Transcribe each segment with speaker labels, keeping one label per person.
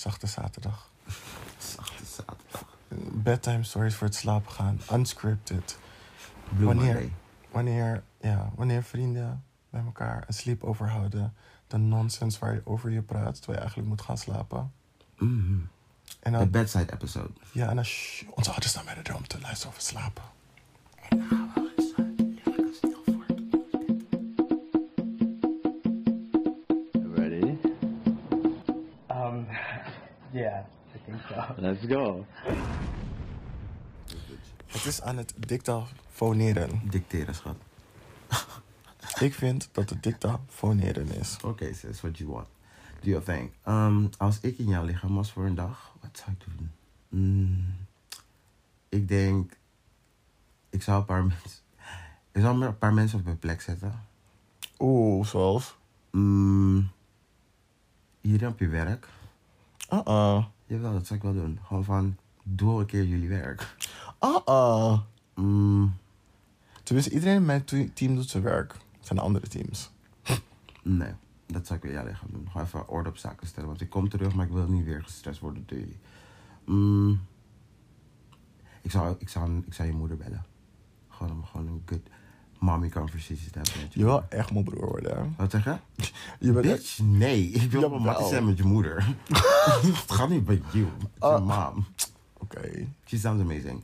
Speaker 1: Zachte zaterdag.
Speaker 2: Zachte zaterdag.
Speaker 1: Bedtime stories voor het slapen gaan. Unscripted.
Speaker 2: Blue
Speaker 1: Wanneer?
Speaker 2: Monday.
Speaker 1: Wanneer, ja, wanneer vrienden bij elkaar een sleepover houden. De nonsens waar je over je praat, terwijl je eigenlijk moet gaan slapen.
Speaker 2: Mhm.
Speaker 1: En
Speaker 2: De bedside episode.
Speaker 1: ja, en dan, shh, onze ouders staan bij de deur om te luisteren over slapen.
Speaker 3: Let's go.
Speaker 1: Het is aan het dictafoneren.
Speaker 2: Dicteren, schat.
Speaker 1: Ik vind dat het dictafoneren is.
Speaker 2: Oké, sis, what you want. Do your thing. Um, als ik in jouw lichaam was voor een dag, wat zou ik doen? Mm, ik denk, ik zou een paar mensen, ik zou een paar mensen op mijn plek zetten.
Speaker 1: Oeh, zoals?
Speaker 2: Mm, iedereen op je werk.
Speaker 1: Uh-uh.
Speaker 2: Jawel, dat zou ik wel doen. Gewoon van, doe een keer jullie werk.
Speaker 1: Uh-uh.
Speaker 2: Mm,
Speaker 1: Tenminste, iedereen in mijn te- team doet zijn werk. Het zijn de andere teams.
Speaker 2: nee, dat zou ik weer jouw lichaam doen. Gewoon even orde op zaken stellen. Want ik kom terug, maar ik wil niet weer gestrest worden door jullie. Mm, ik, zou, ik, zou, ik zou je moeder bellen. Gewoon om gewoon een good mommy conversation te hebben met je
Speaker 1: Je wil echt mijn broer worden.
Speaker 2: Wat zeg je?
Speaker 1: Je bent echt...
Speaker 2: Bitch, nee. Ik wil mattie zijn met je moeder. Het gaat niet bij you. Met je
Speaker 1: Ah.
Speaker 2: mom.
Speaker 1: Oké.
Speaker 2: She sounds amazing.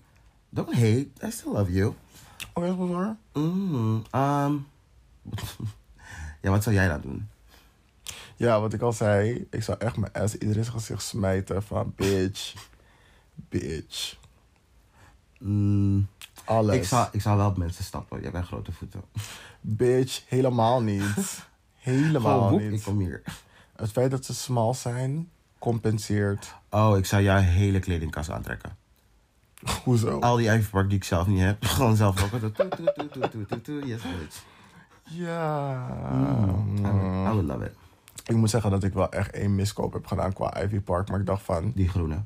Speaker 2: Don't hate. I still love you.
Speaker 1: Oké, dat is waar.
Speaker 2: Mm, um, ja, wat zou jij dan doen?
Speaker 1: Ja, wat ik al zei. Ik zou echt mijn ass in iedereen zijn gezicht smijten van bitch. Bitch.
Speaker 2: Mm,
Speaker 1: Alles.
Speaker 2: ik, zou, ik zou wel op mensen stappen. Jij bent grote voeten.
Speaker 1: Bitch, helemaal niet. helemaal
Speaker 2: Gewoon,
Speaker 1: niet.
Speaker 2: ik kom hier.
Speaker 1: Het feit dat ze smal zijn, compenseert.
Speaker 2: Oh, ik zou jouw hele kledingkast aantrekken.
Speaker 1: Hoezo?
Speaker 2: Al die Ivy Park die ik zelf niet heb. Gewoon zelf ook. Yes, bitch.
Speaker 1: Ja.
Speaker 2: Mm, I, would, I would love it.
Speaker 1: Ik moet zeggen dat ik wel echt één miskoop heb gedaan qua Ivy Park. Maar ik dacht van,
Speaker 2: Die groene.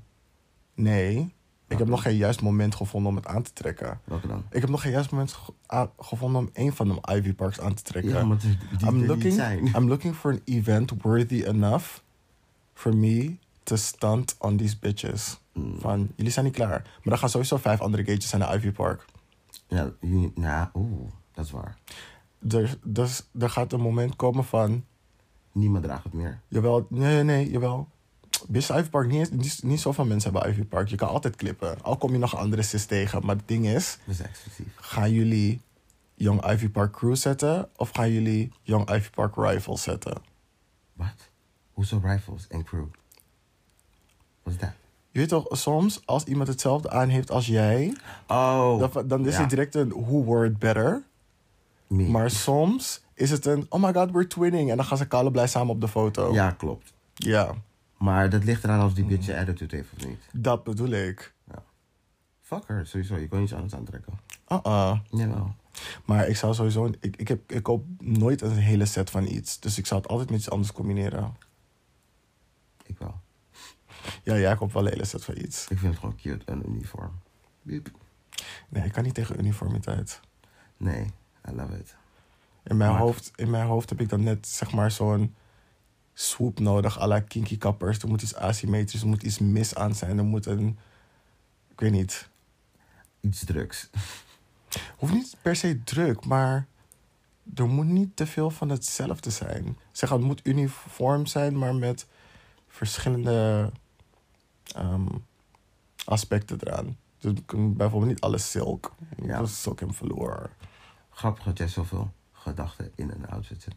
Speaker 1: nee. Ik heb nog geen juist moment gevonden om het aan te trekken.
Speaker 2: Welke dan?
Speaker 1: Ik heb nog geen juist moment gevonden om één van de Ivy Parks aan te trekken.
Speaker 2: Ja, maar die, die
Speaker 1: I'm
Speaker 2: er
Speaker 1: looking,
Speaker 2: niet zijn.
Speaker 1: I'm looking for an event worthy enough for me to stunt on these bitches.
Speaker 2: Mm.
Speaker 1: Van, jullie zijn niet klaar. Maar dan gaan sowieso vijf andere gates zijn naar Ivy Park.
Speaker 2: Ja, nou, oeh, dat is waar.
Speaker 1: Er, dus, er gaat een moment komen van,
Speaker 2: Niemand draagt het meer.
Speaker 1: jawel, nee, nee, nee, jawel. Bitch, Ivy Park, niet, niet, niet zoveel mensen hebben Ivy Park. Je kan altijd klippen. Al kom je nog andere sis tegen. Maar het ding is,
Speaker 2: Dat is exclusief.
Speaker 1: gaan jullie Young Ivy Park Crew zetten? Of gaan jullie Young Ivy Park Rivals zetten?
Speaker 2: Wat? Hoezo rifles en crew? Wat is dat?
Speaker 1: Je weet toch, soms als iemand hetzelfde aan heeft als jij,
Speaker 2: Oh.
Speaker 1: dan, dan is
Speaker 2: ja.
Speaker 1: het direct een who word better.
Speaker 2: Me.
Speaker 1: Maar soms is het een oh my god, we're twinning. En dan gaan ze kale blij samen op de foto.
Speaker 2: Ja, klopt.
Speaker 1: Ja,
Speaker 2: Maar dat ligt eraan of die bitch je attitude heeft of niet.
Speaker 1: dat bedoel ik.
Speaker 2: Fuck her, sowieso. Je kon iets anders aantrekken.
Speaker 1: Uh-uh.
Speaker 2: Jawel.
Speaker 1: Maar ik zou sowieso... Ik, ik, heb, ik koop nooit een hele set van iets. Dus ik zou het altijd met iets anders combineren.
Speaker 2: Ik wel.
Speaker 1: Ja, jij koopt wel een hele set van iets.
Speaker 2: Ik vind het gewoon cute, een uniform. Biep.
Speaker 1: Nee, ik kan niet tegen uniformiteit.
Speaker 2: Nee, I love it.
Speaker 1: In mijn,
Speaker 2: Maar-
Speaker 1: hoofd, in mijn hoofd heb ik dan net zeg maar zo'n swoop nodig. à la kinky kappers. Er moet iets asymmetrisch, er moet iets mis aan zijn. Er moet een... Ik weet niet.
Speaker 2: Iets drugs.
Speaker 1: Hoeft niet per se druk, maar er moet niet te veel van hetzelfde zijn. Zeg, het moet uniform zijn, maar met verschillende ehm, aspecten eraan. Dus bijvoorbeeld niet alles silk.
Speaker 2: Ja.
Speaker 1: Dat is silk en velour.
Speaker 2: Grappig dat jij zoveel gedachten in een outfit zit.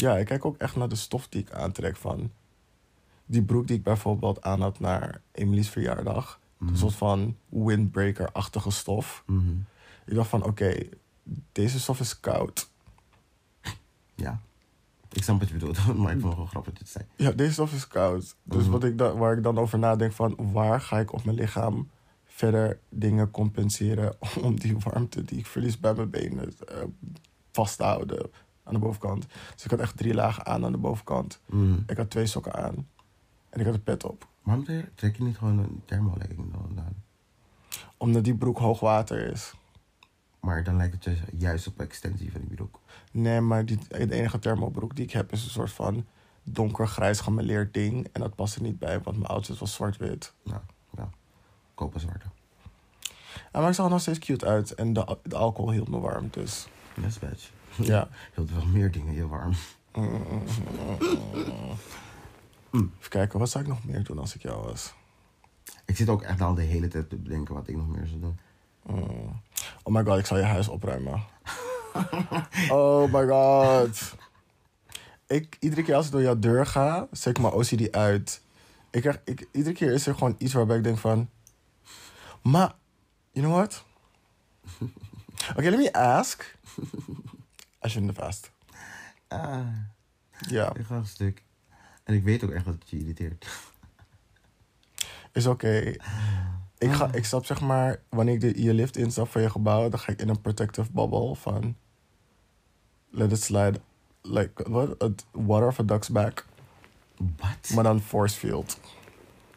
Speaker 1: Ja, ik kijk ook echt naar de stof die ik aantrek van... Die broek die ik bijvoorbeeld aan had naar Emily's verjaardag.
Speaker 2: Mhm.
Speaker 1: Een soort van windbreaker-achtige stof.
Speaker 2: Mhm.
Speaker 1: Ik dacht van, oké, deze stof is koud.
Speaker 2: Ja. Ik snap wat je bedoelt, maar ik vond het gewoon grappig het zei.
Speaker 1: Ja, deze stof is koud. Dus
Speaker 2: Mhm.
Speaker 1: wat ik da- waar ik dan over nadenk van... waar ga ik op mijn lichaam verder dingen compenseren... om die warmte die ik verlies bij mijn benen eh, vast te houden aan de bovenkant. Dus ik had echt drie lagen aan aan de bovenkant.
Speaker 2: Mhm.
Speaker 1: Ik had twee sokken aan. En ik had een pet op.
Speaker 2: Waarom trek- je niet gewoon een thermolegging dan aan?
Speaker 1: Omdat die broek hoog water is.
Speaker 2: Maar dan lijkt het juist op extensie van die broek.
Speaker 1: Nee, maar die, de enige thermobroek die ik heb is een soort van donkergrijs gemeleerd ding. En dat paste niet bij, want mijn outfit was zwart-wit.
Speaker 2: Ja, ja. Kopen zwarte.
Speaker 1: En maar ik zag er nog steeds cute uit. En de, de alcohol hield me warm, dus...
Speaker 2: Yes, bitch.
Speaker 1: Ja.
Speaker 2: Hield wel meer dingen je warm.
Speaker 1: Even kijken, wat zou ik nog meer doen als ik jou was?
Speaker 2: Ik zit ook echt al de hele tijd te bedenken wat ik nog meer zou doen.
Speaker 1: Mm. Oh my god, ik zal je huis opruimen. oh my god. Ik, iedere keer als ik door jouw deur ga, zet ik mijn OCD uit. Ik krijg, ik, iedere keer is er gewoon iets waarbij ik denk van... Maar, you know what? Oké, let me ask. I shouldn't have asked.
Speaker 2: Ah,
Speaker 1: Ja,
Speaker 2: ik ga een stuk. En ik weet ook echt dat het je irriteert.
Speaker 1: is oké. Ik, ga, ik stap zeg maar, wanneer ik de, je lift instap van je gebouw, dan ga ik in een protective bubble van... Let it slide. Like, what? A water of a duck's back.
Speaker 2: Wat?
Speaker 1: Maar dan force field.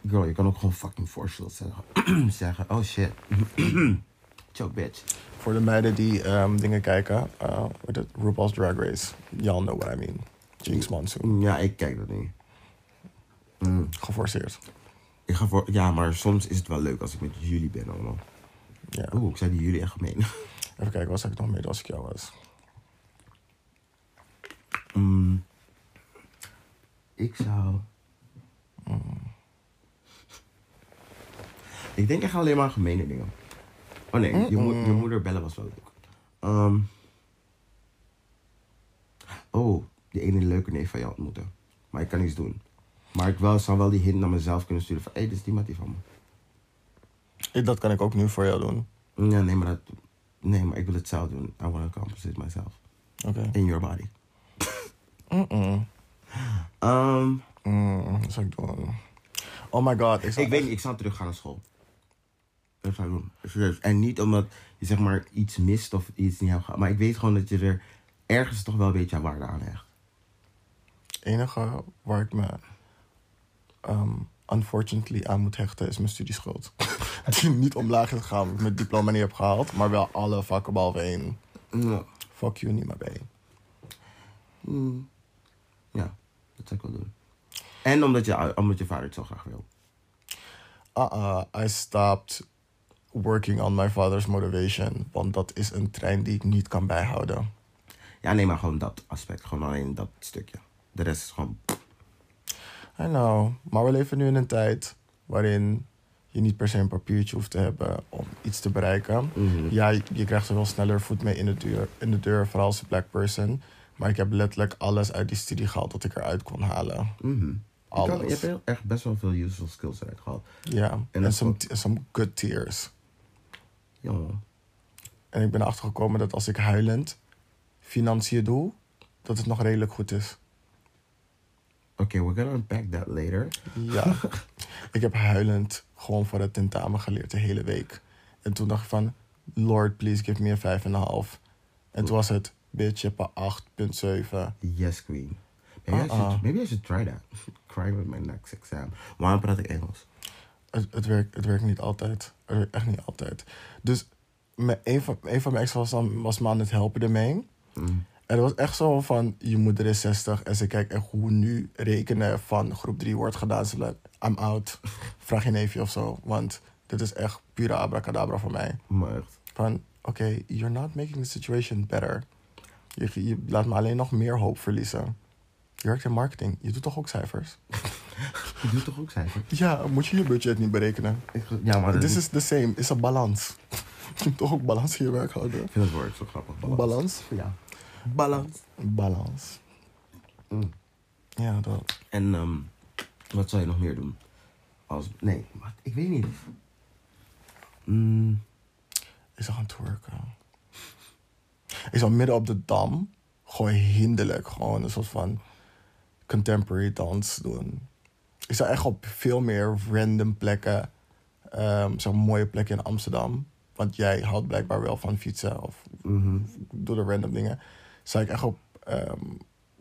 Speaker 2: Girl, je kan ook gewoon fucking force zeggen. zeggen. Oh shit. Choke bitch.
Speaker 1: Voor de meiden die ehm, dingen kijken, uh, RuPaul's Drag Race. Y'all know what I mean. Jinx Monsoon.
Speaker 2: Ja, ik kijk dat niet. Mm.
Speaker 1: Geforceerd.
Speaker 2: Ik ga voor, ja, maar soms is het wel leuk als ik met jullie ben allemaal.
Speaker 1: Ja.
Speaker 2: Oeh, ik zei die jullie echt gemeen.
Speaker 1: Even kijken, wat zou ik nog meer als ik jou was?
Speaker 2: Mm. Ik zou... Ik denk echt alleen maar gemene dingen. Oh nee, je, mo- je moeder bellen was wel leuk. Ehm. oh, die ene leuke neef van jou ontmoeten. Maar ik kan niets doen. Maar ik wel, zou wel die hint naar mezelf kunnen sturen van... Hé, hey, dit is die Mattie van me.
Speaker 1: Ik- Dat kan ik ook nu voor jou doen.
Speaker 2: Ja, nee, maar dat... Nee, maar ik wil het zelf doen. I want to compensate myself.
Speaker 1: Oké.
Speaker 2: In your body.
Speaker 1: Mm-mm.
Speaker 2: Ehm,
Speaker 1: Mm, wat zou ik doen? Oh my god. Ik, zou
Speaker 2: ik weet niet, ik zou terug gaan naar school. Doen. Serieus. En niet omdat je zeg maar iets mist of iets niet hebt gehad. Maar ik weet gewoon dat je er ergens toch wel een beetje waarde aan hecht.
Speaker 1: Het enige waar ik me ehm, unfortunately aan moet hechten is mijn studieschuld. Die niet omlaag is gegaan omdat ik mijn diploma niet heb gehaald. Maar wel alle vakken behalve één. Fuck you, niet meer bij.
Speaker 2: Mm. ja, dat zou ik wel doen. En omdat je, omdat je vader het zo graag wil.
Speaker 1: Uh-uh, I stopped working on my father's motivation. Want dat is een trein die ik niet kan bijhouden.
Speaker 2: Ja, nee, maar gewoon dat aspect. Gewoon alleen dat stukje. De rest is gewoon...
Speaker 1: I know. Maar we leven nu in een tijd waarin je niet per se een papiertje hoeft te hebben om iets te bereiken.
Speaker 2: Mhm.
Speaker 1: Ja, je, je krijgt er wel sneller voet mee in de, deur, in de deur, vooral als black person. Maar ik heb letterlijk alles uit die studie gehaald dat ik eruit kon halen.
Speaker 2: Mhm. Kan-
Speaker 1: Alles.
Speaker 2: je hebt heel- echt best wel veel useful skills eruit gehaald.
Speaker 1: Ja,
Speaker 2: En
Speaker 1: en some, some good tears.
Speaker 2: Ja.
Speaker 1: En ik ben erachter gekomen dat als ik huilend financiën doe, dat het nog redelijk goed is.
Speaker 2: Oké, we're gonna unpack that later.
Speaker 1: Ja. ik heb huilend gewoon voor het tentamen geleerd de hele week. En toen dacht ik van, Lord, please give me een vijf en een half. En toen was het, bitch, je hebt een 8,7.
Speaker 2: Yes, queen. Maybe, I
Speaker 1: Uh-uh.
Speaker 2: should, maybe I should try that. Cry with my next exam. Waarom praat ik Engels?
Speaker 1: Het, het, werkt, het werkt niet altijd. Het werkt echt niet altijd. Dus me, een, van, een van mijn ex was, dan, was me aan het helpen ermee.
Speaker 2: Mm.
Speaker 1: En het was echt zo van, je moeder is 60 en ze kijkt echt hoe nu rekenen van groep 3 wordt gedaan. Ze I'm out. Vraag je neefje of zo. Want dit is echt pure abracadabra voor mij.
Speaker 2: Maar echt.
Speaker 1: Van, oké, you're not making the situation better. Je, je laat me alleen nog meer hoop verliezen. Je werkt in marketing. Je doet toch ook cijfers?
Speaker 2: Je doet toch ook cijfers?
Speaker 1: Ja, moet je je budget niet berekenen?
Speaker 2: Ik- Ja, maar
Speaker 1: This
Speaker 2: is...
Speaker 1: is the same. Is een balans. Je moet toch ook balans in je werk houden?
Speaker 2: Ik vind het woord zo grappig.
Speaker 1: Balans?
Speaker 2: Ja. Balans.
Speaker 1: Balans.
Speaker 2: Mm.
Speaker 1: Ja, dat.
Speaker 2: En ehm, wat zou je nog meer doen? Als... Nee, wat? Ik weet niet. Mm,
Speaker 1: Ik zou gaan twerken. Ik zou midden op de dam gewoon hinderlijk gewoon een soort van contemporary dans doen. Ik zou echt op veel meer random plekken, ehm zo'n mooie plekken in Amsterdam. Want jij houdt blijkbaar wel van fietsen of
Speaker 2: mhm.
Speaker 1: door de random dingen. Zou ik echt op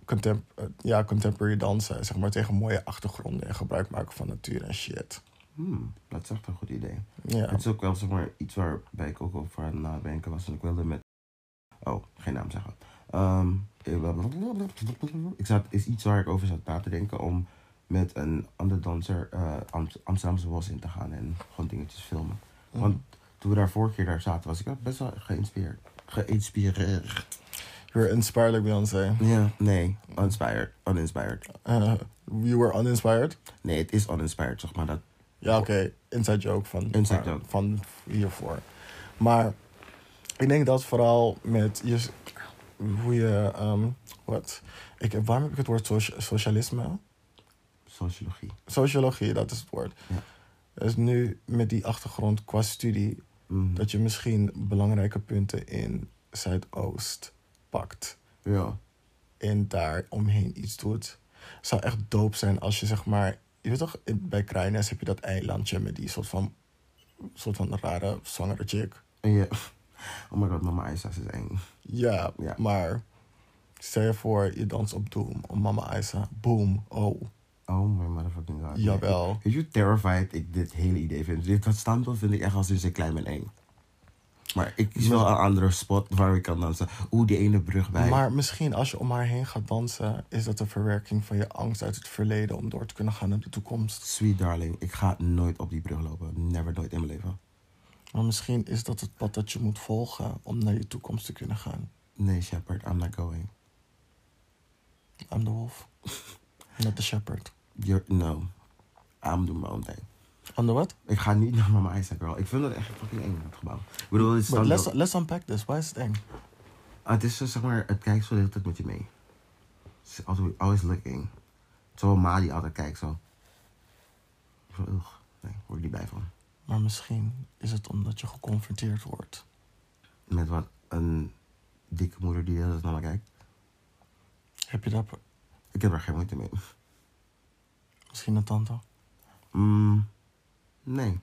Speaker 1: contem- eh, ja, contemporary dansen, zeg maar tegen mooie achtergronden en gebruik maken van natuur en shit.
Speaker 2: Hmm, dat is echt een goed idee.
Speaker 1: Ja.
Speaker 2: Het is ook wel zeg maar, iets waarbij ik ook over aan het nadenken was. En ik wilde met... Oh, geen naam zeggen. Ehm, Ik zat, is iets waar ik over zat na te denken om met een andere danser eh Am- Amsterdamse bos in te gaan en gewoon dingetjes filmen. Want toen we daar vorige keer daar zaten, was ik best wel geïnspireerd. Geïnspireerd.
Speaker 1: You're inspired like Beyoncé.
Speaker 2: Ja, nee, uninspired. Uninspired.
Speaker 1: Uh, you were uninspired?
Speaker 2: Nee, het is uninspired, zeg maar. Dat,
Speaker 1: Ja, oké. Inside joke van,
Speaker 2: Inside joke.
Speaker 1: van hiervoor. Maar ik denk dat vooral met je, hoe je, ehm, wat? Ik, waarom heb ik het woord socia- socialisme?
Speaker 2: Sociologie.
Speaker 1: Sociologie, dat is het woord.
Speaker 2: Ja.
Speaker 1: Dus nu met die achtergrond qua studie,
Speaker 2: Mhm.
Speaker 1: dat je misschien belangrijke punten in Zuidoost pakt
Speaker 2: Ja.
Speaker 1: en daar omheen iets doet. zou echt dope zijn als je zeg maar, je weet toch, bij Krijnes heb je dat eilandje met die soort van, soort van rare zwangere chick.
Speaker 2: Je... Oh my god, mama Isa is eng.
Speaker 1: Ja,
Speaker 2: Ja.
Speaker 1: maar stel je voor, je danst op Doom, op Mama Isa. Boom, oh,
Speaker 2: Oh my motherfucking god.
Speaker 1: Jawel.
Speaker 2: Weet je hoe terrified ik dit hele idee vind? Dit dat standbeeld vind ik echt als sinds ik klein ben eng. Maar ik kies wel een andere spot waar ik kan dansen. Oeh, die ene brug bij.
Speaker 1: Maar misschien als je om haar heen gaat dansen, is dat een verwerking van je angst uit het verleden om door te kunnen gaan naar de toekomst.
Speaker 2: Sweet darling, ik ga nooit op die brug lopen. Never, nooit in mijn leven.
Speaker 1: Maar misschien is dat het pad dat je moet volgen om naar je toekomst te kunnen gaan.
Speaker 2: Nee, Shepard, I'm not going.
Speaker 1: I'm the wolf, not the shepherd.
Speaker 2: You're, no. I'm doing my own thing.
Speaker 1: On the what?
Speaker 2: Ik ga niet naar Mama Isa, girl. Ik vind dat echt fucking eng, dat gebouw. Ik bedoel, het is
Speaker 1: But let's, let's unpack this. Why is het eng?
Speaker 2: Ah, het is zo, zeg maar, het kijkt zo de hele tijd met je mee. Het is altijd, always looking. Zo ma die altijd kijkt zo. Zo, ugh. Nee, word ik niet bij van.
Speaker 1: Maar misschien is het omdat je geconfronteerd wordt.
Speaker 2: Met wat een dikke moeder die de hele tijd naar me kijkt.
Speaker 1: Heb je daar
Speaker 2: Ik heb er geen moeite mee.
Speaker 1: Misschien een tante?
Speaker 2: Mm, nee.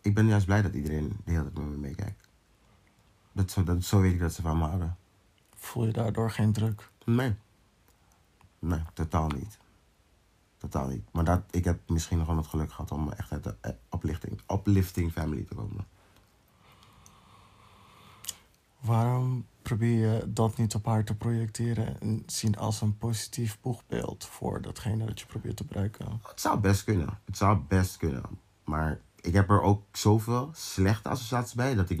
Speaker 2: Ik ben juist blij dat iedereen de hele tijd met me meekijkt. Dat, zo, dat, zo weet ik dat ze van me houden.
Speaker 1: Voel je daardoor geen druk?
Speaker 2: Nee. Nee, totaal niet. Totaal niet. Maar dat, ik heb misschien nog wel het geluk gehad om echt uit de eh, uplifting, uplifting family te komen.
Speaker 1: Waarom probeer je dat niet op haar te projecteren en zien als een positief boegbeeld voor datgene dat je probeert te bereiken?
Speaker 2: Het zou best kunnen. Het zou best kunnen. Maar ik heb er ook zoveel slechte associaties bij dat ik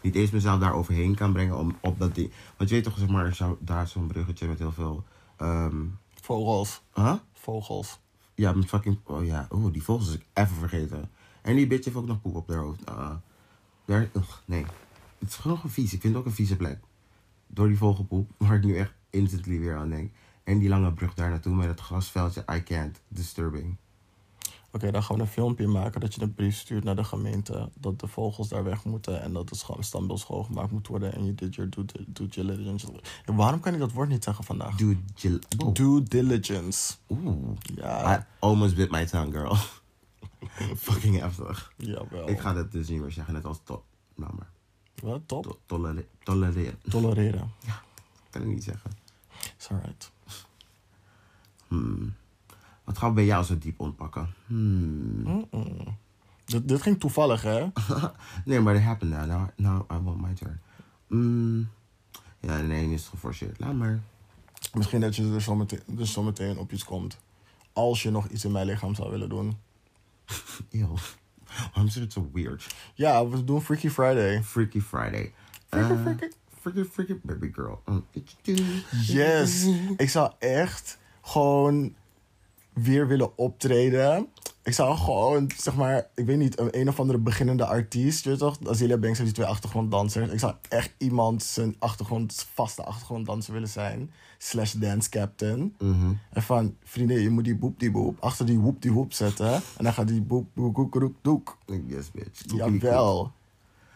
Speaker 2: niet, eens mezelf daar overheen kan brengen om op dat ding. Want je weet toch, zeg maar, zo, daar is zo'n bruggetje met heel veel. ehm
Speaker 1: Vogels.
Speaker 2: huh?
Speaker 1: Vogels.
Speaker 2: Ja, met fucking. Oh ja, oeh, die vogels is ik even vergeten. En die bitch heeft ook nog poep op haar hoofd. Ah, daar, ugh, nee. Het is gewoon een vies. Ik vind het ook een vieze plek. Door die vogelpoep, waar ik nu echt instantly weer aan denk. En die lange brug daar naartoe met het grasveldje. I can't. Disturbing.
Speaker 1: Oké, dan gaan we een filmpje maken dat je een brief stuurt naar de gemeente dat de vogels daar weg moeten en dat het standbeeld schoongemaakt moet worden en je did your due, due diligence. Ja, waarom kan ik dat woord niet zeggen vandaag? Due diligence.
Speaker 2: Oeh.
Speaker 1: Ja,
Speaker 2: I almost bit my tongue, girl. Fucking heftig.
Speaker 1: jawel.
Speaker 2: Ik ga dat dus niet meer zeggen, net als to nou maar.
Speaker 1: Wat? Top.
Speaker 2: To tolere tolereren.
Speaker 1: Tolereren.
Speaker 2: Kan ik niet zeggen.
Speaker 1: Is alright.
Speaker 2: Hmm. Wat gaan we bij jou zo diep ontpakken? Hmm.
Speaker 1: Dit, dit ging toevallig, hè?
Speaker 2: nee, maar that happened now. Now, now I want my turn. Mm. Ja, nee, is het geforceerd. Laat maar.
Speaker 1: Misschien dat je er zometeen, dus zometeen op iets komt. Als je nog iets in mijn lichaam zou willen doen.
Speaker 2: Ew. Waarom is het zo weird?
Speaker 1: Ja, we doen Freaky Friday.
Speaker 2: Freaky Friday.
Speaker 1: Freaky,
Speaker 2: Eh,
Speaker 1: freaky.
Speaker 2: Freaky, freaky baby girl. Mm, what you do?
Speaker 1: Yes. Ik zou echt gewoon weer willen optreden. Ik zou gewoon, zeg maar, ik weet niet, een, een of andere beginnende artiest. Je weet toch, Azealia Banks heeft die twee achtergronddansers. Ik zou echt iemand zijn achtergrond, vaste achtergronddanser willen zijn. Slash dance captain.
Speaker 2: Mhm.
Speaker 1: En van, vrienden, je moet die boep die boep achter die woep die woep zetten. En dan gaat die boep boep koek koek doek.
Speaker 2: Yes, bitch.
Speaker 1: Jawel.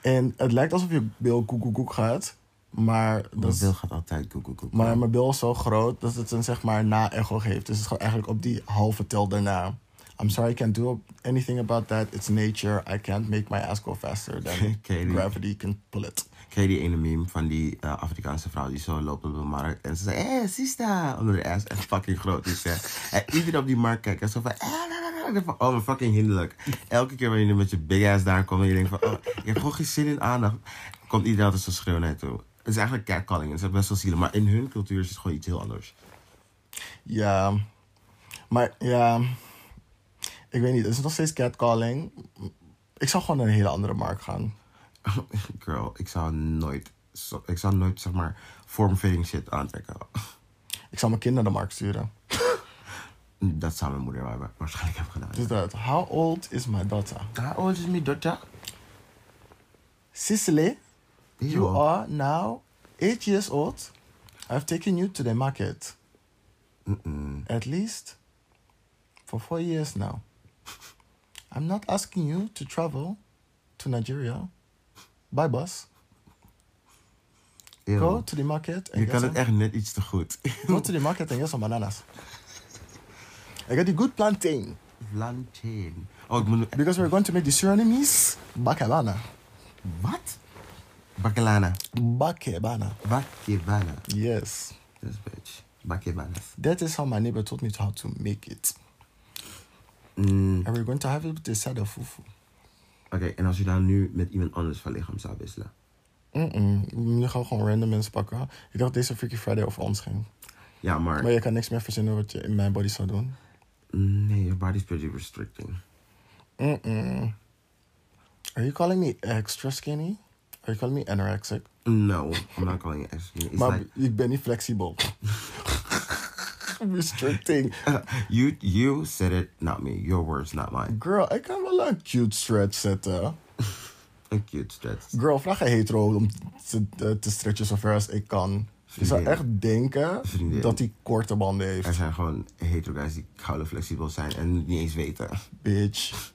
Speaker 1: En het lijkt alsof je bil koek koek koek gaat. Maar dat
Speaker 2: wil gaat altijd koek, koek.
Speaker 1: Maar mijn bil is zo groot dat het een zeg maar na-echo geeft. Dus het gaat eigenlijk op die halve tel daarna. I'm sorry, I can't do anything about that. It's nature. I can't make my ass go faster than gravity can pull it.
Speaker 2: Ken je die ene meme van die eh, Afrikaanse vrouw die zo loopt op de markt en ze zei, hé, sista, omdat de ass echt fucking groot is. Hè. En iedereen op die markt kijkt en zo van, "Eh, la, la, la." Ik denk van, oh, maar fucking hinderlijk. Elke keer wanneer je met je big ass daar komt en je denkt van, oh, ik heb gewoon geen zin in aandacht, komt iedereen altijd zo schreeuwen naar je toe. Het is eigenlijk catcalling. Het is best wel zielig. Maar in hun cultuur is het gewoon iets heel anders.
Speaker 1: Ja, maar ja, ik weet niet. Het is nog steeds catcalling. Ik zou gewoon naar een hele andere markt gaan.
Speaker 2: Girl, ik zou nooit... Ik zou nooit, zeg maar, vormfitting shit aantrekken.
Speaker 1: Ik zou mijn kind naar de markt sturen.
Speaker 2: Dat zou mijn moeder wa- waarschijnlijk hebben gedaan.
Speaker 1: Dus dat. How old is my daughter?
Speaker 2: How old is my daughter?
Speaker 1: You are now eight years old. I've taken you to the market.
Speaker 2: Mm-mm.
Speaker 1: At least for four years now. I'm not asking you to travel to Nigeria by bus.
Speaker 2: Ew.
Speaker 1: Go to the market and
Speaker 2: Je
Speaker 1: get
Speaker 2: kan
Speaker 1: some,
Speaker 2: het echt net iets te goed.
Speaker 1: go to the market and get some bananas. I got the good plantain
Speaker 2: Plantain. Oh, ik moet...
Speaker 1: because we're going to make the Surinamese bakebana.
Speaker 2: Wat? Bakelana.
Speaker 1: Bakebana.
Speaker 2: Bakebana.
Speaker 1: Yes,
Speaker 2: Yes, bitch. Bakebanas.
Speaker 1: that is how my neighbor told me how to make it,
Speaker 2: Mm,
Speaker 1: and we're going to have it with the side of fufu.
Speaker 2: Oké, en als je dan nu met iemand anders van lichaam zou wisselen?
Speaker 1: Mm-mm. Nu gaan we gewoon random mensen pakken. Ik dacht deze Freaky Friday over ons ging.
Speaker 2: Ja, maar...
Speaker 1: Maar je kan niks meer verzinnen wat je in mijn body zou doen.
Speaker 2: Nee, your body's pretty restricting.
Speaker 1: Mm-mm. Are you calling me extra skinny? Are you calling me anorexic?
Speaker 2: No, I'm not calling it. It's
Speaker 1: maar
Speaker 2: like...
Speaker 1: ik ben niet flexibel. Restricting.
Speaker 2: you, you said it, not me. Your words, not mine.
Speaker 1: Girl, ik kan wel een cute stretch zetten.
Speaker 2: Een cute stretch.
Speaker 1: Girl, vraag een hetero om te, te- te stretchen zover als ik kan. Je zou echt denken
Speaker 2: Vriendin.
Speaker 1: dat hij korte banden heeft.
Speaker 2: Er zijn gewoon hetero guys die koude flexibel zijn en niet eens weten.
Speaker 1: Bitch.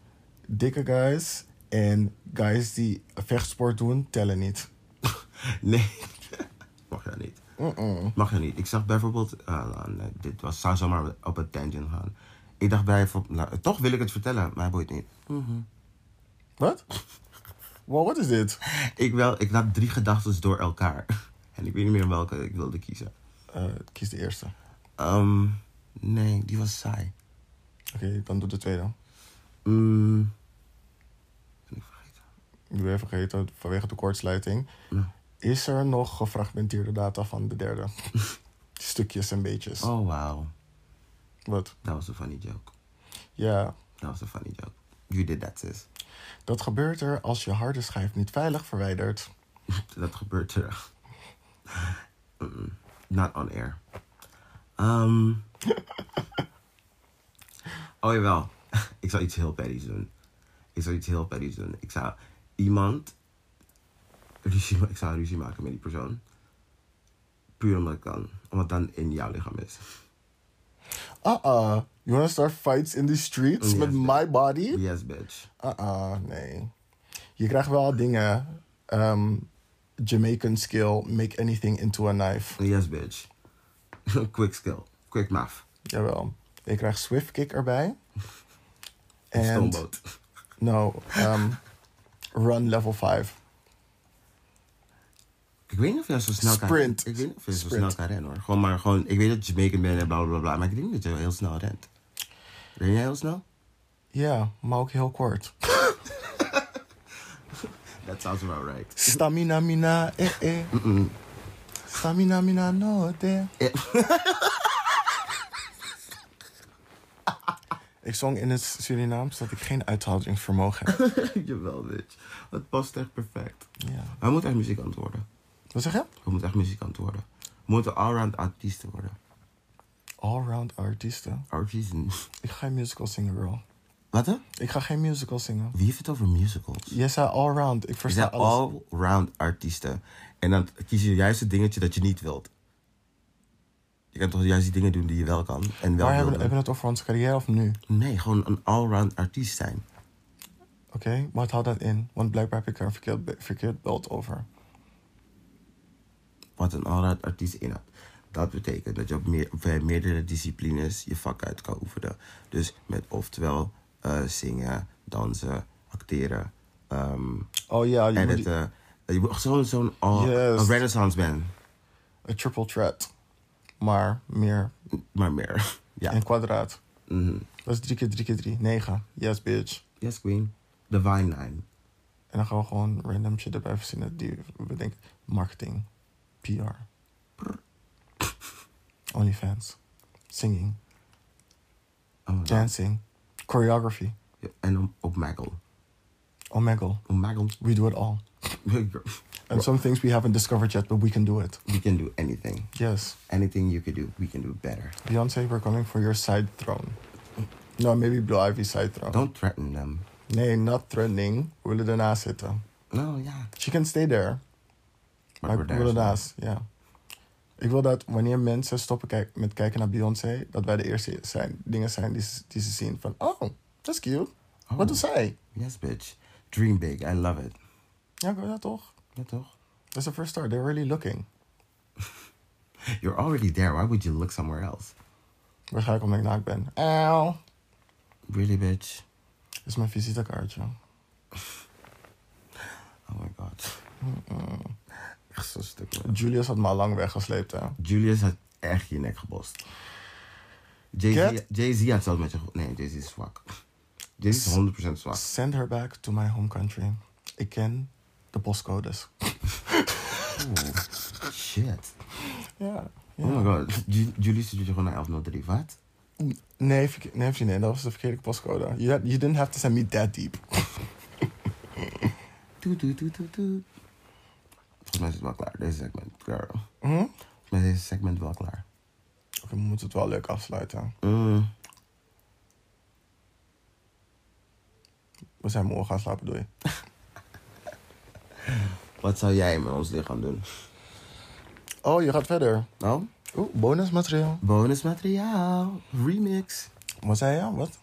Speaker 1: Dikke guys en guys die vechtsport doen, tellen niet.
Speaker 2: Nee, mag je niet.
Speaker 1: Mm-mm.
Speaker 2: Mag je niet. Ik zag bijvoorbeeld, ah, nou, nee, dit was, zou zomaar op een tangent gaan. Ik dacht bijvoorbeeld, nou, toch wil ik het vertellen, maar hij boeit niet.
Speaker 1: Wat? Wow, wat is dit?
Speaker 2: Ik, wel, ik laat drie gedachten door elkaar. En ik weet niet meer welke ik wilde kiezen.
Speaker 1: Eh, kies de eerste.
Speaker 2: Ehm, nee, die was saai.
Speaker 1: Oké, dan doe de tweede.
Speaker 2: Mm. Ik
Speaker 1: ben even vergeten vanwege de kortsluiting.
Speaker 2: Ja.
Speaker 1: Is er nog gefragmenteerde data van de derde? Stukjes en beetjes.
Speaker 2: Oh, wow.
Speaker 1: Wat?
Speaker 2: Dat was een funny joke.
Speaker 1: Ja,
Speaker 2: Dat was een funny joke. You did that, sis.
Speaker 1: dat gebeurt er als je harde schijf niet veilig verwijdert.
Speaker 2: Dat gebeurt er. Not on air. Ehm. oh jawel. Ik zou iets heel petties doen. Ik zou iets heel petties doen. Ik zou iemand... Ruzie, ik zou ruzie maken met die persoon. Puur omdat ik kan. Omdat dan in jouw lichaam is.
Speaker 1: Uh-uh. You wanna start fights in the streets
Speaker 2: Yes,
Speaker 1: met
Speaker 2: bitch.
Speaker 1: my body?
Speaker 2: Yes, bitch.
Speaker 1: Uh-uh, nee. Je krijgt wel dingen. ehm, Jamaican skill, make anything into a knife.
Speaker 2: Yes, bitch. Quick skill. Quick math.
Speaker 1: Jawel. Je krijgt swift kick erbij. En
Speaker 2: Stoomboot.
Speaker 1: no, um, run level 5.
Speaker 2: Ik weet niet of jij zo snel kan
Speaker 1: Sprint.
Speaker 2: Ik weet niet of je zo
Speaker 1: Sprint.
Speaker 2: snel kan rennen hoor. Gewoon maar gewoon, ik weet dat je Jamaican bent en bla bla bla. Maar ik denk niet dat je heel snel rent. Ren jij heel snel?
Speaker 1: Ja, maar ook heel kort.
Speaker 2: That sounds about right.
Speaker 1: Stamina mina, eh eh. Stamina mina no te. Ik zong in het Surinaams dat ik geen uithoudingsvermogen heb.
Speaker 2: Jawel, bitch. Het past echt perfect.
Speaker 1: Ja.
Speaker 2: We moeten echt muzikant worden.
Speaker 1: Wat zeg je?
Speaker 2: We moeten echt muzikant worden. We moeten allround artiesten worden.
Speaker 1: Allround artiesten.
Speaker 2: Artiesten.
Speaker 1: Ik ga geen musical zingen, girl.
Speaker 2: Wat hè?
Speaker 1: Ik ga geen musical zingen.
Speaker 2: Wie heeft het over musicals?
Speaker 1: Jij zei allround. Ik versta alles.
Speaker 2: allround artiesten. En dan kies je juist het dingetje dat je niet wilt. Je kan toch juist die dingen doen die je wel kan. En wel wil
Speaker 1: hebben, hebben we het over onze carrière of nu?
Speaker 2: Nee, gewoon een allround artiest zijn.
Speaker 1: Oké, wat houdt dat in? Want blijkbaar heb ik er een verkeerd, verkeerd beeld over.
Speaker 2: Wat een allround artiest inhoudt. Dat betekent dat je op, meer, op meerdere disciplines je vak uit kan oefenen. Dus met oftewel eh, zingen, dansen, acteren, ehm
Speaker 1: Oh ja, je moet
Speaker 2: editen. Je moet zo'n zo'n all-
Speaker 1: Yes.
Speaker 2: een renaissance band.
Speaker 1: een triple threat. Maar meer
Speaker 2: Maar meer. Ja.
Speaker 1: in kwadraat.
Speaker 2: Mhm.
Speaker 1: Dat is drie keer drie keer drie. Negen. Yes, bitch.
Speaker 2: Yes, queen. Divine Nine.
Speaker 1: En dan gaan we gewoon random shit erbij verzinnen die we denken. Marketing. PR. OnlyFans. Singing.
Speaker 2: Oh God.
Speaker 1: Dancing. Choreography.
Speaker 2: Ja, En op, op Maggle.
Speaker 1: Omegle.
Speaker 2: Op Maggle.
Speaker 1: We do it all. And some things we haven't discovered yet, but we can do it.
Speaker 2: We can do anything.
Speaker 1: Yes.
Speaker 2: Anything you could do, we can do better.
Speaker 1: Beyonce, we're coming for your side throne. No, maybe Blue Ivy's side throne.
Speaker 2: Don't threaten them.
Speaker 1: Nee, not threatening. We willen ernaast zitten.
Speaker 2: No, ja.
Speaker 1: She can stay there.
Speaker 2: Maar
Speaker 1: ik wil ernaast, ja. Ik wil dat wanneer mensen stoppen kijk, met kijken naar Beyoncé, dat wij de eerste zijn, dingen zijn die, die ze zien van, oh, that's cute. Wat doet zij?
Speaker 2: Yes, bitch. Dream big. I love it.
Speaker 1: Ja, ja, toch?
Speaker 2: Ja, toch?
Speaker 1: That's the first start. They're really looking.
Speaker 2: You're already there. Why would you look somewhere else?
Speaker 1: Waarschijnlijk omdat ik naakt ben. Auw.
Speaker 2: Really, bitch?
Speaker 1: Dit is mijn visitekaartje.
Speaker 2: Oh my god. Echt zo'n stuk. man.
Speaker 1: Julius had me al lang weggesleept, hè.
Speaker 2: Julius had echt je nek gebost. Jay-Z Jay-Z had zelfs met je... Nee, Jay-Z is zwak. Jay-Z is 100% zwak.
Speaker 1: Send her back to my home country. Ik ken de postcodes.
Speaker 2: Oeh, shit.
Speaker 1: Ja. ja.
Speaker 2: Oh my god. Ju- Julius stuurde je gewoon naar 1103. Wat?
Speaker 1: Nee, verke- nee, vriendin, dat was de verkeerde postcode. You, had- you didn't have to send me that deep.
Speaker 2: Toet, toet, toet, toet, toet. Volgens mij is het wel klaar, deze segment, girl.
Speaker 1: Hm?
Speaker 2: Volgens mij is deze segment wel klaar.
Speaker 1: Oké, we moeten het wel leuk afsluiten.
Speaker 2: Mm.
Speaker 1: We zijn moe, we gaan slapen, doei.
Speaker 2: Wat zou jij met ons lichaam doen?
Speaker 1: Oh, je gaat verder.
Speaker 2: Oh?
Speaker 1: Oeh, bonusmateriaal.
Speaker 2: Bonusmateriaal. Remix.
Speaker 1: Wat zei je? Wat?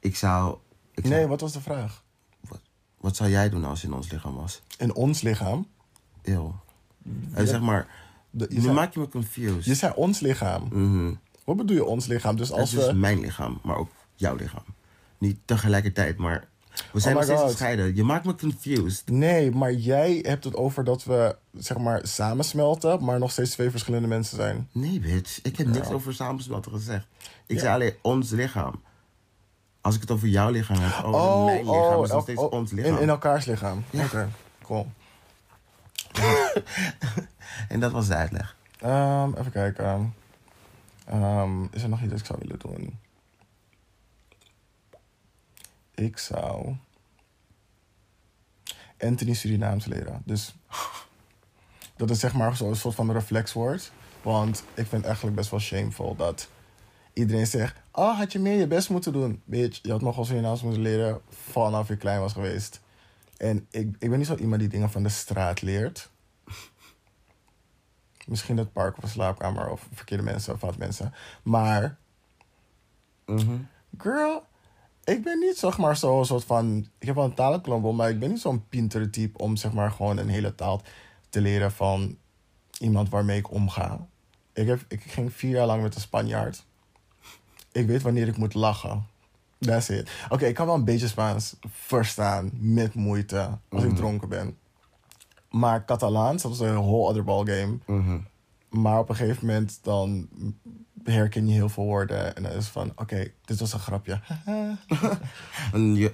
Speaker 2: Ik zou... Ik zou
Speaker 1: Nee, wat was de vraag?
Speaker 2: wat, wat zou jij doen als je in ons lichaam was?
Speaker 1: In ons lichaam?
Speaker 2: Eeuw. En zeg maar...
Speaker 1: De, je,
Speaker 2: Nu
Speaker 1: zei,
Speaker 2: maak je me confused.
Speaker 1: je zei ons lichaam.
Speaker 2: Mhm.
Speaker 1: Wat bedoel je ons lichaam? Dus als
Speaker 2: Het is
Speaker 1: we...
Speaker 2: mijn lichaam, maar ook jouw lichaam. Niet tegelijkertijd, maar... We zijn
Speaker 1: Oh
Speaker 2: nog steeds gescheiden. Je maakt me confused.
Speaker 1: Nee, maar jij hebt het over dat we, zeg maar, samensmelten, maar nog steeds twee verschillende mensen zijn.
Speaker 2: Nee, bitch. Ik heb niks
Speaker 1: Ja.
Speaker 2: over samensmelten gezegd. Ik
Speaker 1: Ja.
Speaker 2: zei alleen ons lichaam. Als ik het over jouw lichaam heb, over mijn lichaam, is het nog steeds
Speaker 1: oh,
Speaker 2: ons lichaam.
Speaker 1: In, in elkaars lichaam.
Speaker 2: Ja.
Speaker 1: Oké, cool.
Speaker 2: En dat was de uitleg.
Speaker 1: Ehm, even kijken. Ehm, is er nog iets dat ik zou willen doen? Ik zou Anthony Surinaams leren. Dus dat is zeg maar zo'n soort van reflexwoord. Want ik vind het eigenlijk best wel shameful dat iedereen zegt... Oh, had je meer je best moeten doen? Bitch, je had nog wel Surinaams moeten leren vanaf je klein was geweest. En ik, ik ben niet zo iemand die dingen van de straat leert. Misschien het park of een slaapkamer of verkeerde mensen of fout mensen. Maar,
Speaker 2: Mhm.
Speaker 1: girl, ik ben niet zeg maar zo'n soort van... Ik heb wel een talenklompel, maar ik ben niet zo'n pinter type om zeg maar gewoon een hele taal te leren van iemand waarmee ik omga. Ik, heb, ik ging vier jaar lang met een Spanjaard. Ik weet wanneer ik moet lachen. That's it. Oké, ik kan wel een beetje Spaans verstaan met moeite als ik dronken ben. Maar Catalaans, dat is een whole other ballgame.
Speaker 2: Mhm.
Speaker 1: Maar op een gegeven moment dan herken je heel veel woorden. En dan is van, oké, dit was een grapje.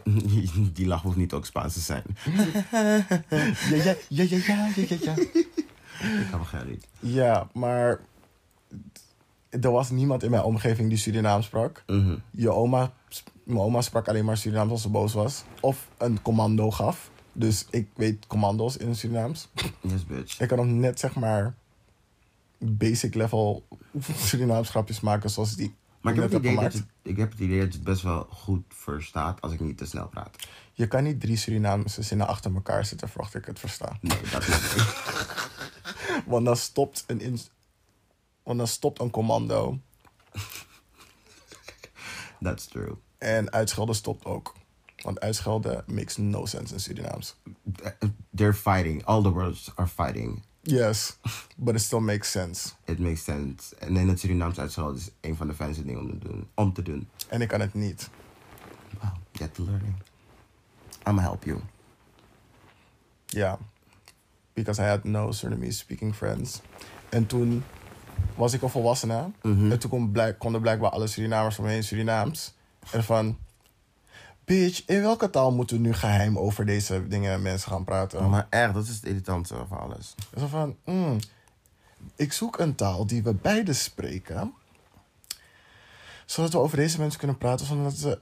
Speaker 2: Die lach hoeft niet ook Spaans te zijn.
Speaker 1: ja, ja, ja, ja, ja, ja, ja.
Speaker 2: Ik kan begrijpen.
Speaker 1: Ja, maar er was niemand in mijn omgeving die Surinaams sprak.
Speaker 2: Mhm.
Speaker 1: Je oma, mijn oma sprak alleen maar Surinaams als ze boos was. Of een commando gaf. Dus ik weet commando's in Surinaams.
Speaker 2: Yes, bitch.
Speaker 1: Ik kan nog net zeg maar basic level Surinaams grapjes maken zoals die
Speaker 2: Maar ik heb, het idee dat je, ik heb het idee dat je het best wel goed verstaat als ik niet te snel praat.
Speaker 1: Je kan niet drie Surinaamse zinnen achter elkaar zitten, verwacht ik het versta.
Speaker 2: Nee, dat is niet.
Speaker 1: Want dan stopt een, in, want dan stopt een commando.
Speaker 2: That's true.
Speaker 1: En uitschelden stopt ook. Want uitschelden makes no sense in Surinaams.
Speaker 2: They're fighting. All the words are fighting.
Speaker 1: Yes, but it still makes sense.
Speaker 2: It makes sense. En in het Surinaams uitschelden is een van de fijnste dingen om te doen. Om te doen.
Speaker 1: En ik kan het niet.
Speaker 2: Wow, get to learning. I'ma help you.
Speaker 1: Ja. Because I had no Surinamese speaking friends. En toen was ik een volwassene.
Speaker 2: Mhm.
Speaker 1: En toen kon blijk, konden blijkbaar alle Surinamers om me heen Surinaams. En van... Bitch, in welke taal moeten we nu geheim over deze dingen mensen gaan praten?
Speaker 2: Maar echt, dat is het irritante van alles.
Speaker 1: Zo van, mm, ik zoek een taal die we beide spreken. Zodat we over deze mensen kunnen praten zonder dat ze,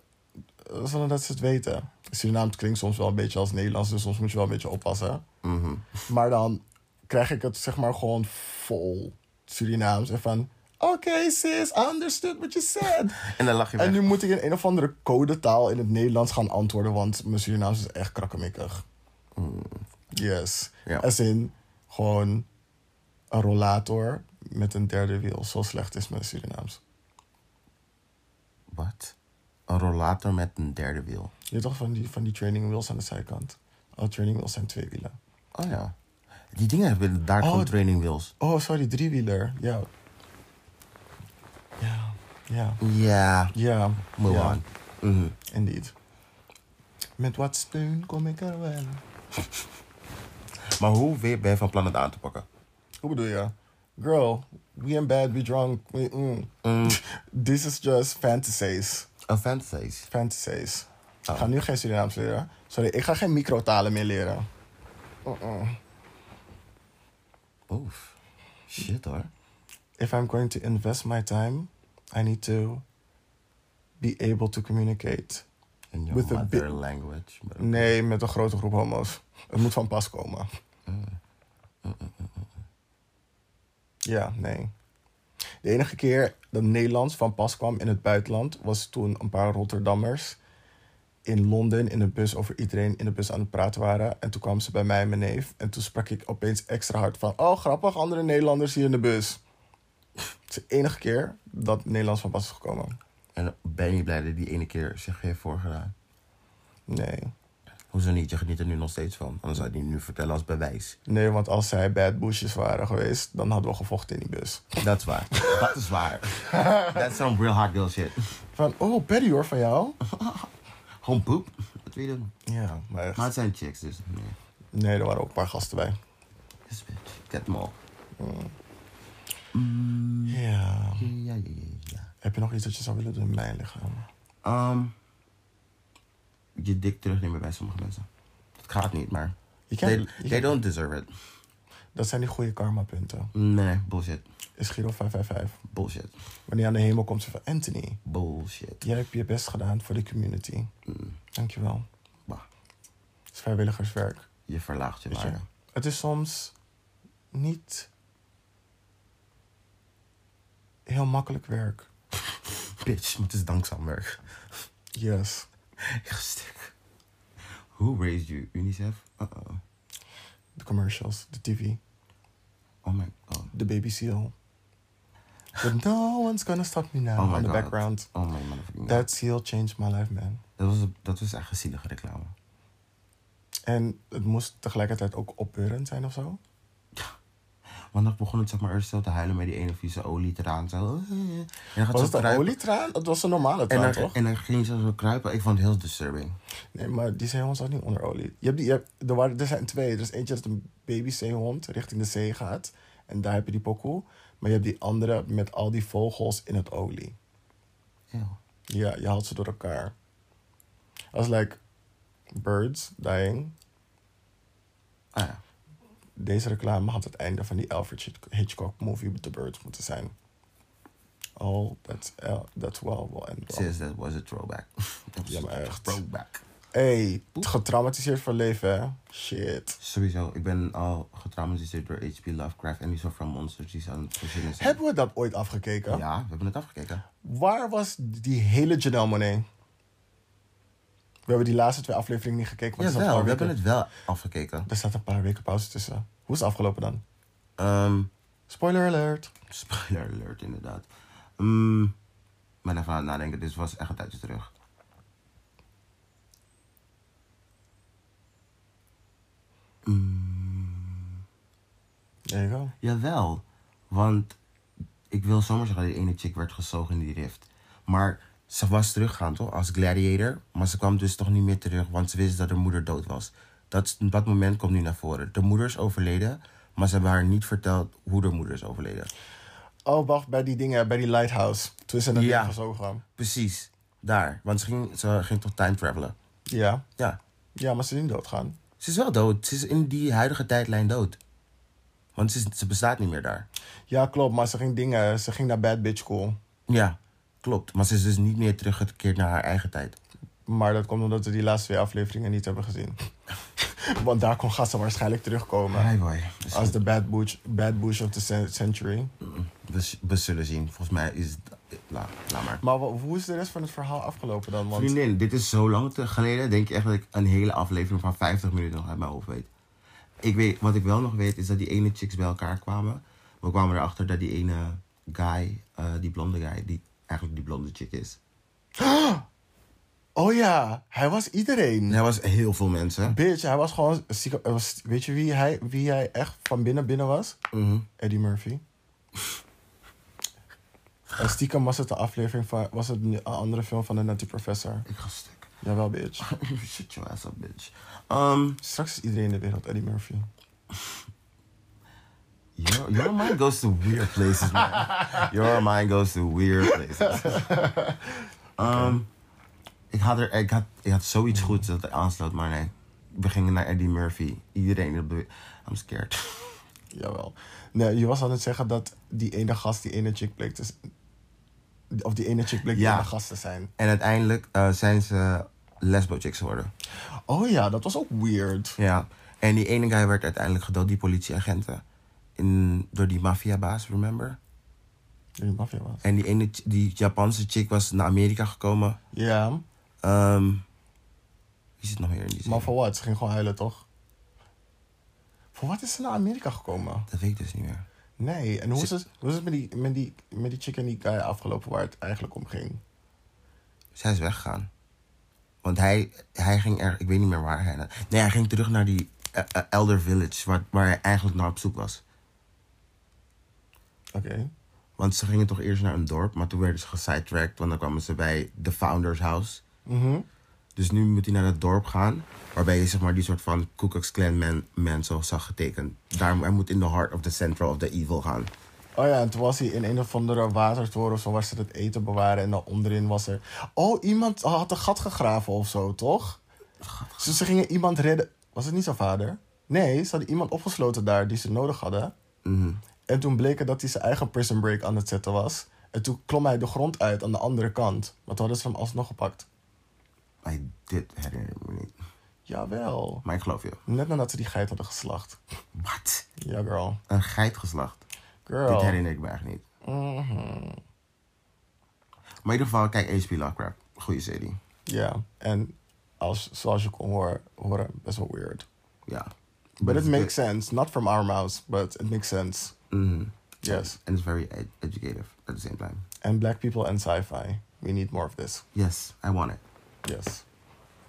Speaker 1: zonder dat ze het weten. Surinaams klinkt soms wel een beetje als Nederlands, dus soms moet je wel een beetje oppassen.
Speaker 2: Mhm.
Speaker 1: Maar dan krijg ik het zeg maar gewoon vol Surinaams. En van, oké sis, I understood what you said.
Speaker 2: En dan lach je
Speaker 1: En nu moet ik in een of andere codetaal in het Nederlands gaan antwoorden, want mijn Surinaams is echt krakkemikkig. Yes.
Speaker 2: Ja.
Speaker 1: Als in gewoon een rollator met een derde wiel. Zo slecht is mijn Surinaams.
Speaker 2: Wat? Een rollator met een derde wiel.
Speaker 1: Je toch van die, van die training wheels aan de zijkant? Alle training wheels zijn twee wielen.
Speaker 2: Oh ja. Die dingen hebben daar
Speaker 1: Oh,
Speaker 2: gewoon training wheels.
Speaker 1: Oh, sorry, driewieler. Ja. Ja, ja,
Speaker 2: Ja,
Speaker 1: ja.
Speaker 2: move on. Mhm.
Speaker 1: Indeed. Met wat steun kom ik er wel.
Speaker 2: Maar hoe weer ben je van plan het aan te pakken?
Speaker 1: Hoe bedoel je? Girl, we in bed, we drunk. We, mm.
Speaker 2: Mm.
Speaker 1: This is just fantasies.
Speaker 2: Een fantasies.
Speaker 1: Fantasies.
Speaker 2: Oh.
Speaker 1: Ik ga nu geen Surinaams leren. Sorry, ik ga geen microtalen meer leren.
Speaker 2: Oef. Shit hoor.
Speaker 1: If I'm going to invest my time, I need to be able to communicate.
Speaker 2: In your
Speaker 1: With
Speaker 2: mother language.
Speaker 1: Nee, met een grote groep homo's. Het moet van pas komen. Ja, nee. De enige keer dat Nederlands van pas kwam in het buitenland was toen een paar Rotterdammers in Londen in de bus over iedereen in de bus aan het praten waren. En toen kwamen ze bij mij en mijn neef. En toen sprak ik opeens extra hard van: Oh, grappig, andere Nederlanders hier in de bus. Het is de enige keer dat Nederlands van pas is gekomen.
Speaker 2: En ben je niet blij dat die ene keer zich heeft voorgedaan?
Speaker 1: Nee.
Speaker 2: Hoezo niet? Je geniet er nu nog steeds van. Anders zou je die nu vertellen als bewijs.
Speaker 1: Nee, want als zij bad bushes waren geweest, dan hadden we gevochten in die bus.
Speaker 2: Dat is waar. Dat is waar. That's some real hard girl shit.
Speaker 1: Van, oh, Betty hoor, van jou?
Speaker 2: Gewoon poep. Wat wil je doen?
Speaker 1: Ja, maar echt.
Speaker 2: Maar het zijn chicks, dus nee.
Speaker 1: Nee, er waren ook een paar gasten bij.
Speaker 2: This bitch. Get them all.
Speaker 1: Ja.
Speaker 2: Ja, ja, ja, ja.
Speaker 1: Heb je nog iets dat je zou willen doen in mijn lichaam?
Speaker 2: Ehm, je dik terugnemen bij sommige mensen. Het gaat niet, maar... They, don't deserve it.
Speaker 1: Dat zijn die goede karma punten.
Speaker 2: Nee, bullshit.
Speaker 1: Is Giro 555.
Speaker 2: Bullshit.
Speaker 1: Wanneer je aan de hemel komt, ze van Anthony.
Speaker 2: Bullshit.
Speaker 1: Jij hebt je best gedaan voor de community. Dankjewel.
Speaker 2: Bah,
Speaker 1: Het is vrijwilligerswerk.
Speaker 2: je verlaagt je? waarde.
Speaker 1: Het is soms niet heel makkelijk werk.
Speaker 2: Bitch, maar het is dankzaam werk.
Speaker 1: Yes.
Speaker 2: Stuk. Who raised you? UNICEF? Uh-oh.
Speaker 1: De commercials, de tv,
Speaker 2: Oh my god.
Speaker 1: de baby seal. But no one's gonna stop me now
Speaker 2: Oh my
Speaker 1: on the
Speaker 2: god.
Speaker 1: background.
Speaker 2: Oh my motherfucking god.
Speaker 1: That seal changed my life, man.
Speaker 2: Dat was, dat was echt een zielige reclame.
Speaker 1: En het moest tegelijkertijd ook opbeurend zijn of zo.
Speaker 2: Want dan begon het zeg maar eerst zo te huilen met die ene vieze olietraan. Zo. En dan gaat
Speaker 1: Was het een olietraan? Het was een normale
Speaker 2: En
Speaker 1: traan,
Speaker 2: dan,
Speaker 1: toch?
Speaker 2: en dan ging ze zo kruipen. Ik vond het heel disturbing.
Speaker 1: Nee, maar die zeehond zat niet onder olie. Je hebt die, je hebt, er, waren, er zijn twee. Er is eentje dat een babyzeehond richting de zee gaat. En daar heb je die pokoe. Maar je hebt die andere met al die vogels in het olie.
Speaker 2: Eeuw.
Speaker 1: Ja, je haalt ze door elkaar. Als like birds dying.
Speaker 2: Ah ja.
Speaker 1: Deze reclame had het einde van die Alfred Hitchcock movie the birds moeten zijn. All that's, uh, that's well will end well.
Speaker 2: Sis, that was a throwback.
Speaker 1: Ja, maar echt.
Speaker 2: Throwback.
Speaker 1: Hey, getraumatiseerd voor leven, hè? Shit.
Speaker 2: Sowieso, ik ben al getraumatiseerd door H.P. Lovecraft en die soort van monsters die aan het verzinnen zijn.
Speaker 1: Hebben we dat ooit afgekeken?
Speaker 2: Ja, we hebben het afgekeken.
Speaker 1: Waar was die hele Janelle Monet? We hebben die laatste twee afleveringen niet gekeken. staat
Speaker 2: we hebben het wel afgekeken.
Speaker 1: Er staat een paar weken pauze tussen. Hoe is het afgelopen dan?
Speaker 2: Ehm,
Speaker 1: Spoiler alert.
Speaker 2: spoiler alert, inderdaad. Mm, ik ben even aan het nadenken, dit was echt een tijdje terug.
Speaker 1: There you go.
Speaker 2: Jawel, want ik wil zomaar zeggen dat die ene chick werd gezogen in die rift. Maar ze was teruggegaan toch, als gladiator. Maar ze kwam dus toch niet meer terug, want ze wist dat haar moeder dood was. Dat, dat moment komt nu naar voren. De moeder is overleden, maar ze hebben haar niet verteld hoe de moeder is overleden.
Speaker 1: Oh, wacht, bij die dingen, bij die lighthouse. Toen ze naar
Speaker 2: Ja.
Speaker 1: ja. gezogen.
Speaker 2: Precies. Daar. Want ze ging, ze ging toch time travelen.
Speaker 1: Ja.
Speaker 2: Ja.
Speaker 1: Ja, maar ze is niet doodgaan.
Speaker 2: Ze is wel dood. Ze is in die huidige tijdlijn dood. Want ze, ze bestaat niet meer daar.
Speaker 1: Ja, klopt. Maar ze ging dingen... Ze ging naar Bad Bitch School.
Speaker 2: Ja, klopt. Maar ze is dus niet meer teruggekeerd naar haar eigen tijd.
Speaker 1: Maar dat komt omdat we die laatste twee afleveringen niet hebben gezien. Want daar kon Gassa waarschijnlijk terugkomen.
Speaker 2: Hi boy. Dus
Speaker 1: Als de bad bush, bad bush of the cen- century.
Speaker 2: we, we zullen zien. Volgens mij is het... La, laat maar.
Speaker 1: Maar hoe is de rest van het verhaal afgelopen dan? Want
Speaker 2: Vriendin, dit is zo lang geleden. Denk je echt dat ik een hele aflevering van 50 minuten nog uit mijn hoofd weet. Ik weet. Wat ik wel nog weet is dat die ene chicks bij elkaar kwamen. We kwamen erachter dat die ene guy, eh, die blonde guy, die eigenlijk die blonde chick is.
Speaker 1: Oh ja, hij was iedereen.
Speaker 2: Er was heel veel mensen.
Speaker 1: Bitch, hij was gewoon... hij was- weet je wie hij, wie hij echt van binnen binnen was?
Speaker 2: Mhm.
Speaker 1: Eddie Murphy. En stiekem was het de aflevering van... Was het een andere film van de Nutty Professor?
Speaker 2: Ik ga stuk.
Speaker 1: Jawel, bitch.
Speaker 2: Shut your ass up, bitch. Um,
Speaker 1: Straks is iedereen in de wereld Eddie Murphy.
Speaker 2: Your, your mind goes to weird places, man. Your mind goes to weird places. Um, ik, had er, ik, had, ik had zoiets goeds dat er aansloot, maar nee. We gingen naar Eddie Murphy. Iedereen. de bewe- I'm scared.
Speaker 1: Jawel. Nee, je was aan het zeggen dat die ene gast, die ene chick bleek te Of die ene chick bleek die
Speaker 2: Ja.
Speaker 1: ene gast te zijn.
Speaker 2: En uiteindelijk eh, zijn ze lesbo chicks geworden.
Speaker 1: Oh ja, dat was ook weird.
Speaker 2: Ja. En die ene guy werd uiteindelijk gedood, die politieagenten. In, door die maffiabaas, remember?
Speaker 1: Die maffia was.
Speaker 2: En die ene, die Japanse chick was naar Amerika gekomen.
Speaker 1: Ja,
Speaker 2: Ehm wie zit nog meer in die serie?
Speaker 1: maar voor wat? Ze ging gewoon huilen, toch? Voor wat is ze naar Amerika gekomen?
Speaker 2: Dat weet ik dus niet meer.
Speaker 1: Nee, en hoe is het, hoe is het met, die, met, die, met die chick en die guy afgelopen waar het eigenlijk om ging?
Speaker 2: Zij is weggegaan. Want hij, hij ging er, ik weet niet meer waar hij naar. Nee, hij ging terug naar die eh, eh, Elder Village, waar, waar hij eigenlijk naar op zoek was.
Speaker 1: Oké.
Speaker 2: Want ze gingen toch eerst naar een dorp, maar toen werden ze gesidetracked, want dan kwamen ze bij The Founders House.
Speaker 1: Mhm.
Speaker 2: Dus nu moet hij naar het dorp gaan, waarbij je zeg maar die soort van Ku Klux Klan man, man zo zag getekend. Daar, hij moet in the heart of the center of the evil gaan.
Speaker 1: Oh ja, en toen was hij in een of andere watertoren of zo waar ze het eten bewaren. En dan onderin was er... Oh, iemand had een gat gegraven of zo, toch? Dus ze gingen iemand redden. Was het niet zijn vader? Nee, ze hadden iemand opgesloten daar die ze nodig hadden.
Speaker 2: Mhm.
Speaker 1: En toen bleek het dat hij zijn eigen prison break aan het zetten was. En toen klom hij de grond uit aan de andere kant. Maar toen hadden ze hem alsnog gepakt.
Speaker 2: Dit herinner ik me niet.
Speaker 1: Jawel.
Speaker 2: Maar ik geloof je.
Speaker 1: Net nadat ze die geit hadden geslacht.
Speaker 2: Wat?
Speaker 1: Ja, girl.
Speaker 2: Een geit geslacht.
Speaker 1: Girl.
Speaker 2: Dit herinner ik me echt niet.
Speaker 1: Mhm.
Speaker 2: Maar in ieder geval, kijk HP Lovecraft. Goeie serie.
Speaker 1: Ja, en als, zoals je kon horen, horen, best wel weird.
Speaker 2: Ja.
Speaker 1: But it
Speaker 2: But
Speaker 1: makes sense. Not from our mouths, but it makes sense.
Speaker 2: Mhm.
Speaker 1: Yes.
Speaker 2: And it's very ed- educative at the same time.
Speaker 1: And black people and sci-fi. We need more of this.
Speaker 2: Yes, I want it.
Speaker 1: Yes.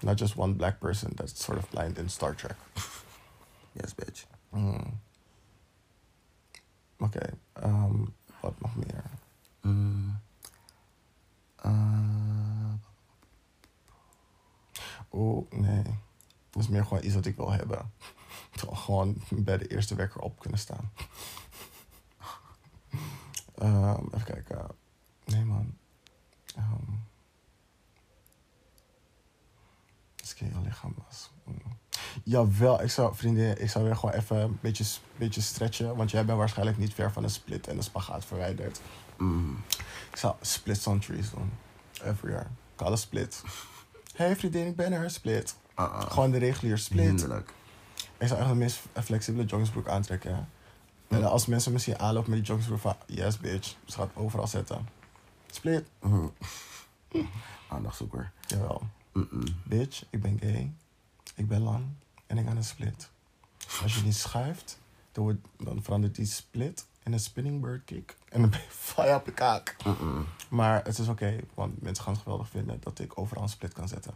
Speaker 1: Not just one black person that's sort of blind in Star Trek.
Speaker 2: Yes, bitch.
Speaker 1: Mm. Oké, ehm, wat nog meer?
Speaker 2: Mm. Uh,
Speaker 1: Oeh, nee. Dat is meer gewoon iets wat ik wil hebben. Gewoon bij de eerste wekker op kunnen staan. Ehm, even kijken. Nee, man. Ehm Scale lichaam was. Mm. Jawel, ik zou, vriendin, ik zou weer gewoon even een beetje, beetje stretchen. Want jij bent waarschijnlijk niet ver van een split en een spagaat verwijderd.
Speaker 2: mm.
Speaker 1: Ik zou split on trees doen. Every year. Kale split. hey vriendin, ik ben er, split.
Speaker 2: Uh-uh.
Speaker 1: Gewoon de regulier split.
Speaker 2: Hinderlijk.
Speaker 1: Ik zou echt de meest flexibele joggingsbroek aantrekken. En als mensen me zien aanlopen met die joggingsbroek van... Yes, bitch. Ze gaat overal zetten. Split.
Speaker 2: Mhm. Aandachtzoeker.
Speaker 1: Jawel. Bitch, ik ben gay. Ik ben lang. En ik ga een split. Als je die schuift, dan, wordt, dan verandert die split in een spinning bird kick. En dan ben je fire op de kaak. Maar het is oké, want mensen gaan het geweldig vinden dat ik overal een split kan zetten.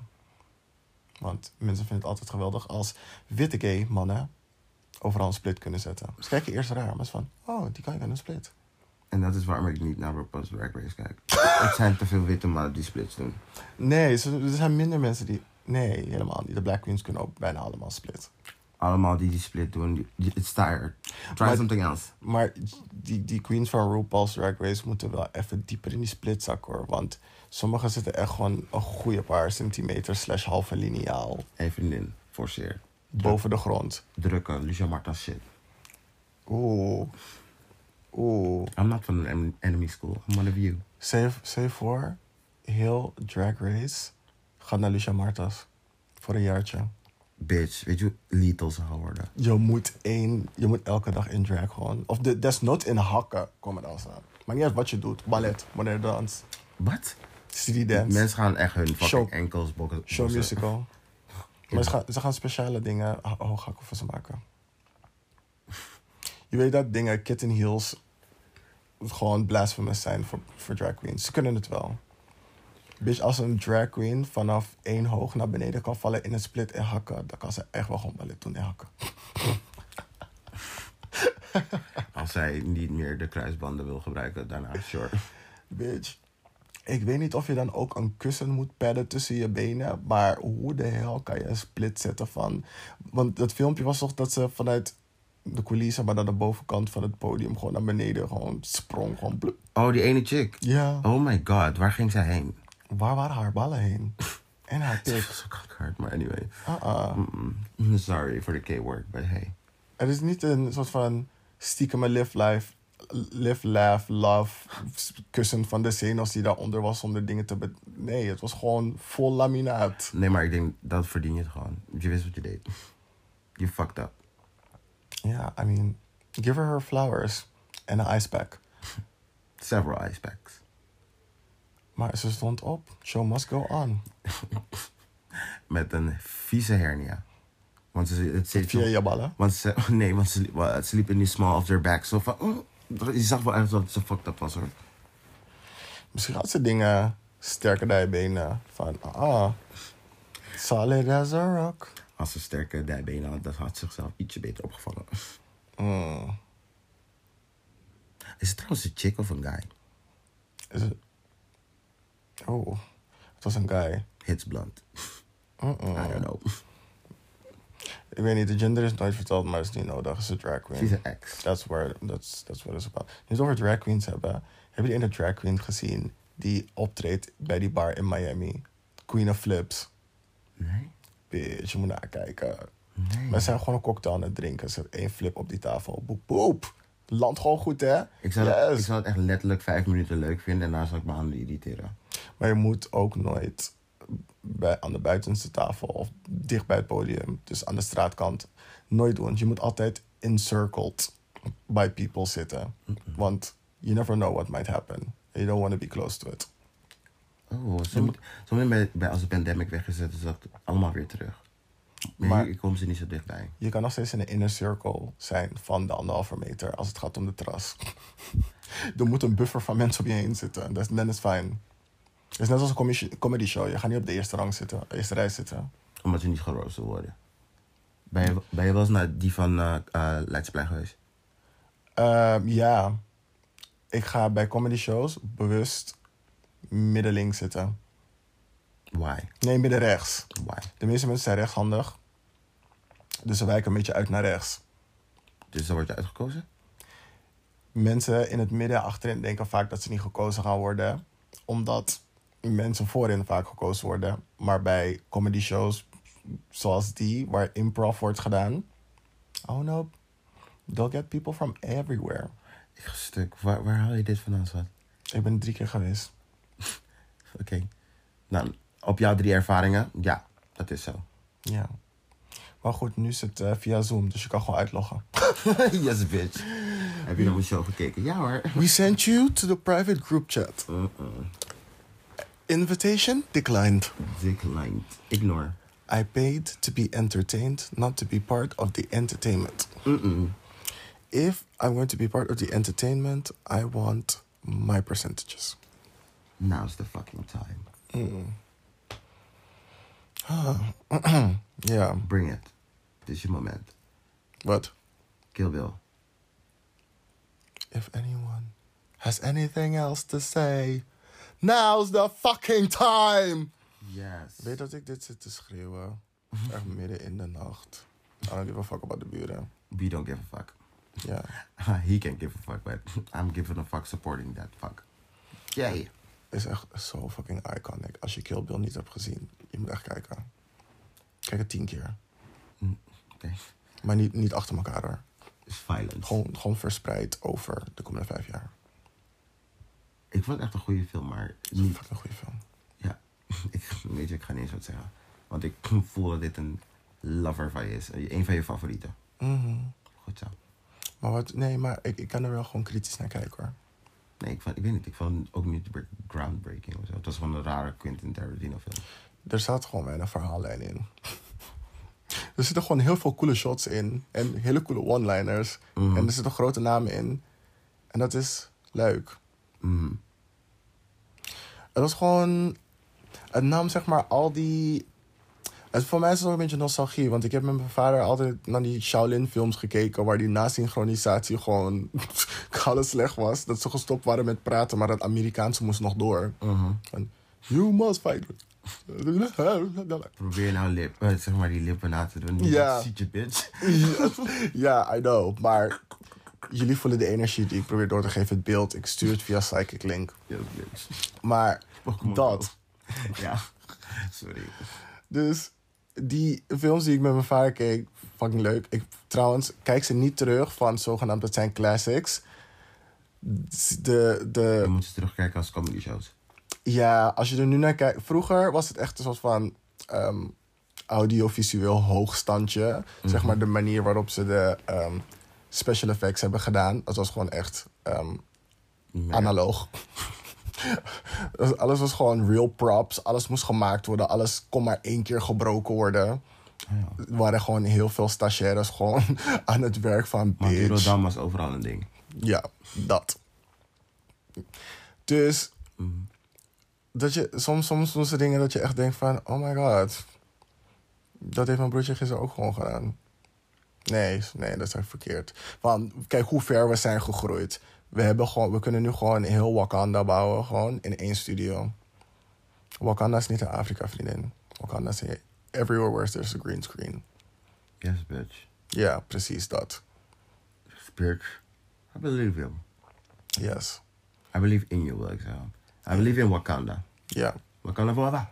Speaker 1: Want mensen vinden het altijd geweldig als witte gay mannen overal een split kunnen zetten. Ze kijken eerst raar, maar ze van, oh, die kan je aan een split.
Speaker 2: En dat is waarom ik niet naar RuPaul's Drag Race kijk. Het zijn te veel witte mannen die splits doen.
Speaker 1: Nee, er zijn minder mensen die... Nee, helemaal niet. De Black Queens kunnen ook bijna allemaal split.
Speaker 2: allemaal die die split doen. It's tired. Try
Speaker 1: Maar-
Speaker 2: something else.
Speaker 1: Maar die, die queens van RuPaul's Drag Race moeten wel even dieper in die splitzak hoor. Want sommigen zitten echt gewoon een goede paar centimeter slash halve lineaal
Speaker 2: Hey vriendin, forceer.
Speaker 1: Boven de grond.
Speaker 2: Drukken, Lucia Marta shit.
Speaker 1: Oeh. Oeh.
Speaker 2: I'm not from an en- enemy school. I'm one of you.
Speaker 1: Save, save voor heel Drag Race gaat naar Lucia Martas. Voor een jaartje.
Speaker 2: Bitch, weet je hoe lethal ze gaan worden?
Speaker 1: Je moet één, je moet elke dag in drag gewoon. Of de, desnoods in hakken komen dansen. Maar niet uit wat je doet. Ballet, moderne dans,
Speaker 2: Wat?
Speaker 1: city dance,
Speaker 2: Mensen gaan echt hun fucking
Speaker 1: Show-
Speaker 2: enkels bokken.
Speaker 1: show musical. Maar ze gaan, ze gaan speciale dingen ho- hooghakken voor ze maken. Je weet dat dingen kitten heels gewoon blasphemous zijn voor, voor drag queens. Ze kunnen het wel. Bitch, als een drag queen vanaf één hoog naar beneden kan vallen in een split en hakken, dan kan ze echt wel gewoon ballet doen en hakken.
Speaker 2: Als zij niet meer de kruisbanden wil gebruiken daarna, sure.
Speaker 1: Bitch. Ik weet niet of je dan ook een kussen moet padden tussen je benen. Maar hoe de hel kan je een split zetten van... Want dat filmpje was toch dat ze vanuit de coulissen... maar dan de bovenkant van het podium gewoon naar beneden gewoon sprong. Gewoon.
Speaker 2: Oh, die ene chick.
Speaker 1: Ja.
Speaker 2: Oh my god, waar ging zij heen?
Speaker 1: Waar waren haar ballen heen? En haar
Speaker 2: was zo hard, maar anyway.
Speaker 1: Uh-uh.
Speaker 2: Mm, Sorry for the K-word, but hey.
Speaker 1: Het is niet een soort van stiekem live life... Live, laugh, love kussen van de zenuws die daaronder was om de dingen te... Nee, het was gewoon vol laminaat.
Speaker 2: Nee, maar ik denk, dat verdien je het gewoon. Je wist wat je deed. You fucked up.
Speaker 1: Ja, I mean, give her her flowers en een icepack.
Speaker 2: Several ice packs.
Speaker 1: Maar ze stond op. Show must go on.
Speaker 2: Met een vieze hernia. Want ze, het zit.
Speaker 1: Via je ballen.
Speaker 2: Want ze, nee, want ze, wa- ze liep in die small of their back. Zo van... mm, je zag wel echt dat ze fucked up was hoor.
Speaker 1: Misschien had ze dingen sterker dan je benen. Van, ah, solid as a rock.
Speaker 2: Als ze sterke dijbenen had, dat had zichzelf ietsje beter opgevallen.
Speaker 1: Mm.
Speaker 2: Is het trouwens een chick of een guy?
Speaker 1: Is het... Oh, het was een guy.
Speaker 2: Hits blunt.
Speaker 1: Mm-mm.
Speaker 2: I don't know.
Speaker 1: Ik weet niet, de gender is nooit verteld, maar het is niet nodig. Het is een drag queen.
Speaker 2: She's an ex.
Speaker 1: That's where, that's, that's what it's about. Nu over drag queens hebben. Heb je die ene drag queen gezien die optreedt bij die bar in Miami? Queen of Flips.
Speaker 2: Nee?
Speaker 1: Bitch, je moet naar kijken.
Speaker 2: Nee.
Speaker 1: We zijn gewoon een cocktail aan het drinken. Zet één flip op die tafel. Boep, boep. Land gewoon goed, hè?
Speaker 2: Ik zou, het, ik zou het echt letterlijk vijf minuten leuk vinden en daarna zou ik me handen irriteren.
Speaker 1: Maar je moet ook nooit bij, aan de buitenste tafel of dicht bij het podium, dus aan de straatkant, nooit doen. Je moet altijd encircled by people zitten. Want you never know what might happen. You don't want to be close to it.
Speaker 2: Oh, zo bij, bij, als de pandemic weggezet is, dat allemaal weer terug. Maar,
Speaker 1: Maar-
Speaker 2: hier komen ze niet zo dichtbij.
Speaker 1: Je kan nog steeds in een inner circle zijn van de anderhalve meter als het gaat om de terras. er moet een buffer van mensen op je heen zitten. Dat is fijn. Het is net als een comedy- show. Je gaat niet op de eerste rang zitten, eerste rij zitten.
Speaker 2: Omdat je niet geroosterd wil worden. Ben je, ben je wel eens naar die van eh, Leidsplein geweest?
Speaker 1: Ehm, ja, ik ga bij comedy shows bewust middenlinks zitten.
Speaker 2: Why?
Speaker 1: Nee, middenrechts.
Speaker 2: Why?
Speaker 1: De meeste mensen zijn rechtshandig. Dus ze wijken een beetje uit naar rechts.
Speaker 2: Dus dan word je uitgekozen?
Speaker 1: Mensen in het midden achterin denken vaak dat ze niet gekozen gaan worden. Omdat mensen voorin vaak gekozen worden. Maar bij comedy shows zoals die, waar improv wordt gedaan. Oh no, they'll get people from everywhere.
Speaker 2: Ik ga stuk. Waar, waar haal je dit vandaan, schat?
Speaker 1: Ik ben drie keer geweest.
Speaker 2: Oké. Nou, op jouw drie ervaringen, ja, dat is zo.
Speaker 1: Ja. Maar goed, nu is het eh, via Zoom, dus je kan gewoon uitloggen.
Speaker 2: yes, bitch. Heb je naar mijn show gekeken? Ja hoor.
Speaker 1: We sent you to the private group chat.
Speaker 2: Uh-uh.
Speaker 1: Invitation declined.
Speaker 2: Declined. Ignore.
Speaker 1: I paid to be entertained, not to be part of the entertainment.
Speaker 2: Mm-mm.
Speaker 1: If I'm going to be part of the entertainment, I want my percentages.
Speaker 2: Now's the fucking time.
Speaker 1: Yeah,
Speaker 2: Bring it. Dit is je moment.
Speaker 1: What?
Speaker 2: Kill Bill.
Speaker 1: if anyone has anything else to say, now's the fucking time!
Speaker 2: Yes.
Speaker 1: Weet dat ik dit zit te schreeuwen? Echt midden in de nacht. I don't give a fuck about de buren.
Speaker 2: We don't give a fuck.
Speaker 1: Ja.
Speaker 2: He can give a fuck, but I'm giving a fuck supporting that fuck. Yay.
Speaker 1: is echt zo fucking iconic. Als je Kill Bill niet hebt gezien, je moet echt kijken. Kijk het tien keer.
Speaker 2: Oké.
Speaker 1: Maar niet, niet achter elkaar hoor.
Speaker 2: Is violence.
Speaker 1: Gewoon, gewoon verspreid over de komende vijf jaar.
Speaker 2: Ik vond het echt een goede film, maar
Speaker 1: Het is een
Speaker 2: niet...
Speaker 1: goede film.
Speaker 2: Ja, ik, weet je, ik ga niet eens wat zeggen. Want ik voel dat dit een lover van je is. Een van je favorieten.
Speaker 1: Mhm.
Speaker 2: Goed zo.
Speaker 1: Maar wat, nee, maar ik, ik kan er wel gewoon kritisch naar kijken hoor.
Speaker 2: Nee, ik, vond, ik weet niet. Ik vond het ook niet bre- groundbreaking of zo. Het was gewoon een rare Quentin Tarantino film.
Speaker 1: Er staat gewoon weinig verhaallijn in. Er zitten gewoon heel veel coole shots in. En hele coole one-liners.
Speaker 2: Mhm.
Speaker 1: En er zitten grote namen in. En dat is leuk.
Speaker 2: Mm.
Speaker 1: Het was gewoon... Het nam zeg maar al die... Het, voor mij is het ook een beetje nostalgie. Want ik heb met mijn vader altijd naar die Shaolin films gekeken... waar die nasynchronisatie gewoon alles slecht was. Dat ze gestopt waren met praten, maar dat Amerikaanse moest nog door.
Speaker 2: Mhm.
Speaker 1: You must fight.
Speaker 2: Probeer nou lip, eh, zeg maar die lippen na te doen.
Speaker 1: Ja.
Speaker 2: Ziet je bitch.
Speaker 1: ja, I know. Maar jullie voelen de energie die ik probeer door te geven. Het beeld, ik stuur het via Psychic Link. Maar
Speaker 2: Pokémon
Speaker 1: dat.
Speaker 2: Ja. Sorry.
Speaker 1: Dus die films die ik met mijn vader keek, fucking leuk. Ik, trouwens, kijk ze niet terug van zogenaamd, dat zijn classics. De,
Speaker 2: Je
Speaker 1: de,
Speaker 2: moet ze terugkijken als comedy shows.
Speaker 1: ja, als je er nu naar kijkt. Vroeger was het echt een soort van ehm, audiovisueel hoogstandje. Zeg maar de manier waarop ze de ehm, special effects hebben gedaan. Dat was gewoon echt
Speaker 2: Ja.
Speaker 1: analoog. Alles was gewoon real props. Alles moest gemaakt worden. Alles kon maar één keer gebroken worden.
Speaker 2: Ja.
Speaker 1: Er waren gewoon heel veel stagiaires gewoon aan het werk van
Speaker 2: Maar
Speaker 1: bitch.
Speaker 2: Rotterdam was overal een ding.
Speaker 1: Ja, dat. Dus
Speaker 2: Mm.
Speaker 1: dat je soms, soms doen ze dingen dat je echt denkt van, oh my god, dat heeft mijn broertje gisteren ook gewoon gedaan. Nee, nee, dat is echt verkeerd. Want kijk hoe ver we zijn gegroeid. We, hebben gewoon, we kunnen nu gewoon heel Wakanda bouwen, gewoon in één studio. Wakanda is niet in Afrika, vriendin. Wakanda is everywhere where there's a green screen.
Speaker 2: Yes, bitch.
Speaker 1: Ja, precies dat.
Speaker 2: Bitch. I believe you.
Speaker 1: Yes.
Speaker 2: I believe in you, wil ik zeggen. I believe in Wakanda.
Speaker 1: Ja.
Speaker 2: Wakanda forever.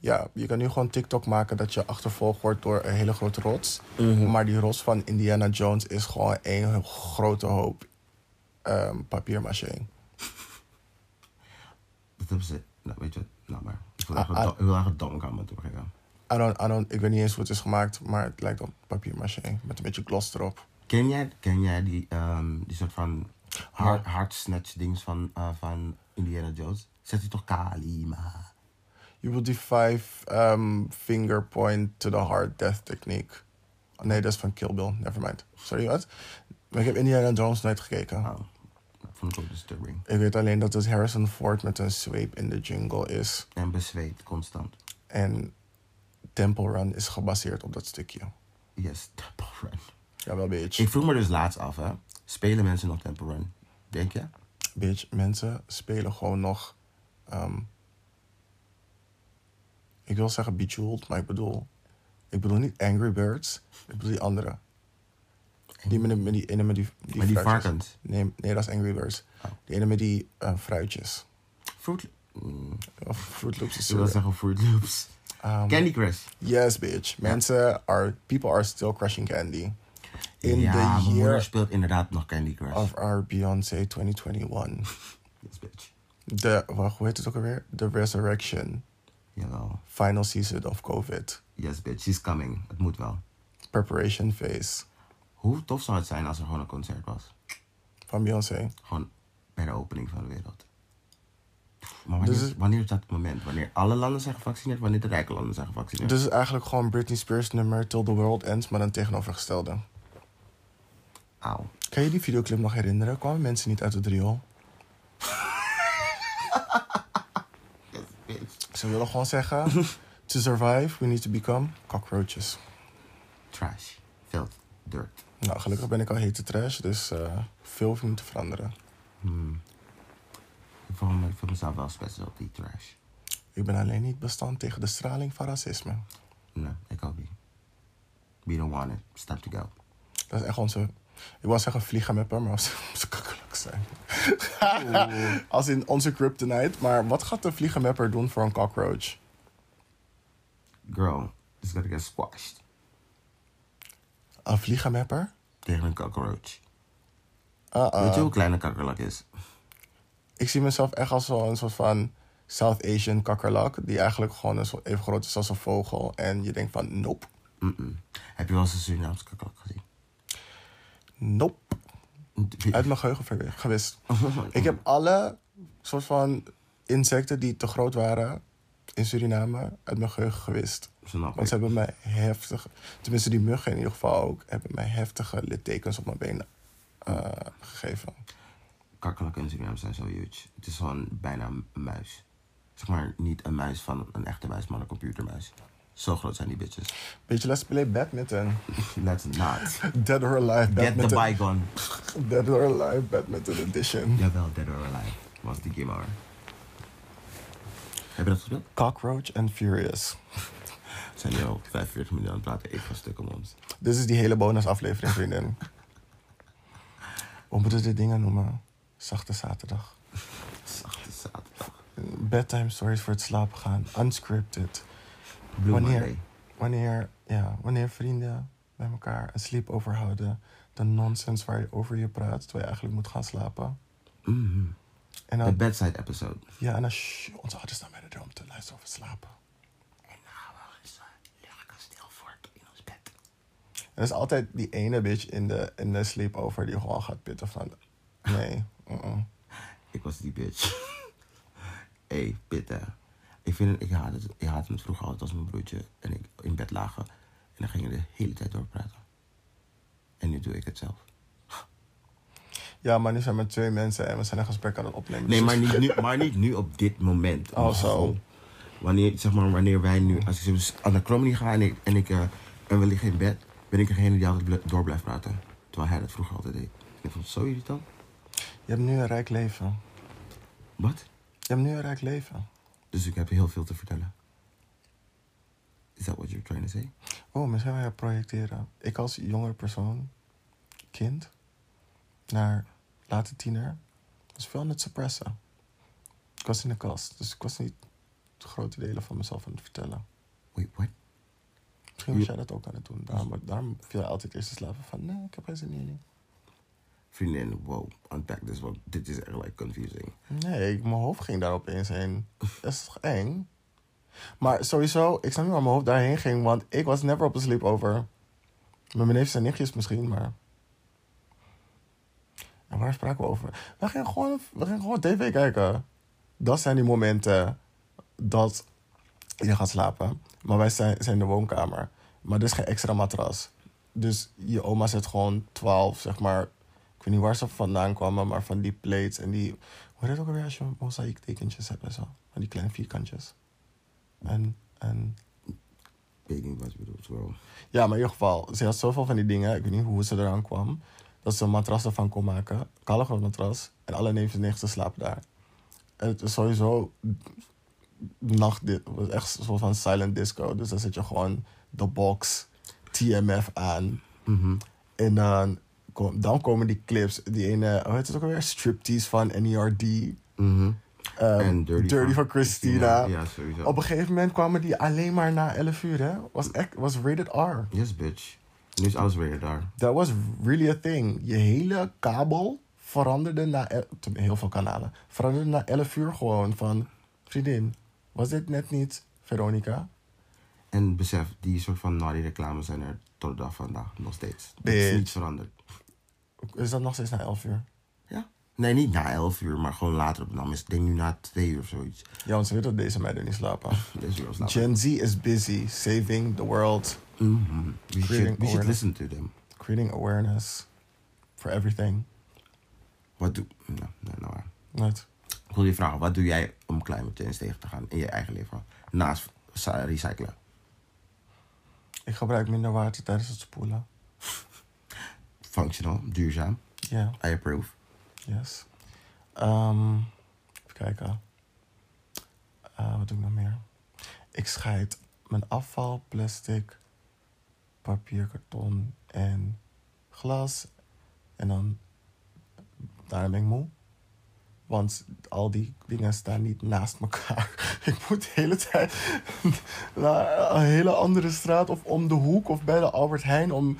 Speaker 1: Ja, je kan nu gewoon TikTok maken dat je achtervolgd wordt door een hele grote rots. Maar die rots van Indiana Jones is gewoon één grote hoop ehm papiermaché.
Speaker 2: Dat hebben ze... Nou, weet je? Nou maar. Ik wil
Speaker 1: Ah,
Speaker 2: eigenlijk
Speaker 1: ah.
Speaker 2: dom aan toe geven.
Speaker 1: I don't, I don't, ik weet niet eens hoe het is gemaakt, maar het lijkt op papiermaché. Met een beetje gloss erop.
Speaker 2: Ken jij, ken jij die, ehm, die soort van hard, hard snatch dings van, eh, van Indiana Jones? Zet hij toch Kalima?
Speaker 1: Je bedoelt die five um, finger point to the heart death technique. Oh, nee, dat is van Kill Bill. Nevermind. Sorry, wat? Maar ik heb Indiana Jones nooit gekeken.
Speaker 2: Oh, vond ik ook disturbing.
Speaker 1: Ik weet alleen dat het Harrison Ford met een zweep in de jungle is.
Speaker 2: En bezweet, constant.
Speaker 1: En Temple Run is gebaseerd op dat stukje.
Speaker 2: Yes, Temple Run.
Speaker 1: Jawel, bitch.
Speaker 2: Ik vroeg me dus laatst af, hè. Spelen mensen nog Temple Run? Denk je?
Speaker 1: Bitch, mensen spelen gewoon nog... ehm, ik wil zeggen Bejeweled, maar ik bedoel... Ik bedoel niet Angry Birds. Ik bedoel die andere. Die met, met die ene met die, die
Speaker 2: Met die
Speaker 1: fruitjes.
Speaker 2: varkens?
Speaker 1: Nee, nee, dat is Angry Birds.
Speaker 2: Oh.
Speaker 1: Die ene met die eh, fruitjes.
Speaker 2: Fruit... Mm,
Speaker 1: Of Fruit Loops is
Speaker 2: ik wil zeggen Fruit Loops.
Speaker 1: Um,
Speaker 2: Candy Crush.
Speaker 1: Yes, bitch. Mensen are... People are still crushing candy. In
Speaker 2: ja,
Speaker 1: the
Speaker 2: mijn moeder speelt inderdaad nog Candy Crush.
Speaker 1: of our Beyoncé 2021.
Speaker 2: Yes, bitch.
Speaker 1: De, wacht, hoe heet het ook alweer? The Resurrection.
Speaker 2: Jawel.
Speaker 1: Final season of COVID.
Speaker 2: Yes, bitch. She's coming. Het moet wel.
Speaker 1: Preparation phase.
Speaker 2: Hoe tof zou het zijn als er gewoon een concert was?
Speaker 1: Van Beyoncé.
Speaker 2: Gewoon bij de opening van de wereld. Maar wanneer,
Speaker 1: Dus
Speaker 2: wanneer is dat het moment? Wanneer alle landen zijn gevaccineerd, wanneer de rijke landen zijn gevaccineerd?
Speaker 1: Dus eigenlijk gewoon Britney Spears nummer Till the World Ends, maar dan tegenovergestelde.
Speaker 2: Auw.
Speaker 1: Kan je die videoclip nog herinneren? Kwamen mensen niet uit het riool? Ze willen gewoon zeggen... to survive, we need to become cockroaches.
Speaker 2: Trash. Filth. Dirt.
Speaker 1: Nou, gelukkig ben ik al hete trash, dus eh, veel hoeft niet te veranderen.
Speaker 2: Hmm. Ik voel, me, ik voel mezelf wel special op die trash.
Speaker 1: Ik ben alleen niet bestand tegen de straling van racisme.
Speaker 2: Nee, ik ook niet. We don't want it. Start to go.
Speaker 1: Dat is echt onze... Ik wou zeggen vliegen met maar als ze kakkerlak zijn. als in onze kryptonite. Maar wat gaat de vliegenmapper doen voor een cockroach?
Speaker 2: Girl, it's gonna get squashed.
Speaker 1: Een vliegenmapper?
Speaker 2: Tegen een cockroach.
Speaker 1: Uh-uh.
Speaker 2: Weet je hoe klein een kakkerlak is?
Speaker 1: Ik zie mezelf echt als zo'n soort van South Asian kakkerlak. Die eigenlijk gewoon een soort, even groot is als een vogel. En je denkt van, nope.
Speaker 2: Heb je wel eens een Surinaamse kakkerlak gezien?
Speaker 1: Nope. Uit mijn geheugen ver- gewist. Ik heb alle soort van insecten die te groot waren in Suriname uit mijn geheugen gewist.
Speaker 2: Snap
Speaker 1: Want ze hebben mij heftig, tenminste die muggen in ieder geval ook, hebben mij heftige littekens op mijn benen eh, gegeven.
Speaker 2: Kakkerlakken in Suriname zijn zo huge. Het is gewoon bijna een muis. Zeg maar niet een muis van een echte muis, maar een computermuis. Zo groot zijn die bitches.
Speaker 1: Beetje let's play badminton.
Speaker 2: Let's not.
Speaker 1: Dead or Alive
Speaker 2: Get the
Speaker 1: badminton.
Speaker 2: bygone.
Speaker 1: Dead or Alive badminton edition.
Speaker 2: Jawel, Dead or Alive. Was die game hoor. Heb je dat gespeeld?
Speaker 1: Cockroach and Furious.
Speaker 2: We zijn nu al 45 minuten aan het praten. Ik ga stuk om ons.
Speaker 1: Dit is die hele bonusaflevering, vriendin. Hoe moeten we dit dingen noemen? Zachte zaterdag.
Speaker 2: Zachte zaterdag.
Speaker 1: Bedtime stories voor het slapen gaan. Unscripted.
Speaker 2: Blue
Speaker 1: wanneer,
Speaker 2: Monday.
Speaker 1: wanneer, ja, wanneer vrienden bij elkaar een sleepover houden. De nonsense waar je over je praat, terwijl je eigenlijk moet gaan slapen. En
Speaker 2: De
Speaker 1: dan,
Speaker 2: bedside episode.
Speaker 1: ja, en dan, shh, onze ouders staan bij de deur om te luisteren over slapen.
Speaker 2: En dan gaan we eens uh, lekker stil voort in ons bed.
Speaker 1: Er is altijd die ene bitch in de, in de sleepover die gewoon gaat pitten van... Nee, mm-mm.
Speaker 2: Ik was die bitch. hey, pitten. Ik, vind ik, haatte het, ik haatte het vroeger altijd als mijn broertje en ik in bed lagen. En dan gingen we de hele tijd doorpraten. En nu doe ik het zelf.
Speaker 1: Ja, maar nu zijn we met twee mensen en we zijn een gesprek aan het opnemen.
Speaker 2: Nee,
Speaker 1: Dus
Speaker 2: maar niet nu, maar niet nu op dit moment.
Speaker 1: Oh, zo.
Speaker 2: Wanneer, zeg maar, wanneer wij nu, als ik aan de Cromedy ga en, ik, en, ik, eh, en we liggen in bed, ben ik degene die altijd door blijft praten. Terwijl hij dat vroeger altijd deed. Ik vond het zo irritant.
Speaker 1: Je hebt nu een rijk leven.
Speaker 2: Wat?
Speaker 1: Je hebt nu een rijk leven.
Speaker 2: Dus ik heb heel veel te vertellen. Is that what you're trying to say?
Speaker 1: Oh, misschien wil je projecteren. Ik als jongere persoon, kind, naar late tiener, was veel aan het suppressen. Ik was in de kast, dus ik was niet grote delen van mezelf aan het vertellen.
Speaker 2: Wait, what?
Speaker 1: Misschien was jij dat ook aan het doen. Daarom, daarom viel je altijd eerst te slapen van, nee, ik heb geen zin in.
Speaker 2: Vriendin, wow, unpack this one. Dit is echt like confusing.
Speaker 1: Nee, mijn hoofd ging daar opeens heen. Dat is toch eng? Maar sowieso, ik snap niet waar mijn hoofd daarheen ging, want ik was never op een sleepover. Met mijn neefjes en nichtjes misschien, maar... En waar spraken we over? We gingen gewoon, we gingen gewoon tv kijken. Dat zijn die momenten dat je gaat slapen. Maar wij zijn, zijn in de woonkamer. Maar er is geen extra matras. Dus je oma zet gewoon 12, zeg maar. Ik weet niet waar ze vandaan kwamen, maar van die plates en die. Hoe heet het ook alweer als je mozaïektekentjes hebt en zo? Van die kleine vierkantjes. En, en.
Speaker 2: Weet niet wat je bedoelt, girl.
Speaker 1: Ja, maar in ieder geval, ze had zoveel van die dingen. Ik weet niet hoe ze eraan kwam. Dat ze een matras ervan kon maken. Kallige matras. En alle neefjes en nichten slapen daar. En het is sowieso nacht dit was echt een soort van silent disco. Dus dan zet je gewoon de box TMF aan.
Speaker 2: Mhm.
Speaker 1: En dan, kom- dan komen die clips. Die ene, hoe heet het ook alweer? Striptease van NERD.
Speaker 2: Mhm.
Speaker 1: Ehm,
Speaker 2: En Dirty,
Speaker 1: van Christina.
Speaker 2: Ja, sowieso.
Speaker 1: Op een gegeven moment kwamen die alleen maar na 11 uur, hè? Was, echt, was rated R.
Speaker 2: Yes, bitch. Nu is alles weer daar.
Speaker 1: That was really a thing. Je hele kabel veranderde na... Heel veel kanalen. Veranderde na 11 uur gewoon van... Vriendin, was dit net niet Veronica?
Speaker 2: En besef, die soort van naughty reclames zijn er tot de dag van vandaag nog steeds. Het is
Speaker 1: Bitch.
Speaker 2: niet veranderd.
Speaker 1: Is dat nog steeds na 11 uur?
Speaker 2: Ja. Nee, niet na 11 uur, maar gewoon later op de naam. Ik denk nu na 2 uur of zoiets.
Speaker 1: Ja, want ze weten dat deze meiden niet slapen.
Speaker 2: Deze slapen.
Speaker 1: Gen Z is busy saving the world,
Speaker 2: Mhm. We, should, we listen to them.
Speaker 1: creating awareness for everything.
Speaker 2: Wat doe... Nou, nee, nou waar.
Speaker 1: Wat?
Speaker 2: Ik wil je vragen, wat doe jij om climate change tegen te gaan in je eigen leven? Naast recyclen.
Speaker 1: Ik gebruik minder water tijdens het spoelen.
Speaker 2: Functional, duurzaam.
Speaker 1: Ja,
Speaker 2: I approve.
Speaker 1: yes. Ehm, even kijken. Eh, wat doe ik nog meer? Ik scheid mijn afval, plastic papier, karton en glas. En dan, daarna ben ik moe. Want al die dingen staan niet naast elkaar. Ik moet de hele tijd naar een hele andere straat of om de hoek of bij de Albert Heijn om...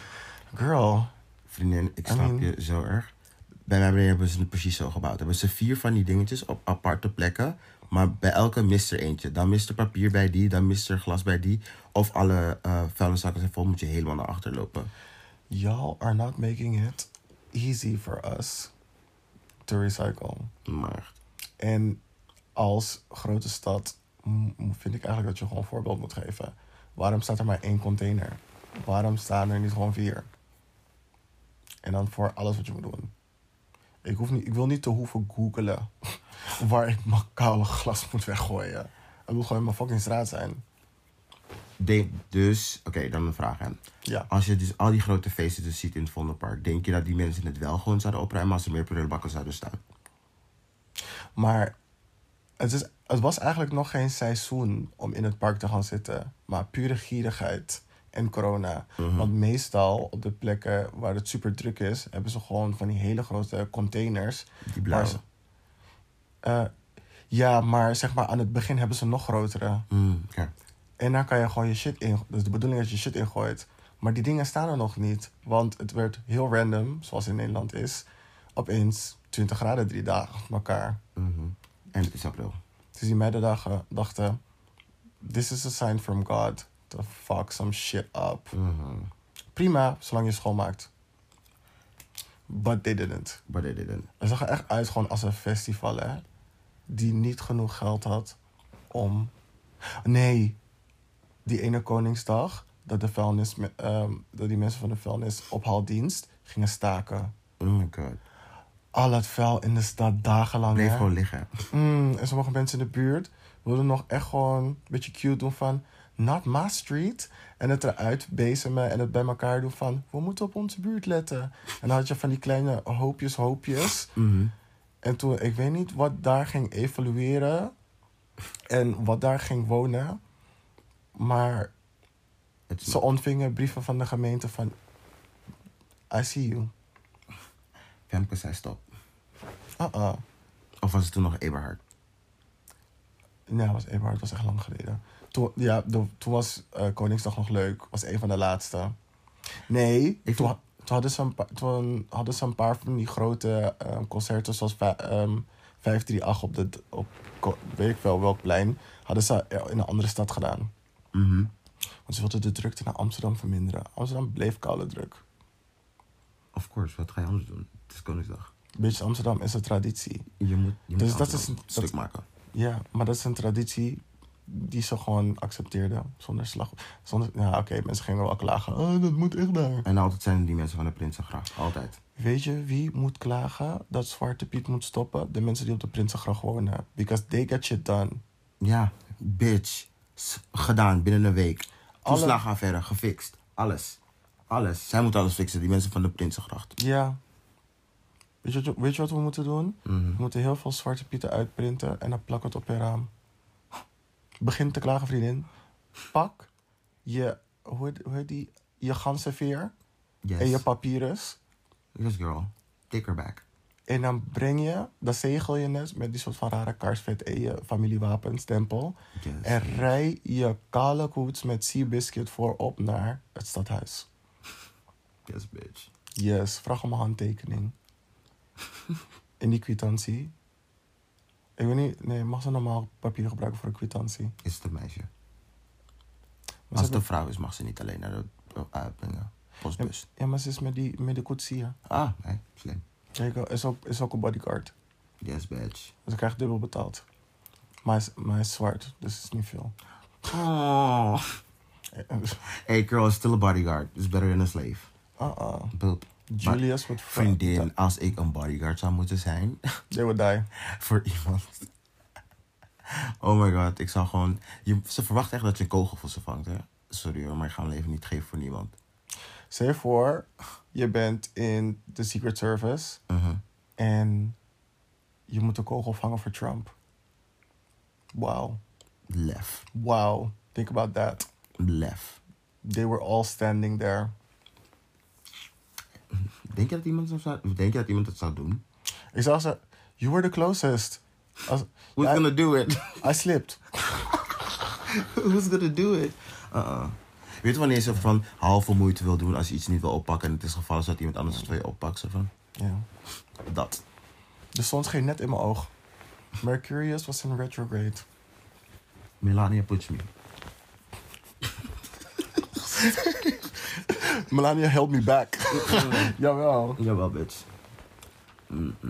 Speaker 1: Girl,
Speaker 2: Vriendin, ik
Speaker 1: I
Speaker 2: snap
Speaker 1: mean-
Speaker 2: je zo erg. Bij mij beneden hebben ze het precies zo gebouwd. Hebben ze vier van die dingetjes op aparte plekken. Maar bij elke mist er eentje. Dan mist er papier bij die, dan mist er glas bij die. Of alle eh vuilniszakken zijn vol, moet je helemaal naar achter lopen.
Speaker 1: y'all are not making it easy for us to recycle.
Speaker 2: Maar.
Speaker 1: En als grote stad vind ik eigenlijk dat je gewoon een voorbeeld moet geven. Waarom staat er maar één container? Waarom staan er niet gewoon vier? En dan voor alles wat je moet doen. Ik, hoef niet, ik wil niet te hoeven googelen waar ik mijn koude glas moet weggooien. Het moet gewoon in mijn fucking straat zijn.
Speaker 2: Denk, dus, oké, dan een vraag hè.
Speaker 1: Ja.
Speaker 2: Als je dus al die grote feesten dus ziet in het Vondelpark, denk je dat die mensen het wel gewoon zouden opruimen als er meer prullenbakken zouden staan?
Speaker 1: Maar het, is, het was eigenlijk nog geen seizoen om in het park te gaan zitten. Maar pure gierigheid en corona. Want meestal op de plekken waar het super druk is, hebben ze gewoon van die hele grote containers.
Speaker 2: Die blauwe.
Speaker 1: ze- Eh, ja, maar zeg maar aan het begin hebben ze nog grotere.
Speaker 2: Mm.
Speaker 1: En dan kan je gewoon je shit in. Dus de bedoeling is dat je shit ingooit. Maar die dingen staan er nog niet. Want het werd heel random, zoals in Nederland is. Opeens 20 graden drie dagen achter elkaar.
Speaker 2: Mhm. En het is april.
Speaker 1: Dus die meiden dachten, dachten, this is a sign from God to fuck some shit up. Prima, zolang je schoonmaakt. But they didn't.
Speaker 2: But they didn't.
Speaker 1: Het zag er echt uit gewoon als een festival, hè. Die niet genoeg geld had om... Nee, die ene Koningsdag, dat, de vuilnis, ehm, dat die mensen van de vuilnisophaaldienst gingen staken.
Speaker 2: Oh my god.
Speaker 1: Al het vuil in de stad dagenlang,
Speaker 2: Bleef
Speaker 1: hè.
Speaker 2: gewoon liggen.
Speaker 1: Mm, en sommige mensen in de buurt wilden nog echt gewoon een beetje cute doen van... Not my street. En het eruit bezemen en het bij elkaar doen van... We moeten op onze buurt letten. En dan had je van die kleine hoopjes, hoopjes.
Speaker 2: Mhm.
Speaker 1: En toen, ik weet niet wat daar ging evolueren. En wat daar ging wonen. Maar ze ontvingen brieven van de gemeente van... I see you.
Speaker 2: Femke zei stop.
Speaker 1: Uh-uh.
Speaker 2: Of was het toen nog Eberhard?
Speaker 1: Nee, het was Eberhard, was echt lang geleden. Toen, ja, toen was eh, Koningsdag nog leuk. Was een van de laatste. Nee,
Speaker 2: Ik
Speaker 1: toen,
Speaker 2: vond-
Speaker 1: toen, hadden ze een pa- toen hadden ze een paar van die grote ehm, concerten... zoals va- ehm, 538 op de... Op, weet ik wel welk plein... hadden ze in een andere stad gedaan.
Speaker 2: Mhm.
Speaker 1: Want ze wilden de drukte naar Amsterdam verminderen. Amsterdam bleef koude druk.
Speaker 2: Of course, wat ga je anders doen? Het is Koningsdag.
Speaker 1: Beetje Amsterdam is een traditie.
Speaker 2: Je moet, je
Speaker 1: Dus
Speaker 2: moet
Speaker 1: dat
Speaker 2: Amsterdam
Speaker 1: is een-
Speaker 2: stuk
Speaker 1: dat-
Speaker 2: maken.
Speaker 1: Ja, maar dat is een traditie die ze gewoon accepteerden. Zonder slag. Zonder, ja, oké, mensen gingen wel klagen. Oh, dat moet echt daar.
Speaker 2: En altijd zijn die mensen van de Prinsengracht. Altijd.
Speaker 1: Weet je wie moet klagen dat Zwarte Piet moet stoppen? De mensen die op de Prinsengracht wonen. Because they get shit done.
Speaker 2: Ja, bitch. S- gedaan binnen een week.
Speaker 1: Alle-
Speaker 2: Toeslagenaffaire, gefixt. Alles. Alles. Zij moeten alles fixen, die mensen van de Prinsengracht.
Speaker 1: Ja. Weet je, wat- weet je wat we moeten doen?
Speaker 2: Mhm.
Speaker 1: We moeten heel veel Zwarte Pieten uitprinten en dan plak het op je raam. Begin te klagen, vriendin. Pak je, hoe heet, hoe heet die, je ganzenveer
Speaker 2: Yes.
Speaker 1: en je papyrus.
Speaker 2: Yes, girl. Take her back.
Speaker 1: En dan breng je, dan zegel je het met die soort van rare kaarsvet en je familiewapenstempel.
Speaker 2: Yes.
Speaker 1: En rij je kale koets met Seabiscuit voorop naar het stadhuis.
Speaker 2: Yes, bitch.
Speaker 1: Yes, vraag om een handtekening. In die kwitantie. Ik weet niet, nee, mag ze normaal papier gebruiken voor een kwitantie?
Speaker 2: Is het een meisje?
Speaker 1: Maar ze
Speaker 2: Als het een vrouw is, mag ze niet alleen naar de uh, uitbrengen. Postbus.
Speaker 1: Ja, maar ze is met, die, met de koetsier.
Speaker 2: Ah, nee. Slim.
Speaker 1: Kijk, is ook, is ook een bodyguard.
Speaker 2: Yes, bitch.
Speaker 1: Dus ik krijg dubbel betaald. Maar hij is, maar hij is zwart, dus het is niet veel.
Speaker 2: Oh. Hey, girl is still a bodyguard. It's better than a slave.
Speaker 1: Uh-uh. Julius wordt
Speaker 2: vriendin, als ik een bodyguard zou moeten zijn...
Speaker 1: They would die.
Speaker 2: voor iemand. Oh my god, ik zou gewoon. Je, ze verwachten echt dat je een kogel voor ze vangt, hè? Sorry hoor, maar ik ga mijn leven niet geven voor niemand.
Speaker 1: Stel je voor, je bent in de Secret Service
Speaker 2: Mhm.
Speaker 1: en je moet een kogel vangen voor Trump. Wow.
Speaker 2: Lef.
Speaker 1: Wow. Think about that.
Speaker 2: Lef.
Speaker 1: they were all standing there.
Speaker 2: Denk je dat iemand, dat zou, denk je dat iemand het zou doen?
Speaker 1: Ik zou zeggen, you were the closest. Als,
Speaker 2: Who's gonna do it?
Speaker 1: I slipped.
Speaker 2: Who's gonna do it? Uh-uh. Weet je wanneer je zo van halve moeite wil doen als je iets niet wil oppakken en het is gevallen zodat iemand anders het voor je oppakt? Zo van,
Speaker 1: Ja.
Speaker 2: dat.
Speaker 1: De zon scheen net in mijn oog. Mercurius was in retrograde.
Speaker 2: Melania me.
Speaker 1: Melania held me back. Jawel.
Speaker 2: Jawel, bitch.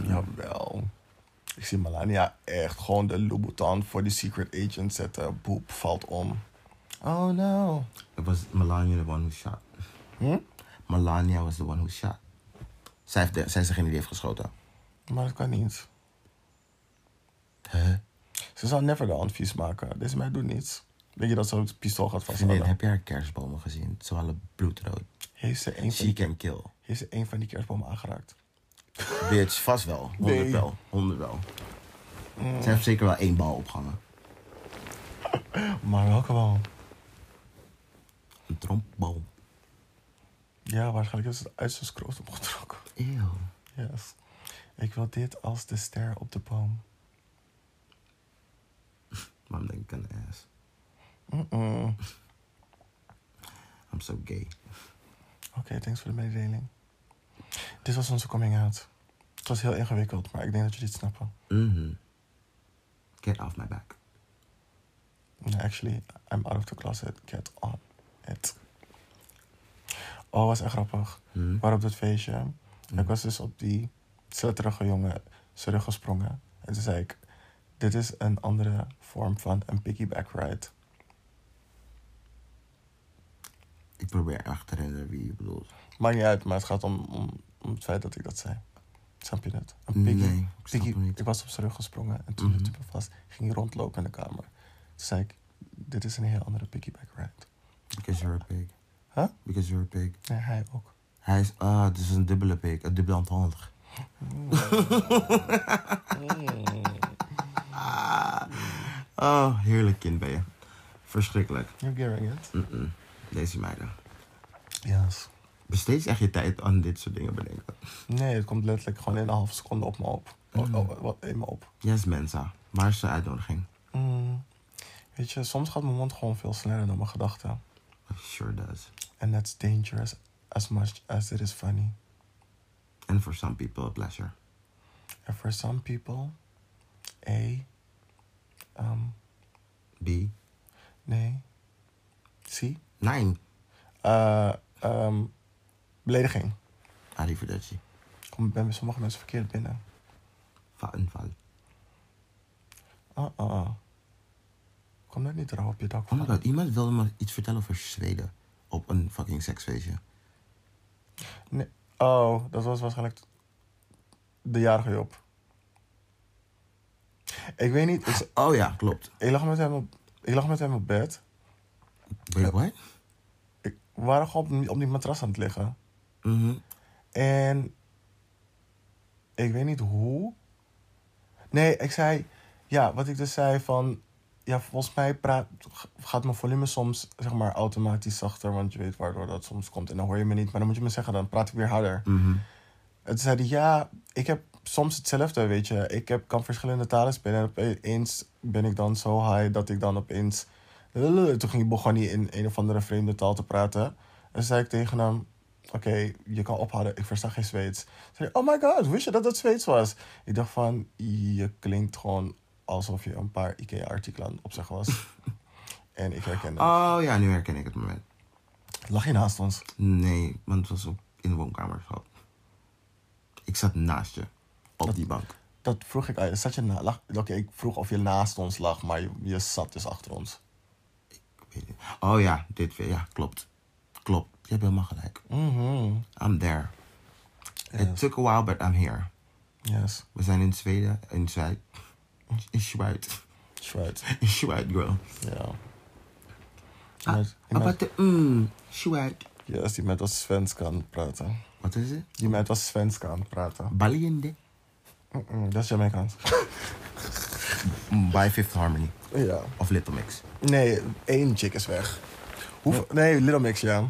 Speaker 1: Jawel. Ik zie Melania echt gewoon de Louboutin voor die secret agent zetten. Boep, valt om. Oh no.
Speaker 2: It was Melania the one who shot.
Speaker 1: Hm?
Speaker 2: Melania was the one who shot. Zij, heeft de, zij is degene die heeft geschoten.
Speaker 1: Maar dat kan niet.
Speaker 2: Huh?
Speaker 1: Ze zal never de hand vies maken. Deze meid doet niets. Denk je dat ze het pistool gaat vasthouden?
Speaker 2: heb je haar kerstbomen gezien? Ze waren bloedrood.
Speaker 1: Heeft ze een
Speaker 2: She can kill.
Speaker 1: heeft ze een van die kerstbomen aangeraakt?
Speaker 2: Bitch, vast wel. 100
Speaker 1: Nee.
Speaker 2: wel. 100 wel. Ze heeft zeker wel één bal opgehangen.
Speaker 1: Maar welke wel?
Speaker 2: Een trompboom.
Speaker 1: Ja, waarschijnlijk is het uit zijn scrotum getrokken.
Speaker 2: Eeuw.
Speaker 1: Yes. Ik wil dit als de ster op de boom.
Speaker 2: Maar denk ik aan ass.
Speaker 1: Mm-mm.
Speaker 2: I'm so gay.
Speaker 1: Oké, thanks voor de mededeling. Dit was onze coming out. Het was heel ingewikkeld, maar ik denk dat jullie het snappen.
Speaker 2: Mhm. Get off my back.
Speaker 1: No, actually, I'm out of the closet. Get on it. Oh, was echt grappig.
Speaker 2: Hmm.
Speaker 1: Waar op dat feestje. Ik was dus op die sletterige jongen zijn rug gesprongen. En toen zei ik, dit is een andere vorm van een piggyback ride.
Speaker 2: Ik probeer echt te herinneren wie je bedoelt.
Speaker 1: Maakt niet uit, maar het gaat om, om, om het feit dat ik dat zei. Snap je het? Een piggy,
Speaker 2: Nee, ik
Speaker 1: piggy,
Speaker 2: niet.
Speaker 1: ik was op zijn rug gesprongen en toen hij me vast. Ging rondlopen in de kamer. Toen zei ik, dit is een heel andere piggyback ride.
Speaker 2: Because you're a pig.
Speaker 1: Huh?
Speaker 2: Because you're a pig.
Speaker 1: Nee, hij ook.
Speaker 2: Hij is, ah, het is een dubbele pig. Een dubbele entendre. Oh, heerlijk kind ben je. Verschrikkelijk.
Speaker 1: You're getting it?
Speaker 2: Mm-mm. Deze meiden.
Speaker 1: Yes.
Speaker 2: Besteed je echt je tijd aan dit soort dingen bedenken.
Speaker 1: Nee, het komt letterlijk gewoon in een halve seconde op me op. Oh,
Speaker 2: Mm.
Speaker 1: oh, wat in me op.
Speaker 2: Yes, Mensa. Waar is de uitnodiging?
Speaker 1: Mm. Weet je, soms gaat mijn mond gewoon veel sneller dan mijn gedachten.
Speaker 2: It sure does.
Speaker 1: And that's dangerous as much as it is funny.
Speaker 2: And for some people, a pleasure.
Speaker 1: And for some people, A, um,
Speaker 2: B.
Speaker 1: nee, C,
Speaker 2: Nine.
Speaker 1: uh, um, belediging.
Speaker 2: Arrivederci.
Speaker 1: Kom bij sommige mensen verkeerd binnen.
Speaker 2: Va een val.
Speaker 1: Uh uh. Kom daar niet rauw op je dak
Speaker 2: Oh my
Speaker 1: vallen.
Speaker 2: god, iemand wilde me iets vertellen over Zweden. Op een fucking seksfeestje.
Speaker 1: Nee. Oh, dat was waarschijnlijk de jarige Job. Ik weet niet, ik,
Speaker 2: Oh ja, klopt.
Speaker 1: ik, lag met hem op, ik lag met hem op bed.
Speaker 2: Wait, what?
Speaker 1: Ik, we waren gewoon op, die- op die matras aan het liggen.
Speaker 2: Mhm.
Speaker 1: En ik weet niet hoe. Nee, ik zei, ja, wat ik dus zei van, ja, volgens mij praat, gaat mijn volume soms, zeg maar, automatisch zachter, want je weet waardoor dat soms komt. En dan hoor je me niet, maar dan moet je me zeggen, dan praat ik weer harder. En toen zei hij, ja, ik heb soms hetzelfde, weet je. Ik heb, kan verschillende talen spelen en opeens ben ik dan zo high dat ik dan opeens... Toen ging, begon hij in een of andere vreemde taal te praten. En zei ik tegen hem, oké, je kan ophouden, ik versta geen Zweeds. Zei hij, oh my god, wist je dat het Zweeds was? Ik dacht van, je klinkt gewoon alsof je een paar IKEA-artikelen het opzeggen was. en ik herkende het.
Speaker 2: Oh ja, nu herken ik het moment.
Speaker 1: Lag je naast ons?
Speaker 2: Nee, want het was op, in de woonkamer. Zo. Ik zat naast je. Op die bank.
Speaker 1: Dat vroeg ik. Zat je na, lag, Oké, ik vroeg of je naast ons lag, maar je, je zat dus achter ons.
Speaker 2: Ik weet niet. Oh ja, dit weer. Ja, klopt. Klopt. Je hebt helemaal gelijk.
Speaker 1: Mhm.
Speaker 2: I'm there. It took a while, but I'm here.
Speaker 1: Yes.
Speaker 2: We zijn in Zweden. In Zweden. In Zweden.
Speaker 1: Right.
Speaker 2: In Zweden, girl.
Speaker 1: Ja.
Speaker 2: Ah,
Speaker 1: Iemand-
Speaker 2: ah, de... Mm, Zweden.
Speaker 1: Yes, die met als Svenska aan het praten.
Speaker 2: Wat is het?
Speaker 1: Die met als Svenska aan het praten.
Speaker 2: Baliende.
Speaker 1: Mm-mm, dat is Jamaicaans.
Speaker 2: Mm, By Fifth Harmony.
Speaker 1: ja.
Speaker 2: Of Little Mix.
Speaker 1: Nee, één chick is weg. Hoeveel, nee, Little Mix, ja.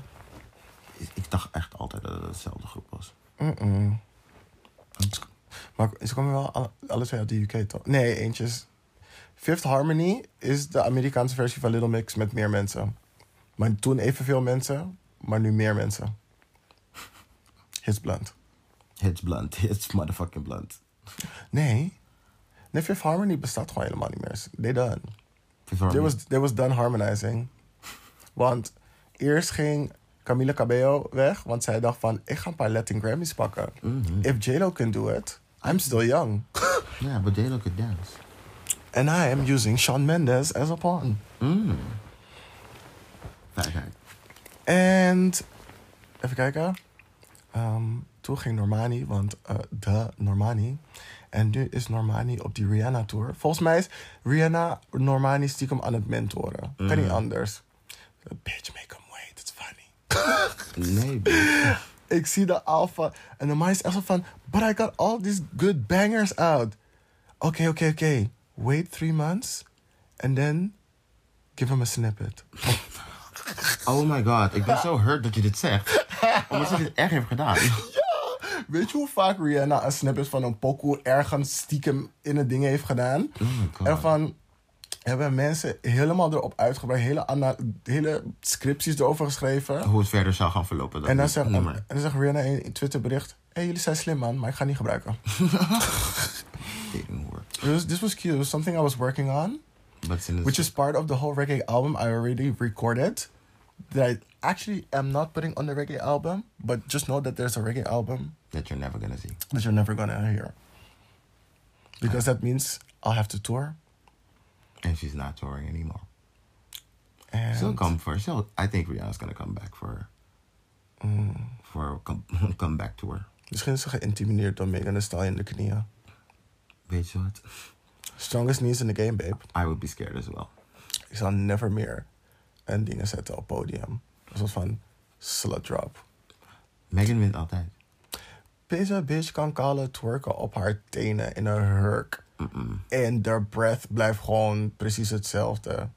Speaker 2: Ik, dacht echt altijd dat het hetzelfde groep was.
Speaker 1: Mm-mm. Maar ze komen wel alle, alle twee uit de UK, toch? Nee, eentje is... Fifth Harmony is de Amerikaanse versie van Little Mix met meer mensen. Maar toen evenveel mensen, maar nu meer mensen. Hits Blunt.
Speaker 2: It's blunt. It's motherfucking blunt.
Speaker 1: Nee. Nee, Fifth Harmony bestaat gewoon helemaal niet meer. They done. There was, there was done harmonizing. Want eerst ging Camila Cabello weg, want zij dacht van, ik ga een paar Latin Grammys pakken.
Speaker 2: Mhm.
Speaker 1: If J-Lo can do it, I'm still young.
Speaker 2: Ja, but look could dance.
Speaker 1: And I am using Shawn Mendes as a pawn.
Speaker 2: Mm.
Speaker 1: En even kijken. Ehm, toen ging Normani, want eh, de Normani. En nu is Normani op die Rihanna tour. Volgens mij is Rihanna Normani stiekem aan het mentoren. Kan niet anders. Bitch, make him wait. It's funny.
Speaker 2: Nee.
Speaker 1: Ik zie de alpha. En Normani is echt zo van... But I got all these good bangers out. Oké, oké, oké. Wait three months. And then... Give him a snippet.
Speaker 2: Oh my god, ik ben zo hurt dat je dit zegt. Omdat ze dit echt heeft gedaan.
Speaker 1: Weet je hoe vaak Rihanna een snippet van een pokoe ergens stiekem in het ding heeft gedaan?
Speaker 2: Oh.
Speaker 1: En van hebben mensen helemaal erop uitgebreid, hele, hele scripties erover geschreven.
Speaker 2: Hoe het verder zou gaan verlopen.
Speaker 1: En, dan zegt, en, dan zegt Rihanna in een Twitterbericht: Hé, jullie zijn slim man, maar ik ga niet gebruiken. It was, this was cute. It was something I was working on, which is part of the whole reggae album I already recorded. That I actually am not putting on the reggae album, but just know that there's a reggae album
Speaker 2: that you're never gonna see.
Speaker 1: that you're never gonna hear. Because that means I'll have to tour.
Speaker 2: And she's not touring anymore.
Speaker 1: And
Speaker 2: She'll come for. She'll. I think Rihanna's gonna come back for.
Speaker 1: Mm.
Speaker 2: For a come, comeback tour.
Speaker 1: Misschien is ze geïntimideerd door Megan Thee Stallion in de knieën.
Speaker 2: Weet je wat?
Speaker 1: Strongest knees in the game, babe.
Speaker 2: I would be scared as well.
Speaker 1: Ik zal never meer een dingen zetten op podium. Een soort van slut drop.
Speaker 2: Megan wint altijd.
Speaker 1: Deze bitch kan kallen twerken op haar tenen in een hurk.
Speaker 2: Mm-mm.
Speaker 1: En haar breath blijft gewoon precies hetzelfde.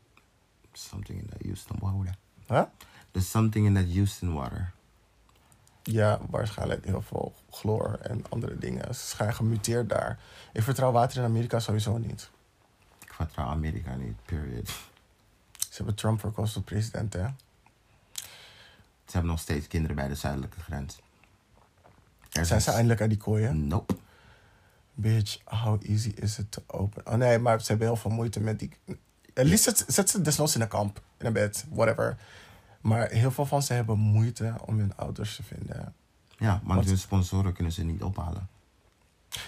Speaker 2: Something in that Houston water.
Speaker 1: Huh?
Speaker 2: There's something in that Houston water.
Speaker 1: Ja, waarschijnlijk heel veel chloor en andere dingen. Ze zijn gemuteerd daar. Ik vertrouw water in Amerika sowieso niet.
Speaker 2: Ik vertrouw Amerika niet, period.
Speaker 1: Ze hebben Trump verkozen tot president, hè?
Speaker 2: Ze hebben nog steeds kinderen bij de zuidelijke grens. Er
Speaker 1: Zijn ze eindelijk uit die kooien?
Speaker 2: Nope.
Speaker 1: Bitch, how easy is it to open? Oh nee, maar ze hebben heel veel moeite met die... At least zet, zet ze desnoods in een kamp, in een bed, whatever. Maar heel veel van ze hebben moeite om hun ouders te vinden.
Speaker 2: Ja, maar
Speaker 1: Wat?
Speaker 2: hun sponsoren kunnen ze niet ophalen.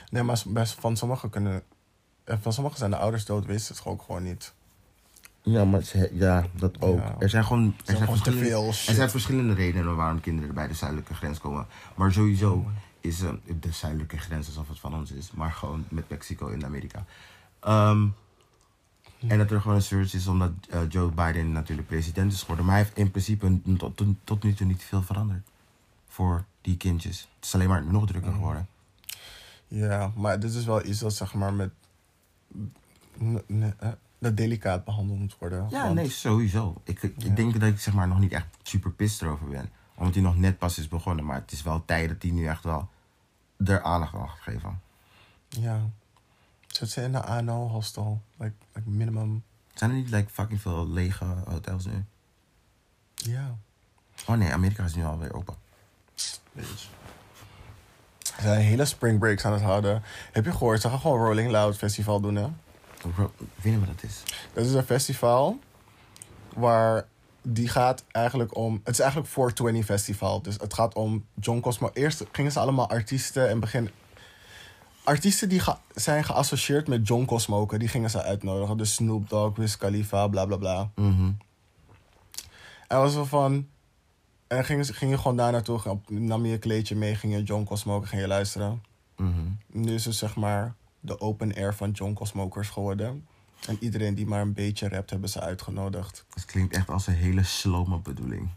Speaker 1: Nee, maar van sommigen kunnen... eh, Van sommigen zijn de ouders dood, wisten het ook gewoon niet.
Speaker 2: Ja, maar ze, ja, dat ook.
Speaker 1: Ja.
Speaker 2: Er zijn gewoon, er zijn
Speaker 1: gewoon te
Speaker 2: verschillende,
Speaker 1: veel
Speaker 2: er zijn verschillende redenen waarom kinderen bij de zuidelijke grens komen. Maar sowieso is eh, de zuidelijke grens alsof het van ons is, maar gewoon met Mexico in Amerika. Ehm, En dat er gewoon een surge is omdat eh, Joe Biden natuurlijk president is geworden. Maar hij heeft in principe tot, tot, tot nu toe niet veel veranderd voor die kindjes. Het is alleen maar nog drukker
Speaker 1: Mm.
Speaker 2: geworden.
Speaker 1: Ja, maar dit is wel iets dat zeg maar met... dat delicaat behandeld moet worden.
Speaker 2: Ja,
Speaker 1: want-
Speaker 2: nee, sowieso. Ik, ik
Speaker 1: Ja.
Speaker 2: denk dat ik zeg maar nog niet echt super pissed erover ben. Omdat hij nog net pas is begonnen. Maar het is wel tijd dat hij nu echt wel er aandacht aan gaat geven.
Speaker 1: Ja. Zet ze in de ANO hostel. Like, like minimum.
Speaker 2: Zijn er niet like fucking veel lege hotels nu?
Speaker 1: Ja.
Speaker 2: Oh nee, Amerika is nu alweer open.
Speaker 1: Bitch. Ze zijn hele spring breaks aan het houden. Heb je gehoord? Ze gaan gewoon Rolling Loud Festival doen, hè?
Speaker 2: Weet niet wat dat is.
Speaker 1: Dat is een festival waar die gaat eigenlijk om. Het is eigenlijk 420 Festival. Dus het gaat om John Cosmo. Eerst gingen ze allemaal artiesten en begin. Artiesten die zijn geassocieerd met John Cosmo, die gingen ze uitnodigen. Dus Snoop Dogg, Wiz Khalifa, bla bla bla.
Speaker 2: Mhm.
Speaker 1: En was zo van. En ging, ging je gewoon daar naartoe, nam je je kleedje mee, ging je John Cosmo, ging je luisteren.
Speaker 2: Mhm.
Speaker 1: Nu is het zeg maar de open air van John Cosmokers geworden. En iedereen die maar een beetje rapt, hebben ze uitgenodigd.
Speaker 2: Het klinkt echt als een hele slome bedoeling.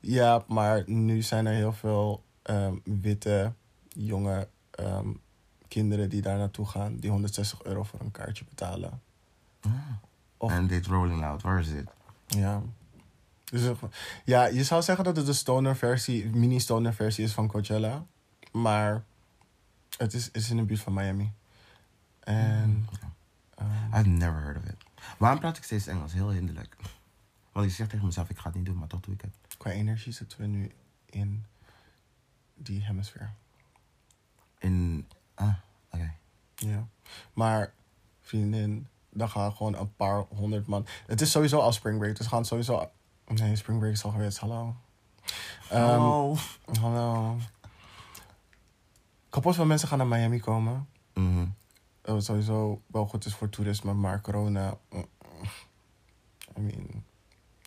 Speaker 1: Ja, maar nu zijn er heel veel ehm, witte, jonge ehm, kinderen die daar naartoe gaan, die 160 euro voor een kaartje betalen. Of-
Speaker 2: En dit Rolling Loud, waar is dit?
Speaker 1: Ja. Dus, ja, je zou zeggen dat het de stoner versie, mini stoner versie is van Coachella. Maar het is, is in de buurt van Miami. En ehm,
Speaker 2: I've never heard of it. Waarom praat ik steeds Engels? Heel hinderlijk. Want ik zeg tegen mezelf, ik ga het niet doen, maar toch doe ik het.
Speaker 1: qua energie zitten we nu in die hemisfeer.
Speaker 2: In... Ah, oké.
Speaker 1: Ja. Maar vriendin, dan gaan gewoon een paar honderd man. Het is sowieso al spring break, dus gaan sowieso. Nee, spring break is al geweest. Hallo. Ehm,
Speaker 2: Oh.
Speaker 1: hallo. Kapot veel mensen gaan naar Miami komen.
Speaker 2: Mhm.
Speaker 1: Wat sowieso wel goed is voor toerisme, maar corona. mm, I mean,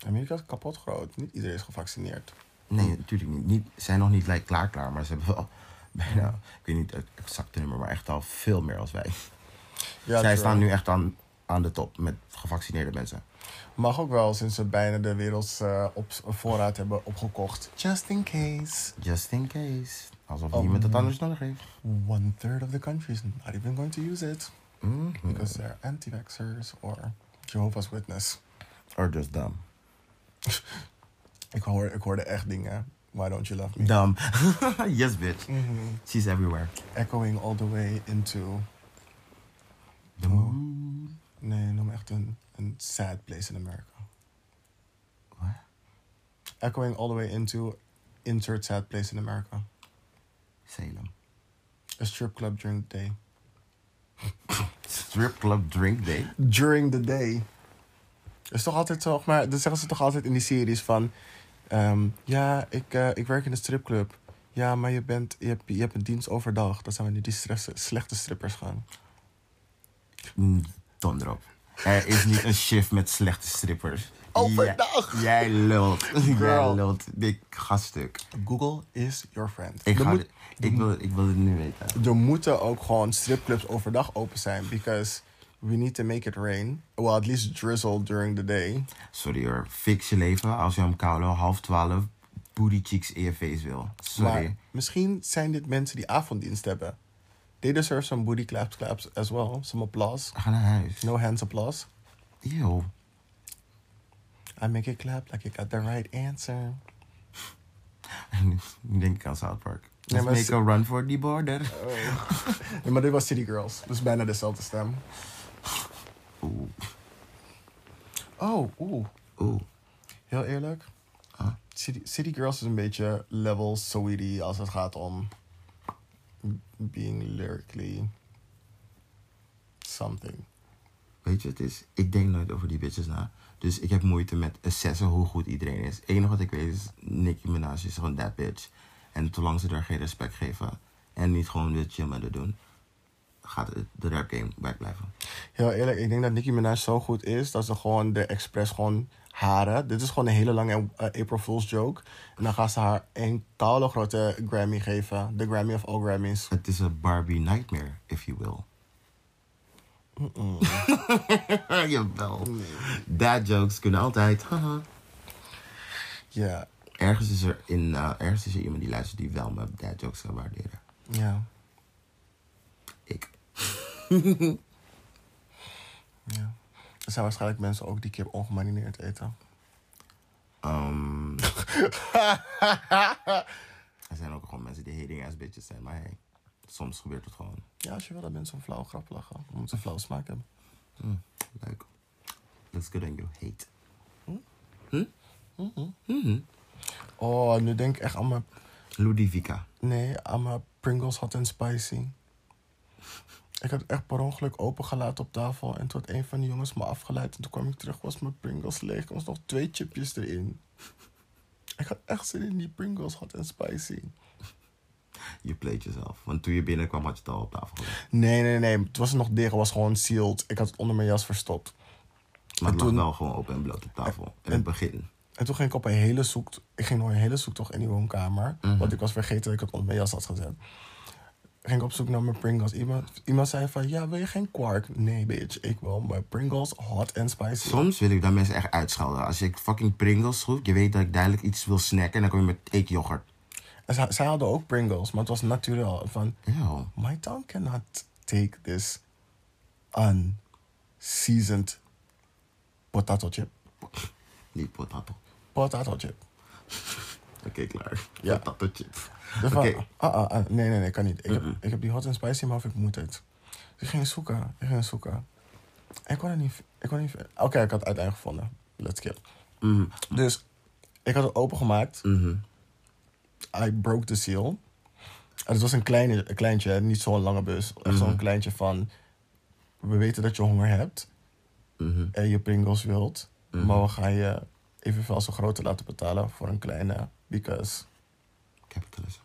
Speaker 1: Amerika is kapot groot. Niet iedereen is gevaccineerd.
Speaker 2: Nee, natuurlijk niet. niet. Zijn nog niet like, klaar klaar, maar ze hebben wel bijna... Ik weet niet het exacte nummer, maar echt al veel meer als wij.
Speaker 1: Ja,
Speaker 2: Zij staan nu echt aan, aan de top met gevaccineerde mensen.
Speaker 1: Mag ook wel, sinds ze bijna de werelds eh, op voorraad hebben opgekocht. Just in case.
Speaker 2: Just in case. Alsof
Speaker 1: Oh.
Speaker 2: niemand het anders nodig heeft.
Speaker 1: One third of the country is not even going to use it.
Speaker 2: Mhm.
Speaker 1: Because they're anti-vaxxers or Jehovah's Witness.
Speaker 2: Or just dumb.
Speaker 1: Ik, hoor, ik hoorde echt dingen. Why don't you love me?
Speaker 2: Dumb. yes, bitch.
Speaker 1: Mhm.
Speaker 2: She's everywhere.
Speaker 1: Echoing all the way into...
Speaker 2: The
Speaker 1: Oh.
Speaker 2: moon.
Speaker 1: Nee, noem echt een, een sad place in America.
Speaker 2: What?
Speaker 1: Echoing all the way into insert sad place in America.
Speaker 2: Salem.
Speaker 1: A strip club during the day.
Speaker 2: Strip club drink day.
Speaker 1: During the day. is toch altijd zo, maar dat zeggen ze toch altijd in die series van... ehm, ja, ik, eh, ik werk in een stripclub. Ja, maar je, bent, je, hebt, je hebt een dienst overdag. Dat zijn wanneer die stress, slechte strippers gaan.
Speaker 2: Mm, Donder op. Er is niet een shift met slechte strippers.
Speaker 1: Overdag.
Speaker 2: Jij, jij lult. Jij
Speaker 1: Girl.
Speaker 2: lult. Dik gaststuk.
Speaker 1: Google is your friend.
Speaker 2: Ik, ga,
Speaker 1: moet-
Speaker 2: ik, wil, ik wil het nu weten.
Speaker 1: er moeten ook gewoon stripclubs overdag open zijn. Because we need to make it rain. Well, at least drizzle during the day.
Speaker 2: Sorry hoor. Fix je leven als je om koude half twaalf booty cheeks in je face wil. Sorry.
Speaker 1: Maar misschien zijn dit mensen die avonddienst hebben. They deserve some booty claps claps as well. Some applause.
Speaker 2: Ga naar huis.
Speaker 1: No hands applause.
Speaker 2: Yo.
Speaker 1: I make it clap like you got the right answer.
Speaker 2: Nu denk ik aan South Park.
Speaker 1: Nee, maar
Speaker 2: make a run for the border.
Speaker 1: Nee, maar dit was City Girls. Dus bijna dezelfde stem.
Speaker 2: Oeh.
Speaker 1: Oh, oeh.
Speaker 2: Oeh.
Speaker 1: Heel eerlijk.
Speaker 2: Ah.
Speaker 1: City, City Girls is een beetje level Saweetie als het gaat om being lyrically something.
Speaker 2: Weet je, het is, ik denk nooit over die bitches na. Dus ik heb moeite met assessen hoe goed iedereen is. Het enige wat ik weet is, Nicki Minaj is gewoon that bitch. En zolang ze er geen respect geven en niet gewoon weer chill met haar doen, gaat de rap game back blijven.
Speaker 1: Heel eerlijk, ik denk dat Nicki Minaj zo goed is dat ze gewoon de expres gewoon haren. Dit is gewoon een hele lange eh, April Fool's joke. En dan gaan ze haar een koude grote Grammy geven. De Grammy of all Grammys.
Speaker 2: Het is een Barbie nightmare, if you will. Jawel. Dad jokes kunnen altijd. haha.
Speaker 1: Ja,
Speaker 2: ergens, is er in, eh, ergens is er iemand die luistert die wel mijn dad jokes kan waarderen.
Speaker 1: ja,
Speaker 2: Ik.
Speaker 1: ja. Er zijn waarschijnlijk mensen ook die kip ongemarineerd eten.
Speaker 2: Ehm, er zijn ook gewoon mensen die hating ass bitches zijn, maar hey, soms gebeurt het gewoon.
Speaker 1: Ja, als je wil dat mensen een flauw grap lachen. Omdat ze een flauw smaak hebben.
Speaker 2: Hm, leuk. Looks good on you. Hate.
Speaker 1: Oh, nu denk ik echt aan mijn...
Speaker 2: Ludivica.
Speaker 1: Nee, aan mijn Pringles hot and spicy. Ik had het echt per ongeluk opengelaten op tafel. En toen had een van die jongens me afgeleid. En toen kwam ik terug, was mijn Pringles leeg. Er was nog twee chipjes erin. Ik had echt zin in die Pringles hot and spicy.
Speaker 2: Je played jezelf. Want toen je binnenkwam had je het al op tafel gelegd.
Speaker 1: Nee, nee, nee. Het was nog dicht. Het was gewoon sealed. Ik had het onder mijn jas verstopt.
Speaker 2: Maar het
Speaker 1: toen-
Speaker 2: lag wel gewoon open en bloot op tafel. In het begin.
Speaker 1: En toen ging ik op een hele zoektocht. Ik ging nog een hele zoektocht in die woonkamer. Want ik was vergeten dat ik het onder mijn jas had gezet. Ging ik op zoek naar mijn Pringles. Iemand, iemand zei van, ja, wil je geen kwark? Nee, bitch. Ik wil mijn Pringles hot and spicy.
Speaker 2: Soms wil ik dat mensen echt uitschelden. Als ik fucking Pringles groep, je weet dat ik duidelijk iets wil snacken en dan kom je met eet yoghurt.
Speaker 1: En zij, zij hadden ook Pringles, maar het was natuurlijk van...
Speaker 2: Ew.
Speaker 1: My tongue cannot take this unseasoned potato chip.
Speaker 2: Niet potato.
Speaker 1: Potato chip.
Speaker 2: Oké, klaar.
Speaker 1: Ja.
Speaker 2: Potato chips.
Speaker 1: Dus
Speaker 2: Oké.
Speaker 1: van, ah, ah, ah, nee, nee, nee, kan niet. Ik, heb, ik heb die hot and spicy, maar of ik moet het. Dus ik ging zoeken, ik ging zoeken. En ik kon het niet, ik kon niet Oké, ik had het uiteindelijk gevonden. Let's skip.
Speaker 2: Mhm.
Speaker 1: Dus, ik had het opengemaakt.
Speaker 2: Mhm.
Speaker 1: I broke the seal. En het was een, kleine, een kleintje, niet zo'n lange bus. Echt zo'n
Speaker 2: Mhm.
Speaker 1: kleintje van... We weten dat je honger hebt en je Pringles wilt. Maar we gaan je evenveel zo groter laten betalen voor een kleine. Because
Speaker 2: Capitalism.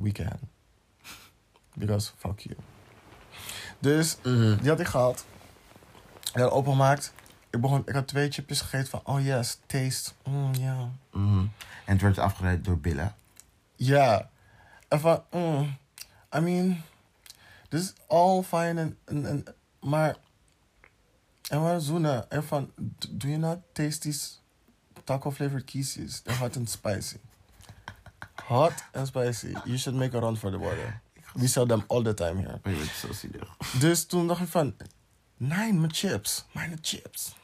Speaker 1: we can. Because fuck you. Dus
Speaker 2: Mhm.
Speaker 1: die had ik gehad. Ik had opengemaakt. Ik, begon, ik had twee chipjes gegeten van... Oh yes, taste. Mm, ja.
Speaker 2: Mhm. En het werd afgeleid door billen.
Speaker 1: Ja. En van... Mm, I mean... This is all fine en... en, en maar... En we zoenen. En van... Do you not taste these taco flavored kieses? They're hot and spicy. Hot and spicy. You should make a run for the border. We sell them all the time here.
Speaker 2: Oh, je bent zo zielig.
Speaker 1: Dus toen dacht ik van, nee, mijn chips, mijn chips.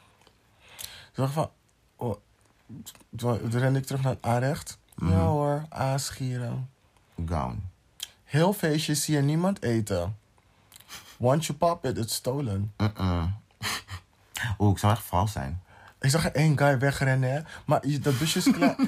Speaker 1: Toen dacht ik van, oh, toen rende ik terug naar het aanrecht.
Speaker 2: Mhm.
Speaker 1: Ja hoor, aasgieren.
Speaker 2: Gown.
Speaker 1: Heel feestje, zie je niemand eten. Once you pop it, it's stolen.
Speaker 2: Uh-uh. Oeh, ik zou echt vals zijn.
Speaker 1: Ik zag één guy wegrennen, hè. Maar dat busje is klaar.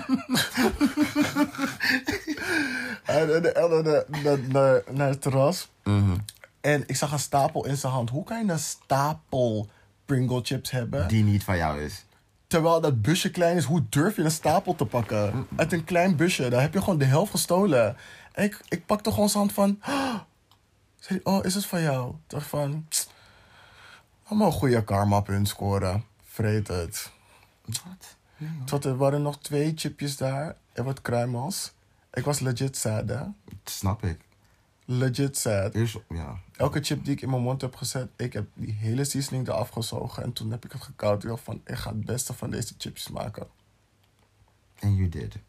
Speaker 1: Rende echt naar, de- naar, naar, naar het terras.
Speaker 2: Mhm.
Speaker 1: En ik zag een stapel in zijn hand. Hoe kan je een stapel Pringle chips hebben?
Speaker 2: Die niet van jou is.
Speaker 1: Terwijl dat busje klein is, hoe durf je een stapel te pakken? Uit een klein busje, daar heb je gewoon de helft gestolen. En ik, ik pakte gewoon zijn hand van... Oh, is het van jou? Ik dacht van... Allemaal goede karma punt scoren. Vreet het.
Speaker 2: Wat?
Speaker 1: Tot er waren nog twee chipjes daar. En wat kruimels. Ik was legit sad, hè?
Speaker 2: Dat snap ik.
Speaker 1: Legit sad.
Speaker 2: Eerst, ja.
Speaker 1: Elke chip die ik in mijn mond heb gezet, ik heb die hele seasoning eraf gezogen. En toen heb ik het gekoud. Ik dacht van, ik ga het beste van deze chips maken.
Speaker 2: And you did.
Speaker 1: I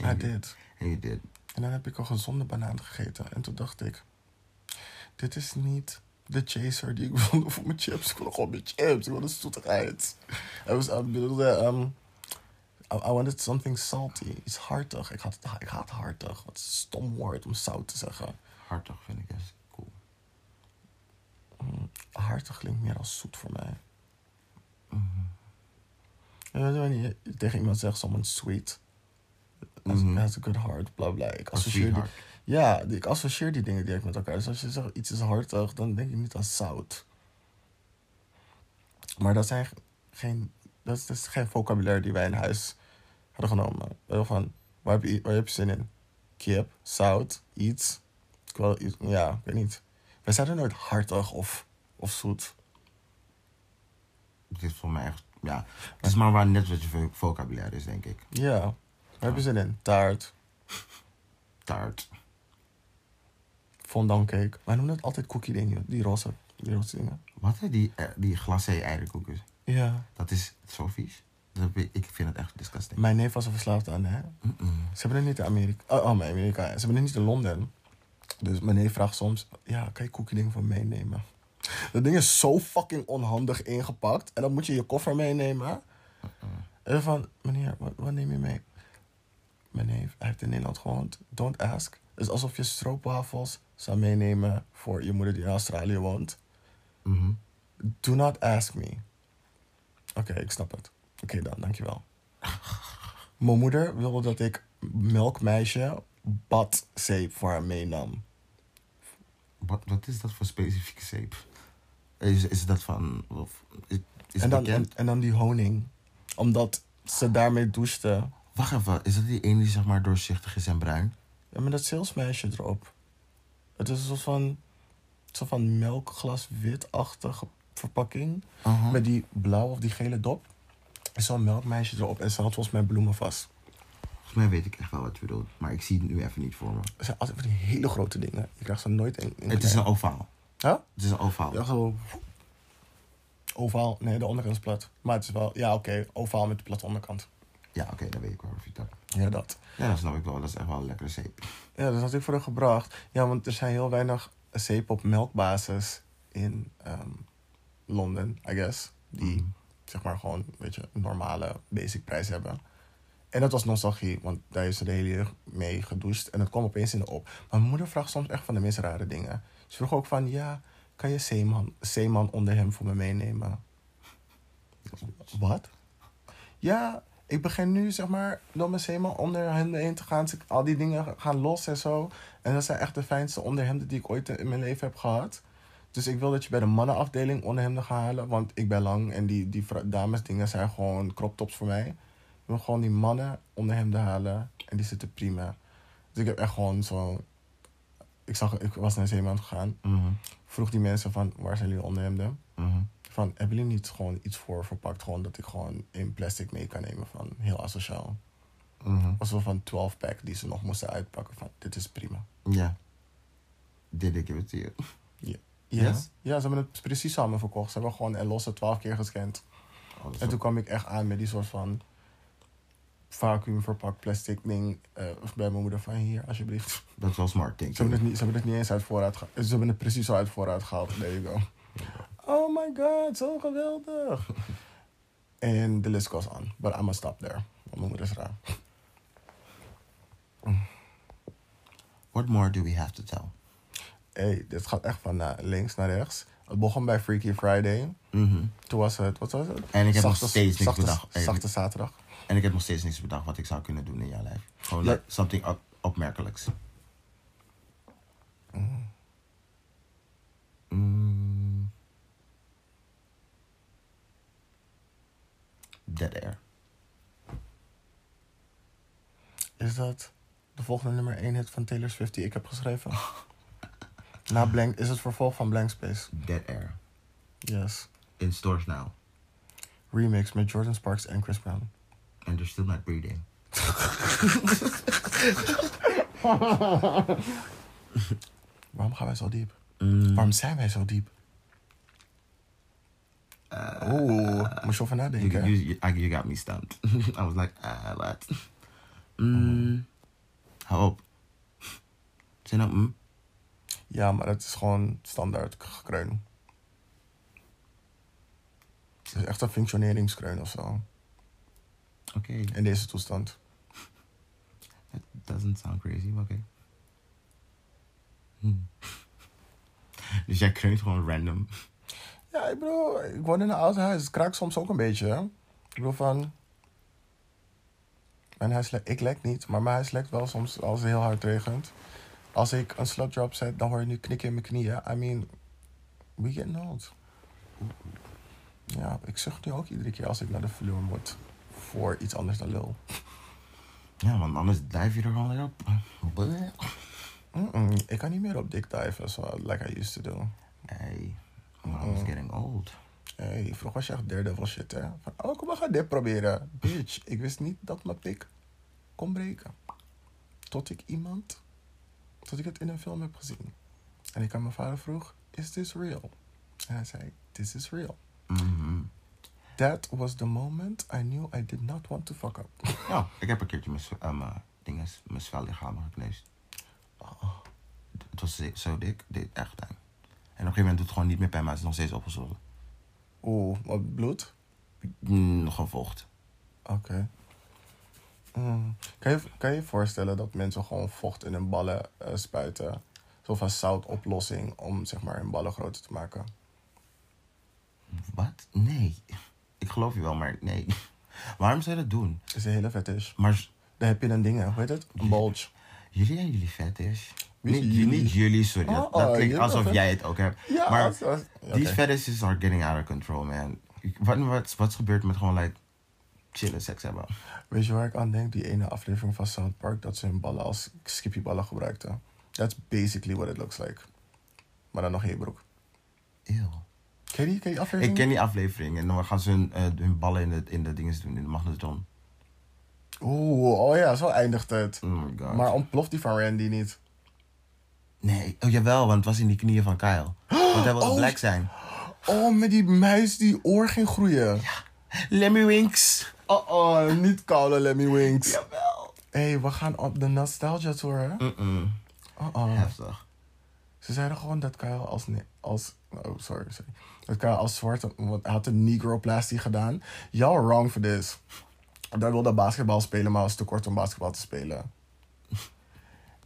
Speaker 2: you-
Speaker 1: did.
Speaker 2: And you did.
Speaker 1: En dan heb ik een gezonde banaan gegeten. En toen dacht ik, dit is niet de chaser die ik wilde voor mijn chips. Ik wilde gewoon mijn chips. Ik wilde zoetigheid. I, was, ik bedoelde, um, I, I wanted something salty. Iets hartig. Ik had, ik haat hartig. Wat een stom woord om zout te zeggen.
Speaker 2: Hartig vind ik echt cool.
Speaker 1: Hartig klinkt meer als zoet voor mij. En weet je je tegen iemand zegt, someone sweet. Has,
Speaker 2: Mhm.
Speaker 1: has a good heart, bla bla. Ik associeer die. Ja, ik associeer die dingen direct met elkaar. Dus als je zegt iets is hartig, dan denk ik niet aan zout. Maar dat zijn geen, dat is, dat is geen vocabulaire die wij in huis hadden genomen. Wel van, waar heb, je, waar heb je zin in? Kip, zout, iets. Ik wil, ja, ik weet niet. Wij zeiden nooit hartig of, of zoet.
Speaker 2: Het is voor mij echt, ja. Het is maar waar net wat je vo- vocabulaire is, denk ik.
Speaker 1: Ja, waar heb je zin in? Taart,
Speaker 2: Taart.
Speaker 1: Fondant cake. Wij noemen het altijd cookie dingen, die roze, die roze dingen.
Speaker 2: Wat hè? Die, eh, die glacé eierkoekjes.
Speaker 1: Ja.
Speaker 2: Dat is zo vies. Dat heb ik, ik vind het echt disgusting.
Speaker 1: Mijn neef was er verslaafd aan, hè?
Speaker 2: Mm-mm.
Speaker 1: Ze hebben het niet in Amerika. Oh, oh, maar Amerika. Ze hebben het niet in Londen. Dus mijn neef vraagt soms: Ja, kan je cookie dingen van meenemen? Dat ding is zo fucking onhandig ingepakt. En dan moet je je koffer meenemen. En van: Meneer, wat, wat neem je mee? Mijn neef, hij heeft in Nederland gewoond. Don't ask. Is alsof je stroopwafels zou meenemen voor je moeder die in Australië woont.
Speaker 2: Mhm.
Speaker 1: Do not ask me. Oké, ik snap het. Oké dan, dankjewel. Mijn moeder wilde dat ik melkmeisje badzeep voor haar meenam.
Speaker 2: Wat, wat is dat voor specifieke zeep? Is, is dat van... Of, is, is
Speaker 1: en, dan, en, en dan die honing. Omdat ze daarmee douchte.
Speaker 2: Wacht even, is dat die ene die zeg maar doorzichtig is en bruin?
Speaker 1: Ja, met dat salesmeisje erop. Het is een soort van, soort van melkglas witachtige verpakking. Met die blauwe of die gele dop. En zo'n melkmeisje erop. En ze had volgens mij bloemen vast.
Speaker 2: Volgens mij weet ik echt wel wat je bedoelt, maar ik zie het nu even niet voor me.
Speaker 1: Het zijn altijd van die hele grote dingen. Je krijgt ze nooit in. in
Speaker 2: Het is een ovaal.
Speaker 1: Huh?
Speaker 2: Het is een ovaal.
Speaker 1: Ja, zo. Ovaal. Nee, de onderkant is plat. Maar het is wel... Ja, oké. Ovaal met de platte onderkant.
Speaker 2: Ja, oké, dan weet ik wel wat je hebt.
Speaker 1: Ja, dat.
Speaker 2: Ja, dat snap ik wel. Dat is echt wel een lekkere zeep.
Speaker 1: Ja, dat had ik voor haar gebracht. Ja, want er zijn heel weinig zeep op melkbasis in ehm, Londen, I guess. Die,
Speaker 2: Mhm.
Speaker 1: zeg maar, gewoon, weet je, een normale basic prijs hebben. En dat was nostalgie, want daar is ze de hele jeugd mee gedoucht. En het kwam opeens in de op. Maar mijn moeder vraagt soms echt van de meest rare dingen. Ze vroeg ook van, ja, kan je zeeman, zeeman onder hem voor me meenemen? Wat? Ja, ik begin nu zeg maar door mijn zeeman onder hem heen te gaan. Dus ik- Al die dingen gaan los en zo. En dat zijn echt de fijnste onderhemden die ik ooit in mijn leven heb gehad. Dus ik wil dat je bij de mannenafdeling onderhemden gaat halen. Want ik ben lang en die, die damesdingen zijn gewoon crop tops voor mij. Ik wil gewoon die mannen onderhemden halen. En die zitten prima. Dus ik heb echt gewoon zo... Ik, zag, ik was naar Zeeman gegaan.
Speaker 2: Mhm,
Speaker 1: Vroeg die mensen van, waar zijn jullie onderhemden?
Speaker 2: mhm.
Speaker 1: Van, hebben jullie niet gewoon iets voor verpakt? Gewoon dat ik gewoon in plastic mee kan nemen van heel asociaal.
Speaker 2: Mhm.
Speaker 1: Was wel van 12 pack die ze nog moesten uitpakken van, dit is prima.
Speaker 2: Ja. Did I give it to you?
Speaker 1: Ja,
Speaker 2: Yes?
Speaker 1: ja ze hebben het precies samen verkocht. Ze hebben gewoon en losse 12 keer gescand.
Speaker 2: Oh,
Speaker 1: En toen
Speaker 2: wel-
Speaker 1: kwam ik echt aan met die soort van vacuüm verpakt plastic ding. eh, bij mijn moeder van hier, alsjeblieft.
Speaker 2: Dat is wel smart, denk
Speaker 1: Ze hebben,
Speaker 2: ik.
Speaker 1: het niet, ze hebben het niet eens uit voorraad gehaald. Ze hebben het precies zo uit voorraad gehaald. There you go. My god, zo geweldig. En de list goes on. But I'm gonna stop there. Want mijn moeder is raar.
Speaker 2: What more do we have to tell?
Speaker 1: Hey, dit gaat echt van eh, links naar rechts. Het begon bij Freaky Friday.
Speaker 2: Mhm.
Speaker 1: Toen was het, wat was het?
Speaker 2: En ik heb nog steeds niks
Speaker 1: zachte,
Speaker 2: bedacht.
Speaker 1: Zachte zaterdag.
Speaker 2: En ik heb nog steeds niks bedacht wat ik zou kunnen doen in jouw lijf. Gewoon
Speaker 1: Ja.
Speaker 2: like, something op opmerkelijks. Dead air.
Speaker 1: Is dat de volgende nummer 1 hit van Taylor Swift die ik heb geschreven? Na Blank, is het vervolg van Blank Space?
Speaker 2: Dead air.
Speaker 1: Yes.
Speaker 2: In stores now.
Speaker 1: Remix met Jordan Sparks en Chris Brown.
Speaker 2: And they're still not breeding.
Speaker 1: Waarom gaan wij zo diep?
Speaker 2: Mm.
Speaker 1: Waarom zijn wij zo diep? Oeh, moest je over nadenken.
Speaker 2: you, you, I- you got me stumped. I was like, ah, what? Mm. Hou op. Zijn nou, mm?
Speaker 1: Ja, maar het is gewoon standaard k- kreun. Het is echt een functioneringskreun of zo.
Speaker 2: Oké.
Speaker 1: In deze toestand.
Speaker 2: That doesn't sound crazy, maar oké. Hmm. dus jij kreunt gewoon random.
Speaker 1: Ja, ik bedoel, ik woon in een oud huis. Het kraakt soms ook een beetje. Hè? Ik bedoel van... Mijn huis lekt... Ik lek niet, maar mijn huis lekt wel soms als het heel hard regent. Als ik een slot drop zet, dan hoor je nu knikken in mijn knieën. I mean, we getting old. Ja, ik zucht nu ook iedere keer als ik naar de vloer moet. Voor iets anders dan lul.
Speaker 2: Ja, want anders dive je er gewoon weer op.
Speaker 1: Mm-mm, ik kan niet meer op dik diven, so, like I used to do.
Speaker 2: Hey, well, I was getting old.
Speaker 1: Hey, vroeger was je echt daredevil shit, hè? Van, oh, kom maar, ga dit proberen. Bitch, ik wist niet dat mijn pik kon breken. Tot ik iemand, tot ik het in een film heb gezien. En ik aan mijn vader vroeg, is this real? En hij zei, this is real.
Speaker 2: Mhm.
Speaker 1: That was the moment I knew I did not want to fuck up.
Speaker 2: Ja, ik heb een keertje mijn, eh, mijn dinges, mijn zwellichamen gekneusd. Het was zo dik, dit echt pijn. En op een gegeven moment doet het gewoon niet meer pijn, maar het is nog steeds opgezwollen.
Speaker 1: Oeh, wat bloed?
Speaker 2: Mm, nog een vocht.
Speaker 1: Oké. Mm. Kan, je, kan je voorstellen dat mensen gewoon vocht in hun ballen eh, spuiten? Zo van zoutoplossing om zeg maar hun ballen groter te maken?
Speaker 2: Wat? Nee. Ik geloof je wel, maar nee. Waarom zou je dat doen?
Speaker 1: Dat is een hele fetish.
Speaker 2: Maar
Speaker 1: Dan heb je een ding, hoe heet het? Een bulge.
Speaker 2: jullie en jullie fetish. Niet
Speaker 1: jullie?
Speaker 2: Niet jullie, sorry.
Speaker 1: Oh,
Speaker 2: dat dat
Speaker 1: oh,
Speaker 2: klinkt alsof jij het ook hebt.
Speaker 1: Ja,
Speaker 2: maar
Speaker 1: als- als-
Speaker 2: these fetishes are getting out of control, man. Wat, wat, wat is gebeurd met gewoon, like, chillen, seks hebben?
Speaker 1: Weet je waar ik aan denk? Die ene aflevering van South Park dat ze hun ballen als skippyballen gebruikten. That's basically what it looks like. Maar dan nog geen broek.
Speaker 2: Ew.
Speaker 1: Ken je die, ken je die aflevering?
Speaker 2: Ik ken die aflevering en dan gaan ze hun, eh, hun ballen in de, in de dingen doen, in de magnetron.
Speaker 1: Oeh, oh ja, zo eindigt het.
Speaker 2: Oh my god.
Speaker 1: Maar ontploft die van Randy niet?
Speaker 2: Nee, oh jawel, want het was in die knieën van Kyle. Want hij wilde
Speaker 1: Oh,
Speaker 2: black zijn.
Speaker 1: Oh, met die muis die oor ging groeien.
Speaker 2: Lemmy Winks.
Speaker 1: Oh, oh, niet koude Lemmy Winks.
Speaker 2: Jawel.
Speaker 1: Hé, hey, we gaan op de Nostalgia Tour, hè?
Speaker 2: Mm-mm.
Speaker 1: Oh, oh.
Speaker 2: Heftig.
Speaker 1: Ze zeiden gewoon dat Kyle als... als oh, sorry, sorry. Dat Kyle als zwarte... Want hij had een negroplastie gedaan. Y'all wrong for this. Daar wilde basketbal spelen, maar was te kort om basketbal te spelen.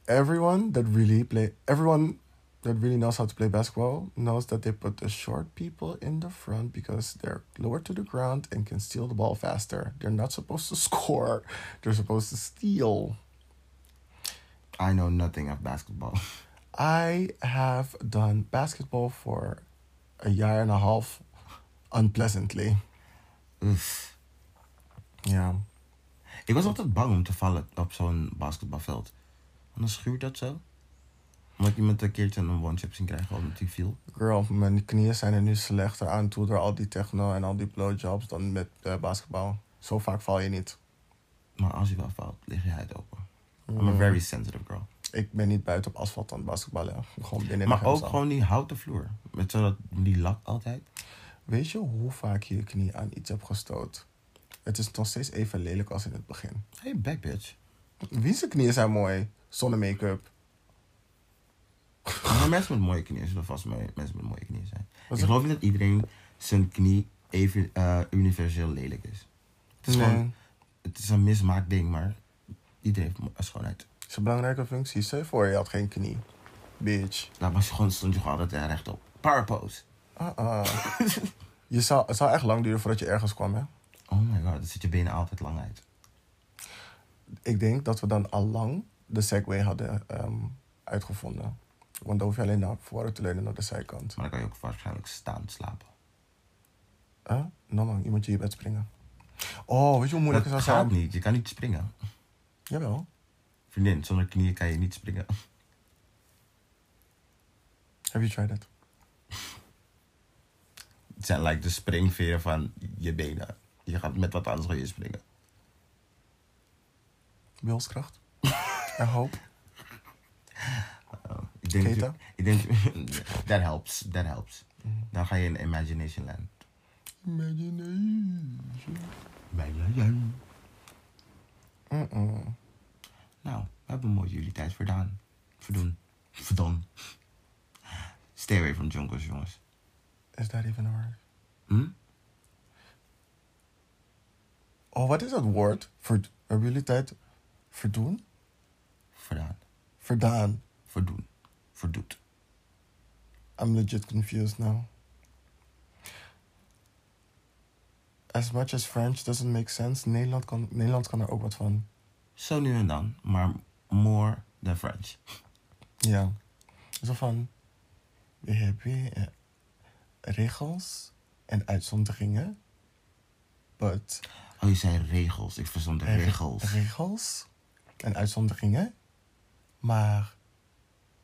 Speaker 1: Everyone that really play, everyone that really knows how to play basketball knows that they put the short people in the front because they're lower to the ground and can steal the ball faster. They're not supposed to score. They're supposed to steal.
Speaker 2: I know nothing of basketball.
Speaker 1: I have done basketball for a year and a half unpleasantly.
Speaker 2: Uff.
Speaker 1: Ja.
Speaker 2: Ik was altijd bang om te vallen op zo'n basketbalveld. En dan schuurt dat zo. Omdat iemand een keertje een one-chip zien krijgen omdat hij viel.
Speaker 1: Girl, mijn knieën zijn er nu slechter aan toe door al die techno en al die blowjobs dan met eh, basketbal. Zo vaak val je niet.
Speaker 2: Maar als je wel valt, lig je huid open. I'm a very sensitive girl.
Speaker 1: Ik ben niet buiten op asfalt aan het basketballen. Gewoon binnen
Speaker 2: Maar ook gewoon die houten vloer. Met zo dat, die lak altijd.
Speaker 1: Weet je hoe vaak je je knie aan iets hebt gestoot? Het is nog steeds even lelijk als in het begin.
Speaker 2: Hey, back bitch.
Speaker 1: Wie zijn knieën zijn mooi? Zonder make-up.
Speaker 2: Maar mensen met mooie knieën zullen vast mensen met mooie knieën zijn. Ik geloof niet dat iedereen zijn knie even eh, universeel lelijk is. Het is,
Speaker 1: Nee.
Speaker 2: gewoon, het is een mismaakt ding, maar iedereen heeft een schoonheid.
Speaker 1: Het is een belangrijke functie. Stel je voor, je had geen knie. Bitch.
Speaker 2: Nou, maar gewoon stond je gewoon altijd rechtop. Power pose.
Speaker 1: Ah, ah. je zou, het zou echt lang duren voordat je ergens kwam, hè?
Speaker 2: Oh my god, dan zit je benen altijd lang uit.
Speaker 1: Ik denk dat we dan al lang de Segway hadden ehm, uitgevonden. Want dan hoef je alleen naar voren te leunen naar de zijkant.
Speaker 2: Maar dan kan je ook waarschijnlijk staan slapen.
Speaker 1: Huh? Nou man, je moet je je bed springen. Oh, weet je hoe moeilijk
Speaker 2: dat
Speaker 1: het zou
Speaker 2: gaat
Speaker 1: zijn?
Speaker 2: niet, je kan niet springen.
Speaker 1: Jawel.
Speaker 2: Vriendin, zonder knieën kan je niet springen.
Speaker 1: Have you tried it?
Speaker 2: Het zijn like de springveren van je benen. Je gaat met wat anders je springen.
Speaker 1: Wilskracht? en hoop?
Speaker 2: Oh, ik denk dat
Speaker 1: Keta?
Speaker 2: je- ik denk that helps, that helps. Dan ga je in Imagination Land.
Speaker 1: Imagination.
Speaker 2: Imagination.
Speaker 1: Mm-mm.
Speaker 2: Nou, we hebben mooi jullie tijd verdaan. Verdoen. Verdon. Stay away from jungles, jongens.
Speaker 1: Is that even a word?
Speaker 2: Hm?
Speaker 1: Oh, wat is dat woord? Ver, hebben jullie tijd verdoen?
Speaker 2: Verdaan.
Speaker 1: Verdaan.
Speaker 2: Verdoen. Verdoet.
Speaker 1: I'm legit confused now. As much as French doesn't make sense, Nederland kan, Nederland kan er ook wat van.
Speaker 2: Zo nu en dan, maar more than French.
Speaker 1: Ja. Zo van, we hebben eh, regels en uitzonderingen. But
Speaker 2: Oh, je zei regels. Ik verstond de
Speaker 1: er-
Speaker 2: regels.
Speaker 1: regels en uitzonderingen. Maar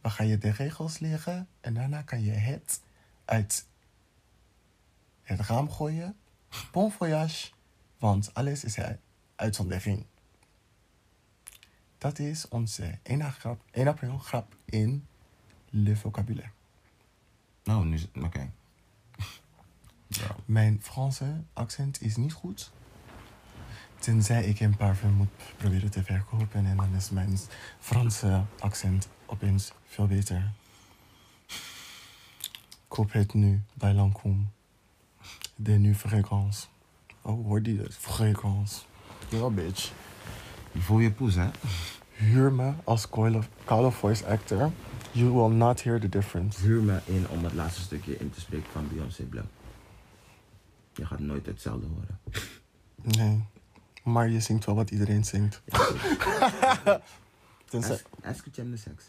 Speaker 1: we gaan je de regels leren en daarna kan je het uit het raam gooien. Bon voyage, want alles is een uitzondering. Dat is onze 1, grap, 1 april grap in Le Vocabulaire.
Speaker 2: Oh, nu is het... Oké.
Speaker 1: Mijn Franse accent is niet goed. Tenzij ik een parfum moet proberen te verkopen en dan is mijn Franse accent opeens veel beter. Koop het nu bij Lancôme. De nu fragrance. Oh, hoor die dat? Fragrance. Ja, bitch.
Speaker 2: Je voel je poes, hè?
Speaker 1: Huur me als call of voice actor. You will not hear the difference.
Speaker 2: Huur me in om het laatste stukje in te spreken van Beyoncé Blum. Je gaat nooit hetzelfde horen.
Speaker 1: Nee. Maar je zingt wel wat iedereen zingt. Tenzij...
Speaker 2: Ask, ask het je hem de seks.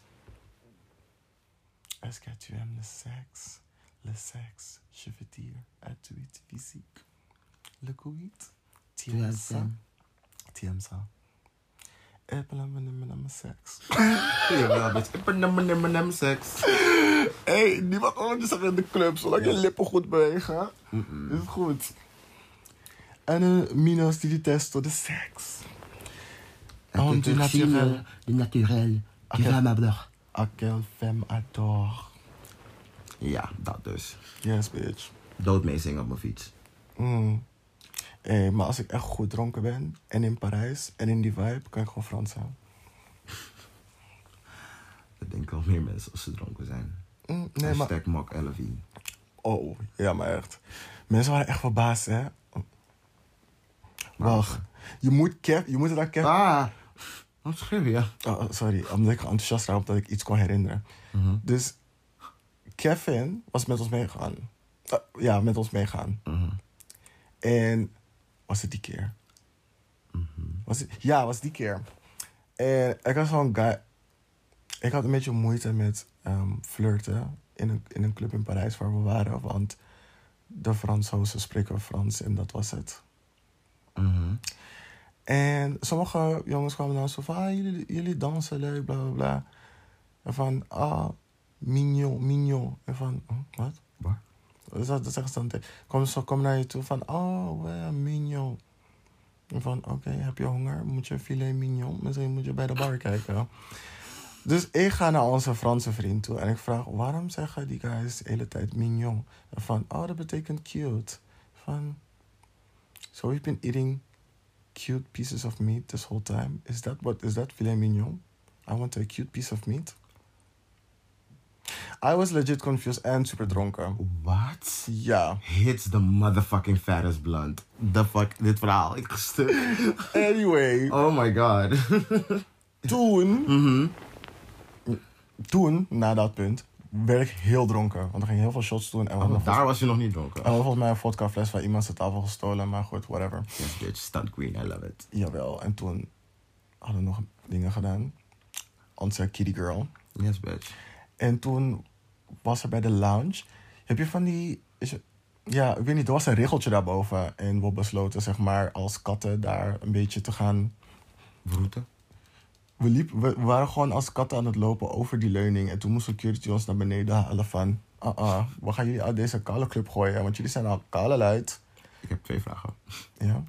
Speaker 1: Est-ce que tu aimes le sexe? Le sexe, je veux dire, activité physique. Le ça?
Speaker 2: ça?
Speaker 1: Tu aimes ça? Epenemenemenem seks.
Speaker 2: Jawel, bitch. Ik ben nummer nummer nummer seks.
Speaker 1: Hé, niemand anders zegt in de club, zolang je
Speaker 2: Ja.
Speaker 1: lippen goed bewegen, is het goed. En een minus die testo de seks. Oh, du naturel.
Speaker 2: De naturel.
Speaker 1: Tu vas
Speaker 2: m'avoir.
Speaker 1: À quelle femme adore.
Speaker 2: Ja, dat dus.
Speaker 1: Yes, bitch.
Speaker 2: Dood meezingen op mijn fiets.
Speaker 1: Mm. Maar als ik echt goed dronken ben en in Parijs en in die vibe, kan ik gewoon Frans zijn.
Speaker 2: Dat denken wel meer mensen als ze dronken zijn.
Speaker 1: Mm, nee, maar...
Speaker 2: Hashtag Mok LV.
Speaker 1: Oh, ja, maar echt. Mensen waren echt verbaasd, hè? Wacht. Je moet, Kev, je moet het aan Kev...
Speaker 2: Ah, wat schreeuw je?
Speaker 1: Oh, sorry, omdat ik enthousiast raak omdat ik iets kon herinneren.
Speaker 2: Mhm.
Speaker 1: Dus Kevin was met ons meegegaan. Eh, ja, met ons meegaan.
Speaker 2: Mhm.
Speaker 1: En was het die keer?
Speaker 2: Mhm.
Speaker 1: Was het, ja, was die keer. En ik was zo'n guy. Ik had een beetje moeite met ehm, flirten in een, in een club in Parijs waar we waren. Want de Fransozen spreken Frans en dat was het.
Speaker 2: Mhm.
Speaker 1: En sommige jongens kwamen dan zo van, ah, jullie, jullie dansen leuk, bla bla bla. En van, ah, mignon, mignon. En van, hm, wat?
Speaker 2: Waar?
Speaker 1: Dat, dat zeggen ze dan. tegen- Komen ze komen naar je toe van, oh, ja, mignon. En van, oké, heb je honger? Moet je filet mignon? Misschien moet je bij de bar kijken. Dus ik ga naar onze Franse vriend toe en ik vraag, waarom zeggen die guys de hele tijd mignon? En van, oh, dat betekent cute. Van, so we've been eating cute pieces of meat this whole time? Is that what, is that filet mignon? I want a cute piece of meat? I was legit confused and super dronken.
Speaker 2: What?
Speaker 1: Ja.
Speaker 2: Hits the motherfucking fattest blunt. The fuck, dit verhaal. Ik.
Speaker 1: Anyway,
Speaker 2: Oh my god.
Speaker 1: toen,
Speaker 2: Mhm.
Speaker 1: toen, na dat punt, werd ik heel dronken. Want er gingen heel veel shots doen. En
Speaker 2: Oh, daar was je nog niet dronken.
Speaker 1: en we volgens mij een vodkafles van iemand zijn tafel gestolen. Maar goed, whatever.
Speaker 2: Yes, bitch. Stunt queen. I love it.
Speaker 1: Jawel. En toen hadden we nog dingen gedaan. Onze kitty girl.
Speaker 2: Yes, bitch.
Speaker 1: En toen was er bij de lounge. Heb je van die. Is ja, ik weet niet. Er was een riggeltje daarboven. En we besloten, zeg maar, als katten daar een beetje te gaan.
Speaker 2: Vroeten?
Speaker 1: We, liepen, we, waren gewoon als katten aan het lopen over die leuning. En toen moest security ons naar beneden halen van. Ah, ah, we gaan jullie uit deze kale club gooien. Want jullie zijn al kale luid.
Speaker 2: Ik heb twee vragen.
Speaker 1: Ja.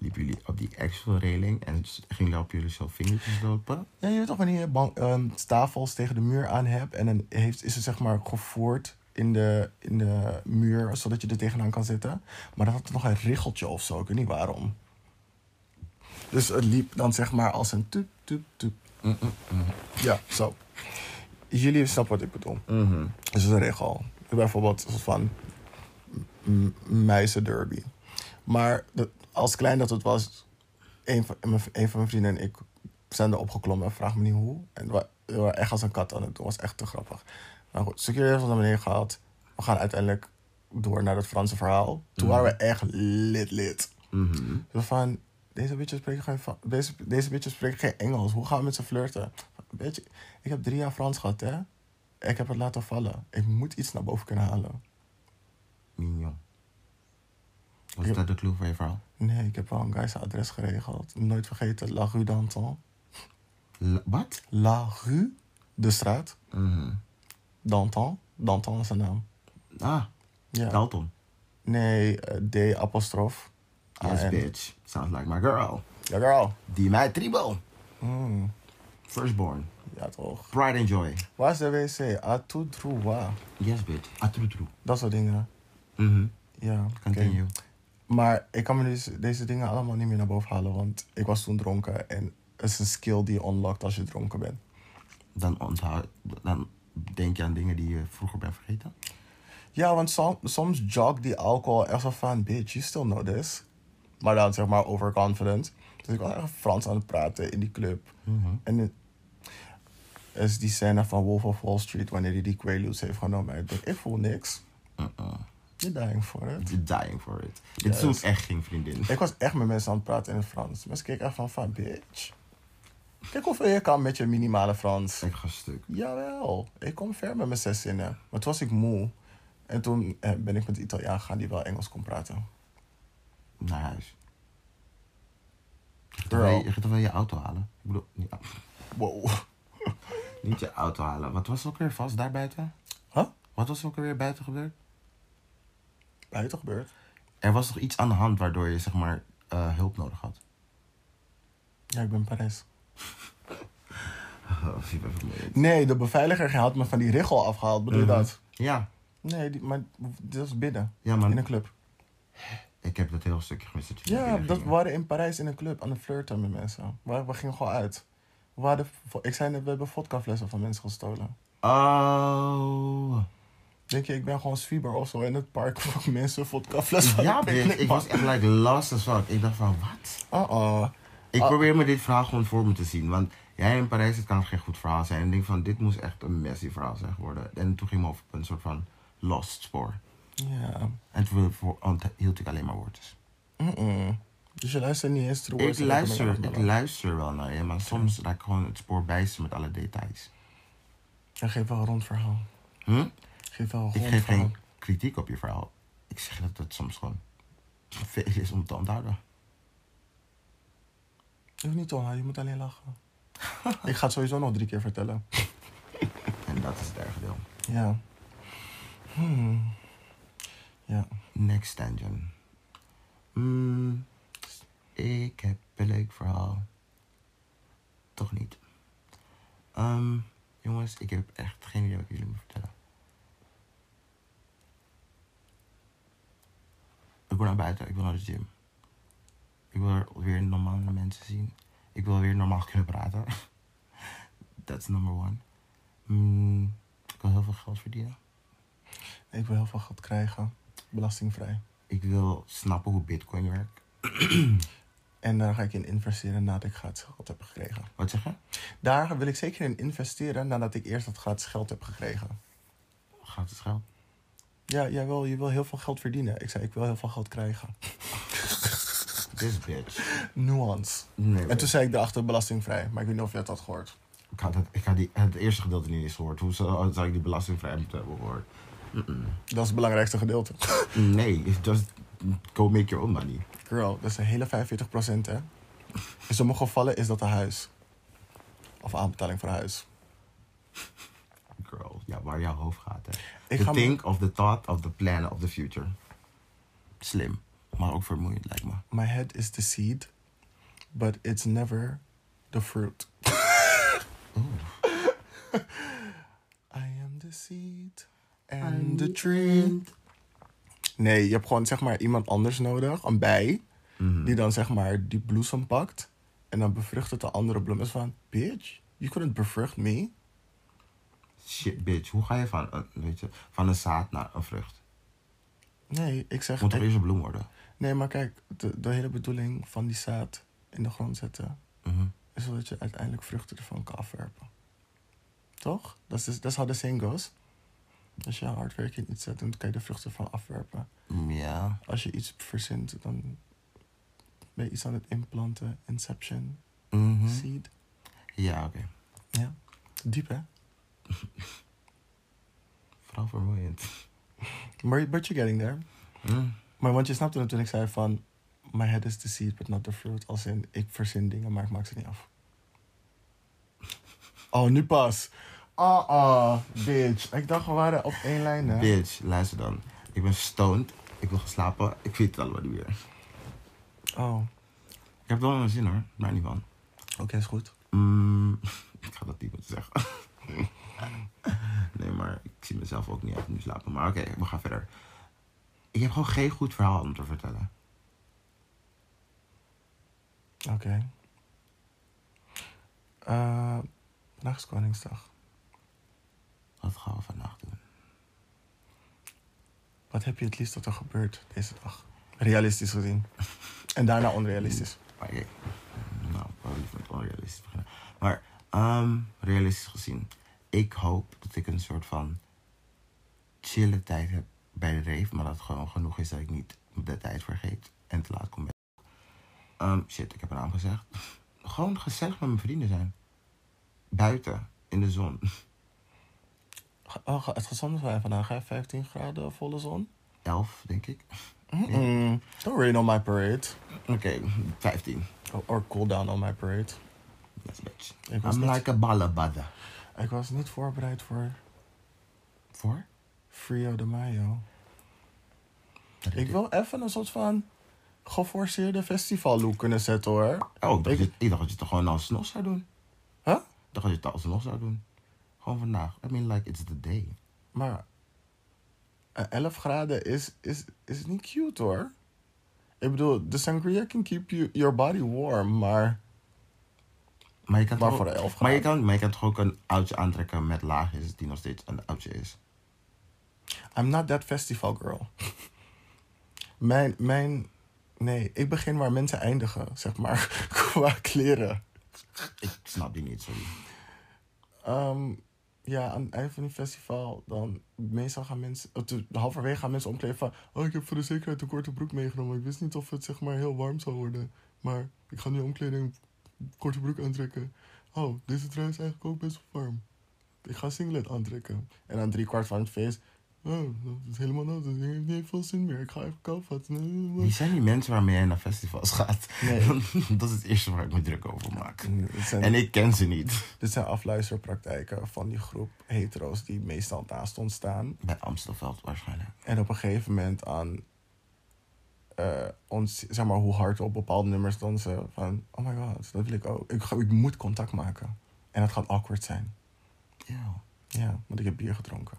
Speaker 2: Liepen jullie op die actual railing en gingen jullie op jullie zo vingertjes lopen?
Speaker 1: Ja, je weet toch wanneer je bank, ehm, tafels tegen de muur aan hebt. En dan heeft, is het zeg maar gevoerd in de, in de muur. Zodat je er tegenaan kan zitten. Maar dat had nog een riggeltje of zo. Ik weet niet waarom. Dus het liep dan zeg maar als een tup, tup, tup. Ja, zo. Jullie snappen wat ik bedoel.
Speaker 2: Mhm.
Speaker 1: Dus het is een regel. Bijvoorbeeld van m- meisen derby. Maar de- als klein dat het was, een van, mijn- een van mijn vrienden en ik zijn erop geklommen. Vraag me niet hoe. En we wa- we waren echt als een kat aan het doen. was echt te grappig. Nou goed, heeft ons naar beneden gehaald. We gaan uiteindelijk door naar het Franse verhaal. Toen waren we echt lid lid.
Speaker 2: Mhm.
Speaker 1: Zo van, deze bitches spreken geen, deze, deze bitches spreken geen Engels. Hoe gaan we met ze flirten? Weet je, ik heb drie jaar Frans gehad, hè? Ik heb het laten vallen. Ik moet iets naar boven kunnen halen.
Speaker 2: Mignon. Was dat de clue van je verhaal?
Speaker 1: Nee, ik heb wel een guy's adres geregeld. Nooit vergeten, La Rue Danton.
Speaker 2: Wat?
Speaker 1: La Rue, de straat.
Speaker 2: Mhm.
Speaker 1: Danton. Danton is zijn naam.
Speaker 2: Ah,
Speaker 1: Ja.
Speaker 2: Dalton.
Speaker 1: Nee, eh, AN.
Speaker 2: bitch. Sounds like my girl.
Speaker 1: Ja, girl.
Speaker 2: Die mij tribo.
Speaker 1: Mm,
Speaker 2: Firstborn.
Speaker 1: ja, toch.
Speaker 2: Pride and joy.
Speaker 1: Waar is de wc? A tout droit.
Speaker 2: Yes, bitch. Atrutru.
Speaker 1: Dat soort dingen.
Speaker 2: Mhm.
Speaker 1: Ja.
Speaker 2: Continue.
Speaker 1: Maar ik kan me dus deze dingen allemaal niet meer naar boven halen, want ik was toen dronken. En het is een skill die je unlockt als je dronken bent.
Speaker 2: Dan, onthoud, dan denk je aan dingen die je vroeger bent vergeten.
Speaker 1: Ja, want som- soms jog die alcohol zo van, bitch, you still know this. Maar dan zeg maar overconfident. Dus ik was echt Frans aan het praten in die club.
Speaker 2: Mhm.
Speaker 1: En het is die scène van Wolf of Wall Street, wanneer hij die Quaaludes heeft genomen. Ik ik voel niks.
Speaker 2: Uh-uh.
Speaker 1: You're dying for it.
Speaker 2: You're dying for it. Dit
Speaker 1: Yes.
Speaker 2: is echt geen vriendin.
Speaker 1: Ik was echt met mensen aan het praten in het Frans. Mensen keken echt van, van bitch. Kijk hoeveel je kan met je minimale Frans.
Speaker 2: Ik ga stuk.
Speaker 1: Jawel, ik kom ver met mijn zes zinnen. Maar toen was ik moe. En toen eh, ben ik met de Italiaan gegaan die wel Engels kon praten.
Speaker 2: Naar huis. Je gaat toch wel je- je gaat toch wel je auto halen? Ik bedoel, niet,
Speaker 1: Wow.
Speaker 2: niet je auto halen. Wat was er ook weer vast daar buiten?
Speaker 1: Huh?
Speaker 2: Wat was er ook weer buiten gebeurd?
Speaker 1: Buiten gebeurd?
Speaker 2: Er was toch iets aan de hand waardoor je zeg maar eh, hulp nodig had?
Speaker 1: Ja, ik ben Parijs.
Speaker 2: Oh.
Speaker 1: Nee, de beveiliger had me van die richel afgehaald. Bedoel je
Speaker 2: Mhm.
Speaker 1: dat?
Speaker 2: Ja,
Speaker 1: Nee, die, maar dit was binnen.
Speaker 2: Ja, man.
Speaker 1: In een club.
Speaker 2: Ik heb dat heel stukje gemist. Dat
Speaker 1: Ja, dat we waren in Parijs in een club aan het flirten met mensen. We, we gingen gewoon uit. We hadden, ik zei net, we hebben vodkaflessen van mensen gestolen.
Speaker 2: Oh.
Speaker 1: Denk je, ik ben gewoon zwieber of zo in het park waar mensen vodkafles van
Speaker 2: Ja, bitch. Ik was echt like lost as fuck. Ik dacht van, wat?
Speaker 1: Uh-uh.
Speaker 2: Ik
Speaker 1: Ah.
Speaker 2: probeer me dit verhaal gewoon voor me te zien. Want jij in Parijs, het kan geen goed verhaal zijn. En ik denk van, dit moest echt een messy verhaal zijn geworden. En toen ging me op een soort van lost spoor.
Speaker 1: Ja.
Speaker 2: En voor- onthield ik alleen maar woordjes.
Speaker 1: Mm-mm. Dus je luistert niet eens terug.
Speaker 2: Ik luister, ik luister wel naar je, maar soms raak ik gewoon het spoor bijster met alle details.
Speaker 1: En geef wel een rond verhaal.
Speaker 2: Hm?
Speaker 1: Geef wel een
Speaker 2: Ik
Speaker 1: rond
Speaker 2: geef
Speaker 1: verhaal.
Speaker 2: geen kritiek op je verhaal. Ik zeg dat het soms gewoon veel is om te onthouden.
Speaker 1: Je hoeft niet te onthouden, je moet alleen lachen. ik ga het sowieso nog drie keer vertellen.
Speaker 2: En dat is het erge deel.
Speaker 1: Ja. Hmm. Ja.
Speaker 2: Next tangent. Hmm, ik heb een leuk verhaal. Toch niet. Ehm, jongens, ik heb echt geen idee wat ik jullie moet vertellen. Ik wil naar buiten, ik wil naar de gym. Ik wil er weer normale mensen zien. Ik wil weer normaal kunnen praten. That's number one. Hmm, ik wil heel veel geld verdienen.
Speaker 1: Ik wil heel veel geld krijgen. Belastingvrij.
Speaker 2: Ik wil snappen hoe bitcoin werkt.
Speaker 1: En daar ga ik in investeren nadat ik gratis geld heb gekregen.
Speaker 2: Wat zeg je?
Speaker 1: Daar wil ik zeker in investeren nadat ik eerst dat gratis geld heb gekregen.
Speaker 2: Het geld?
Speaker 1: Ja, jij wil, je wil heel veel geld verdienen. Ik zei, ik wil heel veel geld krijgen.
Speaker 2: This bitch.
Speaker 1: Nuance.
Speaker 2: Nee,
Speaker 1: En toen zei ik erachter belastingvrij. Maar ik weet niet of je het had gehoord.
Speaker 2: ik had, het, ik had die, het eerste gedeelte niet eens gehoord. Hoe zou, zou ik die belastingvrij moeten hebben gehoord?
Speaker 1: Dat is het belangrijkste gedeelte.
Speaker 2: Nee, just go make your own money.
Speaker 1: Girl, dat is een hele 45% hè. In sommige gevallen is dat een huis. Of aanbetaling voor een huis.
Speaker 2: Girl, ja, waar jouw hoofd gaat. Hè.
Speaker 1: Ik me-
Speaker 2: think of the thought of the plan of the future. Slim, maar ook vermoeiend lijkt me.
Speaker 1: My head is the seed, but it's never the fruit. I am the seed and the tree. Nee, je hebt gewoon zeg maar iemand anders nodig, een bij,
Speaker 2: Mhm.
Speaker 1: die dan zeg maar die bloesem pakt en dan bevrucht het de andere bloem. is van, bitch, you couldn't befrucht me.
Speaker 2: Shit, bitch. Hoe ga je van, weet je, van een zaad naar een vrucht?
Speaker 1: Nee, ik zeg,
Speaker 2: Moet toch
Speaker 1: ik-
Speaker 2: eerst een bloem worden?
Speaker 1: nee, maar kijk, de, de hele bedoeling van die zaad in de grond zetten
Speaker 2: Mhm.
Speaker 1: is zodat je uiteindelijk vruchten ervan kan afwerpen. Toch? Dat is, dat is how the saying goes. Als je hard werk in iets zet, dan kan je de vruchten ervan afwerpen.
Speaker 2: Mm, Ja.
Speaker 1: Als je iets verzint, dan ben je iets aan het implanten. Inception,
Speaker 2: Mhm.
Speaker 1: seed.
Speaker 2: Ja, oké.
Speaker 1: Ja. Diep, hè?
Speaker 2: Vooral vermoeiend.
Speaker 1: Maar but you're getting there.
Speaker 2: Mm.
Speaker 1: Maar want je snapte toen ik zei van... My head is the seed, but not the fruit. Als in, ik verzin dingen, maar ik maak ze niet af. Oh, nu pas. Ah, ah, bitch. Ik dacht, we waren op één lijn, hè?
Speaker 2: Bitch, luister dan. Ik ben stoned. Ik wil gaan slapen. Ik weet het allemaal niet meer.
Speaker 1: Oh,
Speaker 2: Ik heb wel een zin hoor. Maar niet van.
Speaker 1: oké, is goed.
Speaker 2: Mm, ik ga dat niet moeten zeggen. nee, maar ik zie mezelf ook niet echt nu slapen. Maar oké, we gaan verder. Ik heb gewoon geen goed verhaal om te vertellen.
Speaker 1: Oké. Eh, vandaag is Koningsdag.
Speaker 2: Wat gaan we vandaag doen?
Speaker 1: Wat heb je het liefst dat er gebeurt deze dag? Realistisch gezien. En daarna onrealistisch.
Speaker 2: Maar kijk, nou, liever met onrealistisch beginnen. Maar ehm, realistisch gezien, ik hoop dat ik een soort van chille tijd heb bij de rave. Maar dat gewoon genoeg is dat ik niet de tijd vergeet en te laat kom. bij- Ehm, shit, ik heb een naam gezegd. Gewoon gezellig met mijn vrienden zijn. Buiten, in de zon.
Speaker 1: Oh, het gezonde van vandaag, hè? 15 graden, volle zon.
Speaker 2: Elf, denk ik.
Speaker 1: Mm-mm. Don't rain on my parade.
Speaker 2: Oké, 15.
Speaker 1: Or, or cool down on my parade.
Speaker 2: Yes, bitch.
Speaker 1: Ik was
Speaker 2: I'm
Speaker 1: niet-
Speaker 2: like a ballabadda.
Speaker 1: Ik was niet voorbereid voor
Speaker 2: Voor?
Speaker 1: Frio de Mayo. Ik wil even een soort van geforceerde festivallook kunnen zetten, hoor.
Speaker 2: Oh, ik dacht,
Speaker 1: Ik-
Speaker 2: je, ik dacht dat je het gewoon alsnog zou doen.
Speaker 1: Huh?
Speaker 2: Ik dacht dat je het alsnog zou doen. Gewoon vandaag. I mean, like, it's the day.
Speaker 1: Maar eh, 11 graden is, is, is niet cute hoor. Ik bedoel, de sangria can keep you, your body warm, maar
Speaker 2: Maar je kan,
Speaker 1: Maar
Speaker 2: toch
Speaker 1: voor
Speaker 2: ook-
Speaker 1: de 11
Speaker 2: maar je
Speaker 1: graden.
Speaker 2: kan, maar je kan toch ook een oudje aantrekken met laagjes die nog steeds een oudje is.
Speaker 1: I'm not that festival girl. mijn, mijn... Nee, ik begin waar mensen eindigen, zeg maar, qua kleren.
Speaker 2: Ik snap die niet, sorry.
Speaker 1: Ehm, ja, aan het eind van die festival, dan meestal gaan mensen, halverwege gaan mensen omkleden van, oh, ik heb voor de zekerheid een korte broek meegenomen. Ik wist niet of het zeg maar heel warm zou worden, maar ik ga nu een korte broek aantrekken. Oh, deze trui is eigenlijk ook best warm. Ik ga singlet aantrekken. En aan drie kwart van het feest, oh, dat is helemaal nodig. Ik heb niet veel zin meer. Ik ga even koud vatten.
Speaker 2: Wie zijn die mensen waarmee jij naar festivals gaat?
Speaker 1: Nee.
Speaker 2: dat is het eerste waar ik me druk over maak.
Speaker 1: Zijn-
Speaker 2: En ik ken ze niet.
Speaker 1: Dit zijn afluisterpraktijken van die groep hetero's die meestal naast ons staan.
Speaker 2: Bij Amstelveld waarschijnlijk.
Speaker 1: En op een gegeven moment aan eh, ons, zeg maar, hoe hard we op bepaalde nummers dansen. Van, oh my god, dat wil ik ook. Ik, ik moet contact maken. En het gaat awkward zijn.
Speaker 2: Ja.
Speaker 1: Ja, want ik heb bier gedronken.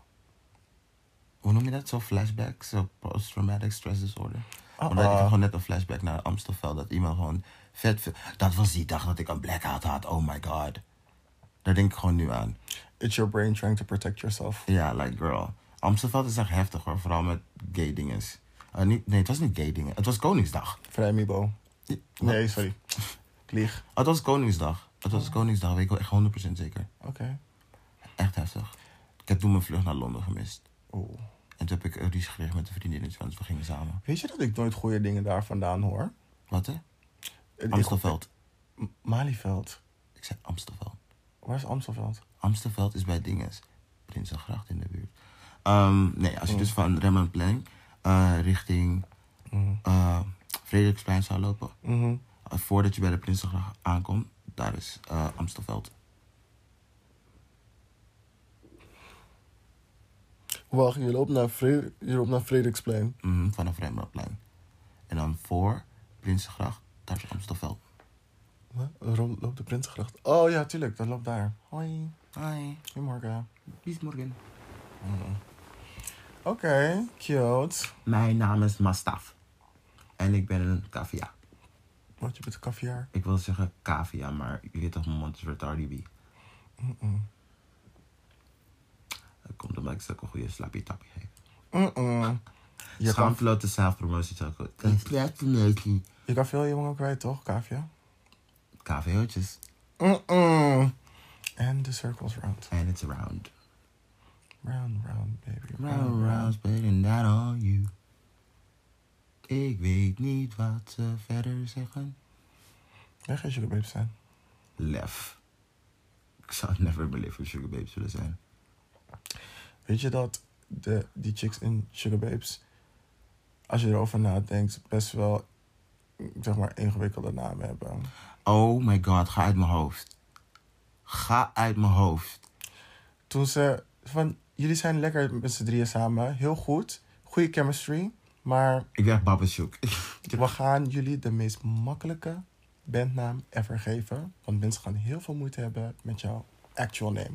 Speaker 2: Hoe noem je dat? Zo flashback? Zo post-traumatic stress disorder?
Speaker 1: Ah,
Speaker 2: Omdat ik
Speaker 1: ah.
Speaker 2: had gewoon net een flashback naar Amstelveld. Dat iemand gewoon vet veel... Dat was die dag dat ik een blackout had. Oh my god. Daar denk ik gewoon nu aan.
Speaker 1: It's your brain trying to protect yourself.
Speaker 2: Ja, like girl. Amstelveld is echt heftig hoor. Vooral met gay dinges. Eh, niet, nee, het was niet gay dingen. Het was Koningsdag.
Speaker 1: Vrij Mibo. Nee, sorry. Ik lieg.
Speaker 2: Oh, het was Koningsdag. Het was Koningsdag, weet ik wel echt 100% zeker.
Speaker 1: Oké.
Speaker 2: Echt heftig. Ik heb toen mijn vlucht naar Londen gemist. En toen heb ik een ruzie gekregen met een vriendinnetje, want we gingen samen.
Speaker 1: Weet je dat ik nooit goede dingen daar vandaan hoor?
Speaker 2: Wat hè? Amstelveld.
Speaker 1: M- Malieveld.
Speaker 2: Ik zei Amstelveld.
Speaker 1: Waar is Amstelveld?
Speaker 2: Amstelveld is bij Dinges. Prinsengracht in de buurt. Ehm, nee, als je
Speaker 1: Mm.
Speaker 2: dus van Rembrandtplein eh richting
Speaker 1: Mhm.
Speaker 2: eh Frederiksplein zou lopen.
Speaker 1: Mhm.
Speaker 2: eh, voordat je bij de Prinsengracht aankomt, daar is Amstelveld.
Speaker 1: Wacht, je loopt naar, Vre je loopt naar Frederiksplein.
Speaker 2: Mhm, vanaf Rembrandtplein. En dan voor Prinsengracht, daar is Amstelveld.
Speaker 1: Wat? Ro- Loopt de Prinsengracht? Oh ja, tuurlijk, dat loopt daar. Hoi.
Speaker 2: Hi,
Speaker 1: Goedemorgen.
Speaker 2: wie is morgen?
Speaker 1: Oké, cute.
Speaker 2: Mijn naam is Mastaf. En ik ben een cavia.
Speaker 1: Wat, je bent een kaviaar?
Speaker 2: Ik wil zeggen cavia, maar je weet toch, mijn mond is retardie wie. Dat komt omdat ik zulke goede slappy tappie heb.
Speaker 1: Mm-mm. Je kan,
Speaker 2: Schaamteloze zelfpromotie zou ik ook. Zelfpromotie.
Speaker 1: je kan veel jongen kwijt, toch, kavia?
Speaker 2: KVO'tjes.
Speaker 1: Mm-mm. And the circle's round.
Speaker 2: And it's around.
Speaker 1: Round, round, baby.
Speaker 2: Round, round, spitting that on you. Ik weet niet wat ze verder zeggen.
Speaker 1: Wij gaan sugar babes zijn.
Speaker 2: Lef. Ik zou never in mijn leven Sugar Babes willen zijn.
Speaker 1: Weet je dat de, die chicks in Sugar Babes, als je erover nadenkt, best wel, zeg maar, ingewikkelde namen hebben.
Speaker 2: Oh my god, ga uit mijn hoofd. Ga uit mijn hoofd.
Speaker 1: Toen ze van, jullie zijn lekker met z'n drieën samen, heel goed, goede chemistry, maar
Speaker 2: Ik ben echt babashoek.
Speaker 1: we gaan jullie de meest makkelijke bandnaam ever geven, want mensen gaan heel veel moeite hebben met jouw actual name.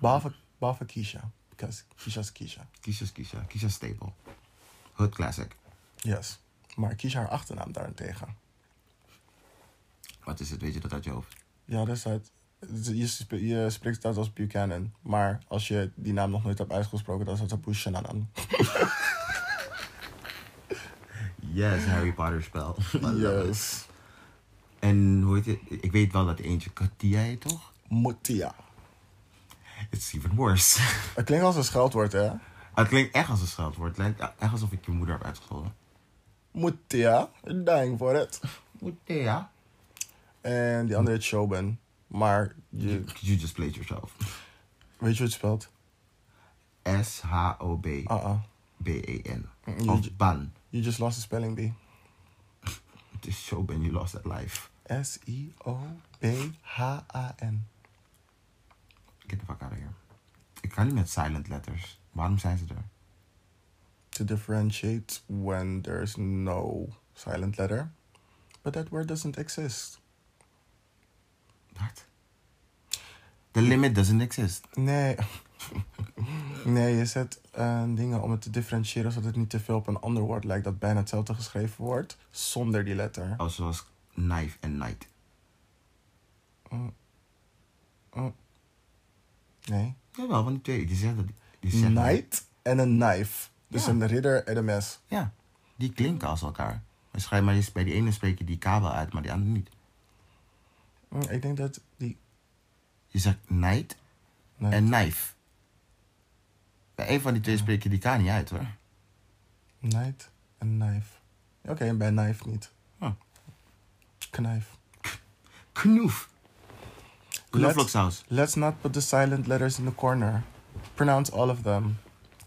Speaker 1: Behalve, behalve Keisha, because Keisha's Keisha.
Speaker 2: Kisha, Kisha. Kisha Staple. Hood Classic.
Speaker 1: Yes. Maar Keisha haar achternaam daarentegen.
Speaker 2: Wat is het? Weet je dat uit je hoofd?
Speaker 1: Ja, dat is het. Je, je spreekt het uit als Buchanan. Maar als je die naam nog nooit hebt uitgesproken, dan is het Buchanan.
Speaker 2: Yes, Harry Potter spel.
Speaker 1: Yes.
Speaker 2: En hoe heet het? Ik weet wel dat eentje Katia heet, toch?
Speaker 1: Mutia.
Speaker 2: It's even worse.
Speaker 1: Het klinkt als een scheldwoord, hè?
Speaker 2: het klinkt echt als een scheldwoord. Het lijkt echt alsof ik je moeder heb uitgescholden.
Speaker 1: Mutia. Dying for it.
Speaker 2: Katia?
Speaker 1: En die andere heet Shoben. Maar je,
Speaker 2: You just played yourself.
Speaker 1: weet je hoe het spelt?
Speaker 2: S-H-O-B-B-E-N.
Speaker 1: Ah, ah.
Speaker 2: E Of ban.
Speaker 1: You just lost the spelling bee.
Speaker 2: Het is show ben you lost at life.
Speaker 1: S-I-O-B-H-A-N.
Speaker 2: Get the fuck out of here. Ik kan niet met silent letters. Waarom zijn ze er?
Speaker 1: To differentiate when there's no silent letter. But that word doesn't exist.
Speaker 2: Wat? The limit doesn't exist.
Speaker 1: Nee. nee, je zet eh, dingen om het te differentiëren zodat het niet te veel op een ander woord lijkt dat bijna hetzelfde geschreven wordt, zonder die letter.
Speaker 2: Oh, zoals knife en night.
Speaker 1: Nee.
Speaker 2: Jawel, van die twee. Die zeggen dat... Die zeggen
Speaker 1: Night en een knife. Dus
Speaker 2: Ja.
Speaker 1: een ridder en een mes.
Speaker 2: Ja, die klinken als elkaar. Maar schrijf maar eens bij die ene spreek je die kabel uit, maar die andere niet.
Speaker 1: Hm, Ik denk dat die...
Speaker 2: Je zegt knight
Speaker 1: Nee.
Speaker 2: en knife. Bij een van die twee spreek je die K niet uit hoor.
Speaker 1: Knight en knife. Oké, en bij knife niet.
Speaker 2: Huh.
Speaker 1: Knife.
Speaker 2: Knoef. Knoflooksaus.
Speaker 1: Let's not put the silent letters in the corner. Pronounce all of them.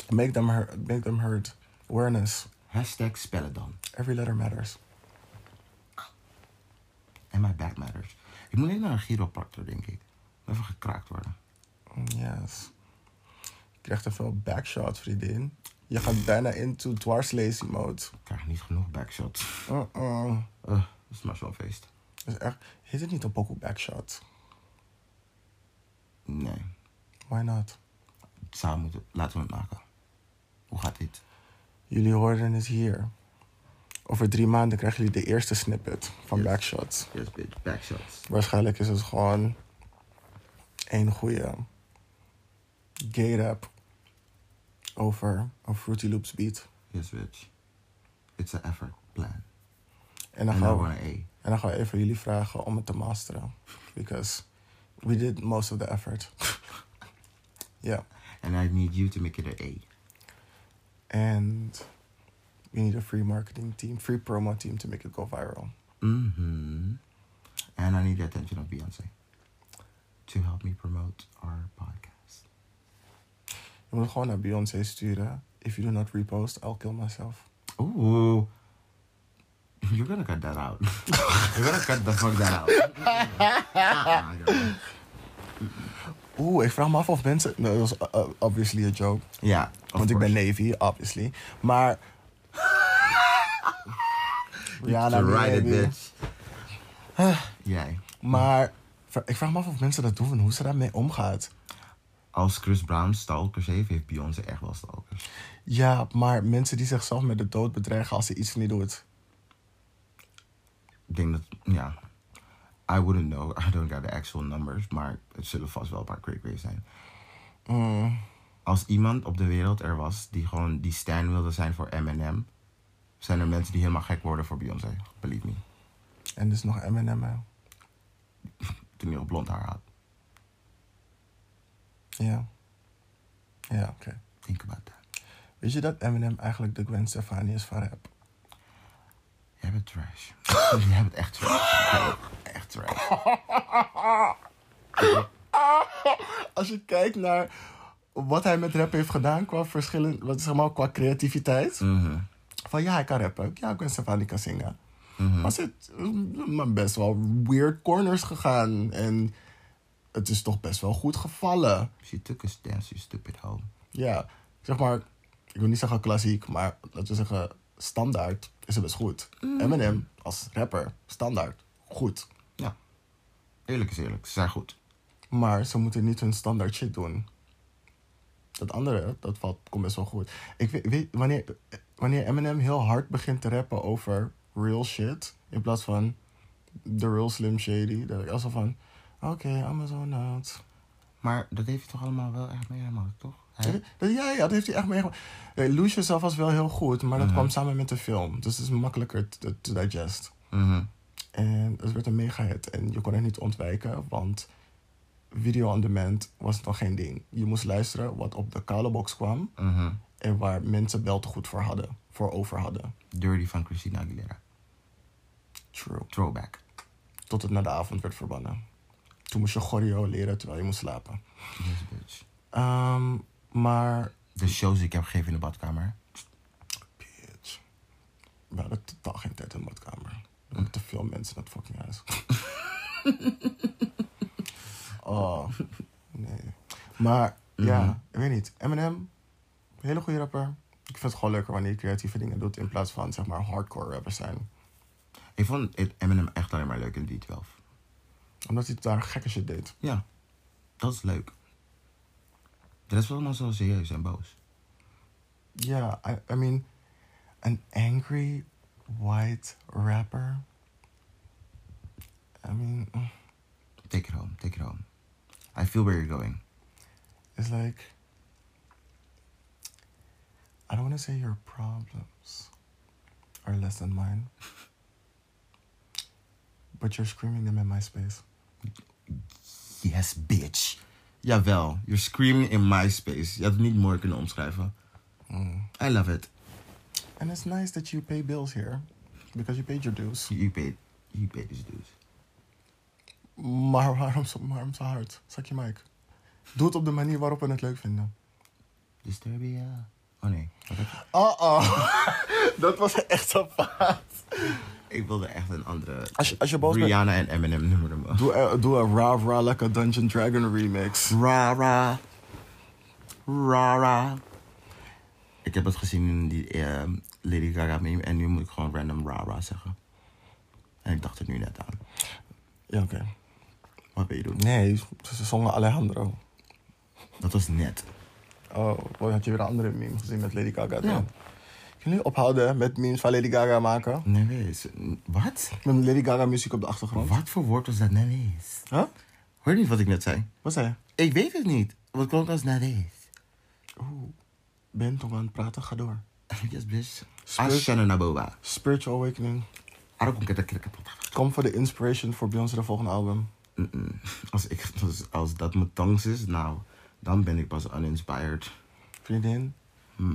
Speaker 1: Make them heard. Make them heard. Awareness.
Speaker 2: Hashtag spellen dan.
Speaker 1: Every letter matters.
Speaker 2: En my back matters. Ik moet even naar een chiropractor, denk ik. Even gekraakt worden.
Speaker 1: Yes. Je krijgt er veel backshots, vriendin. Je gaat bijna into dwarslazy mode.
Speaker 2: Ik krijg niet genoeg backshots.
Speaker 1: Uh-uh.
Speaker 2: Uh, dat is maar zo'n feest.
Speaker 1: Is echt... Heet het niet een pokoe backshot?
Speaker 2: Nee.
Speaker 1: Why not?
Speaker 2: Zou moeten. Laten we het maken. Hoe gaat dit?
Speaker 1: Jullie hoorden het hier. Over drie maanden krijgen jullie de eerste snippet van
Speaker 2: Yes.
Speaker 1: backshots.
Speaker 2: Yes, bitch. Backshots.
Speaker 1: Waarschijnlijk is het gewoon één goede gay rap over een Fruity Loops beat.
Speaker 2: Yes, bitch. It's an effort plan.
Speaker 1: En dan, gaan we, en dan gaan we even jullie vragen om het te masteren. Because we did most of the effort. yeah.
Speaker 2: And I need you to make it an A.
Speaker 1: And we need a free marketing team, free promo team to make it go viral.
Speaker 2: Mm-hmm. And I need the attention of Beyonce. To help me promote our podcast.
Speaker 1: Je moet gewoon naar Beyoncé sturen. If you do not repost, I'll kill myself.
Speaker 2: Ooh. You're gonna cut that out. You're gonna cut the fuck that out.
Speaker 1: Oeh, ik vraag me af of mensen... No, dat was uh, obviously a joke.
Speaker 2: Ja,
Speaker 1: Want ik ben. Navy, obviously. Maar... ja, nou,
Speaker 2: ride it, bitch. Jij.
Speaker 1: Maar ik vraag me af of mensen dat doen en hoe ze daarmee omgaat.
Speaker 2: Als Chris Brown stalkers heeft, heeft Beyoncé echt wel stalkers.
Speaker 1: Ja, maar mensen die zichzelf met de dood bedreigen als ze iets niet doet.
Speaker 2: Ik denk dat, ja. I wouldn't know. I don't got the actual numbers. Maar het zullen vast wel een paar ways zijn.
Speaker 1: Mm,
Speaker 2: Als iemand op de wereld er was die gewoon die stan wilde zijn voor Eminem, zijn er mensen die helemaal gek worden voor Beyoncé. Believe me.
Speaker 1: en dus nog Eminem. hè.
Speaker 2: Toen hij nog blond haar had.
Speaker 1: Ja. Ja, oké.
Speaker 2: Think about that.
Speaker 1: Weet je dat Eminem eigenlijk de Gwen Stefani is van rap?
Speaker 2: Jij bent trash. Jij bent echt trash. Jij bent echt trash.
Speaker 1: Als je kijkt naar wat hij met rap heeft gedaan qua verschillen, wat zeg maar qua creativiteit.
Speaker 2: Mhm.
Speaker 1: Van ja, hij kan rappen. Ja, Gwen Stefani kan zingen.
Speaker 2: Mhm.
Speaker 1: Maar ze maar best wel weird corners gegaan. En het is toch best wel goed gevallen.
Speaker 2: She took a stance, you stupid hoe.
Speaker 1: Ja, zeg maar, ik wil niet zeggen klassiek, maar laten we zeggen standaard is het best goed. Eminem als rapper, standaard, goed.
Speaker 2: Ja. Eerlijk is eerlijk. Ze zijn goed.
Speaker 1: Maar ze moeten niet hun standaard shit doen. Dat andere, dat valt, komt best wel goed. Ik weet, weet- wanneer, wanneer Eminem heel hard begint te rappen over real shit, in plaats van the real Slim Shady, dat ik alsof van, oké, I'm a zone out.
Speaker 2: Maar dat heeft hij toch allemaal wel echt meegemaakt, toch?
Speaker 1: Dat- Ja, ja, dat heeft hij echt meegemaakt. Eh, Lose Yourself was wel heel goed, maar dat
Speaker 2: Mhm.
Speaker 1: kwam samen met de film. Dus het is makkelijker te, te digest.
Speaker 2: Mhm.
Speaker 1: En het werd een mega hit. En je kon er niet ontwijken, want video on demand was nog geen ding. Je moest luisteren wat op de kale box kwam
Speaker 2: Mhm.
Speaker 1: en waar mensen wel te goed voor hadden, voor over hadden.
Speaker 2: Dirty van Christina Aguilera.
Speaker 1: True.
Speaker 2: Throwback.
Speaker 1: Tot het naar de avond werd verbannen. Toen moest je choreo leren terwijl je moest slapen.
Speaker 2: Yes, bitch.
Speaker 1: Ehm, maar,
Speaker 2: De shows die ik heb gegeven in de badkamer.
Speaker 1: bitch. We hadden totaal geen tijd in de badkamer. Er waren te veel mensen in het fucking huis. oh, nee. Maar, ja,
Speaker 2: Mhm.
Speaker 1: ik weet niet. Eminem, hele goede rapper. Ik vind het gewoon leuker wanneer je creatieve dingen doet in plaats van, zeg maar, hardcore rappers zijn.
Speaker 2: Ik vond Eminem echt alleen maar leuk in D12.
Speaker 1: Omdat hij daar gekke shit deed.
Speaker 2: Ja, dat is leuk. De rest was allemaal zo serieus en boos.
Speaker 1: Ja, I, I mean, an angry white rapper. I mean, mm,
Speaker 2: Take it home, take it home. I feel where you're going.
Speaker 1: it's like I don't want to say your problems are less than mine. But you're screaming them in my space.
Speaker 2: Yes, bitch. Jawel, you're screaming in my space. Je had het niet mooi kunnen omschrijven. I love it.
Speaker 1: And it's nice that you pay bills here. Because you paid your dues.
Speaker 2: You paid, you paid his dues.
Speaker 1: Maar waarom zo, waarom zo hard? Zak je mic. Doe het op de manier waarop we het leuk vinden.
Speaker 2: Disturbia. Oh nee.
Speaker 1: Oh oh. Dat was echt zo fout.
Speaker 2: Ik wilde echt een andere...
Speaker 1: Als je, als je boos bent,
Speaker 2: Rihanna en Eminem noemen me.
Speaker 1: doe, er- doe een Ra Ra lekker Dungeon Dragon remix.
Speaker 2: Rara. Rara. Ik heb het gezien in die eh, Lady Gaga meme en nu moet ik gewoon random Rara zeggen. En ik dacht er nu net aan.
Speaker 1: Ja, oké.
Speaker 2: Wat wil je doen?
Speaker 1: Nee, ze zongen Alejandro.
Speaker 2: Dat was net.
Speaker 1: Oh, boy, had je weer een andere meme gezien met Lady Gaga?
Speaker 2: Ja.
Speaker 1: dan? Kunnen jullie ophouden met memes van Lady Gaga maken?
Speaker 2: Nee, wees. Wat?
Speaker 1: Met Lady Gaga muziek op de achtergrond.
Speaker 2: Wat voor woord was dat net eens?
Speaker 1: Huh?
Speaker 2: Hoor je niet wat ik net zei?
Speaker 1: Wat zei je?
Speaker 2: Ik weet het niet. Wat klonk als net eens?
Speaker 1: Oeh, ben toch aan het praten? Ga door.
Speaker 2: Yes, bitch.
Speaker 1: Spirit-
Speaker 2: Ashana Naboba.
Speaker 1: Spiritual Awakening.
Speaker 2: Kom
Speaker 1: Kom voor de inspiration voor Beyoncé de volgende album.
Speaker 2: Als, ik, als, als dat mijn tongs is, nou, dan ben ik pas uninspired.
Speaker 1: Vriendin,
Speaker 2: Hm.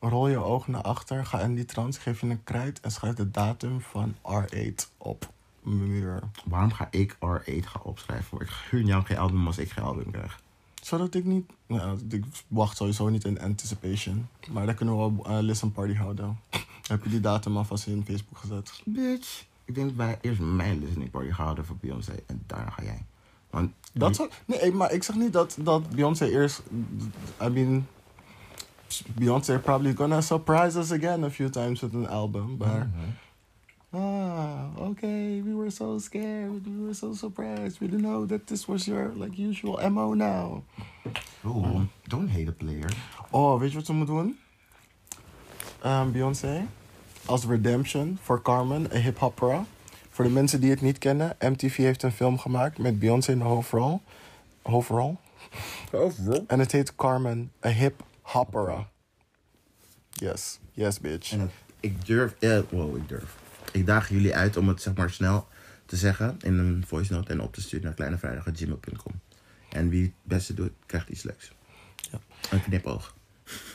Speaker 1: Rol je ogen naar achter, ga in die trance, geef je een krijt en schrijf de datum van R8 op mijn muur.
Speaker 2: Waarom ga ik R8 gaan opschrijven? Ik gun jou geen album als ik geen album krijg.
Speaker 1: Zodat ik niet, nou, ik wacht sowieso niet in anticipation. Maar dan kunnen we wel een listen party houden. Heb je die datum alvast in Facebook gezet?
Speaker 2: Bitch. Ik denk dat wij eerst mijn listening party gaan houden voor Beyoncé en daarna ga jij. Want
Speaker 1: Dat zou, nee, maar ik zeg niet dat, dat Beyoncé eerst. I mean, Beyoncé probably gonna surprise us again a few times with an album, but. Ah, okay, we were so scared, we were so surprised, we didn't know that this was your like usual MO now.
Speaker 2: Oh, don't hate a player.
Speaker 1: Oh, weet je wat we moeten doen? Ehm, Beyoncé als redemption voor Carmen, een hip-hopera. Voor de mensen die het niet kennen, MTV heeft een film gemaakt met Beyoncé in de hoofdrol. Hoofdrol? En het heet Carmen, a hip hopera. Yes, yes, bitch.
Speaker 2: En ik durf, eh, wow, ik durf. Ik daag jullie uit om het zeg maar snel te zeggen in een voice note en op te sturen naar kleinevrijdag.gmail.com. En wie het beste doet, krijgt iets leuks.
Speaker 1: Ja.
Speaker 2: Een knipoog.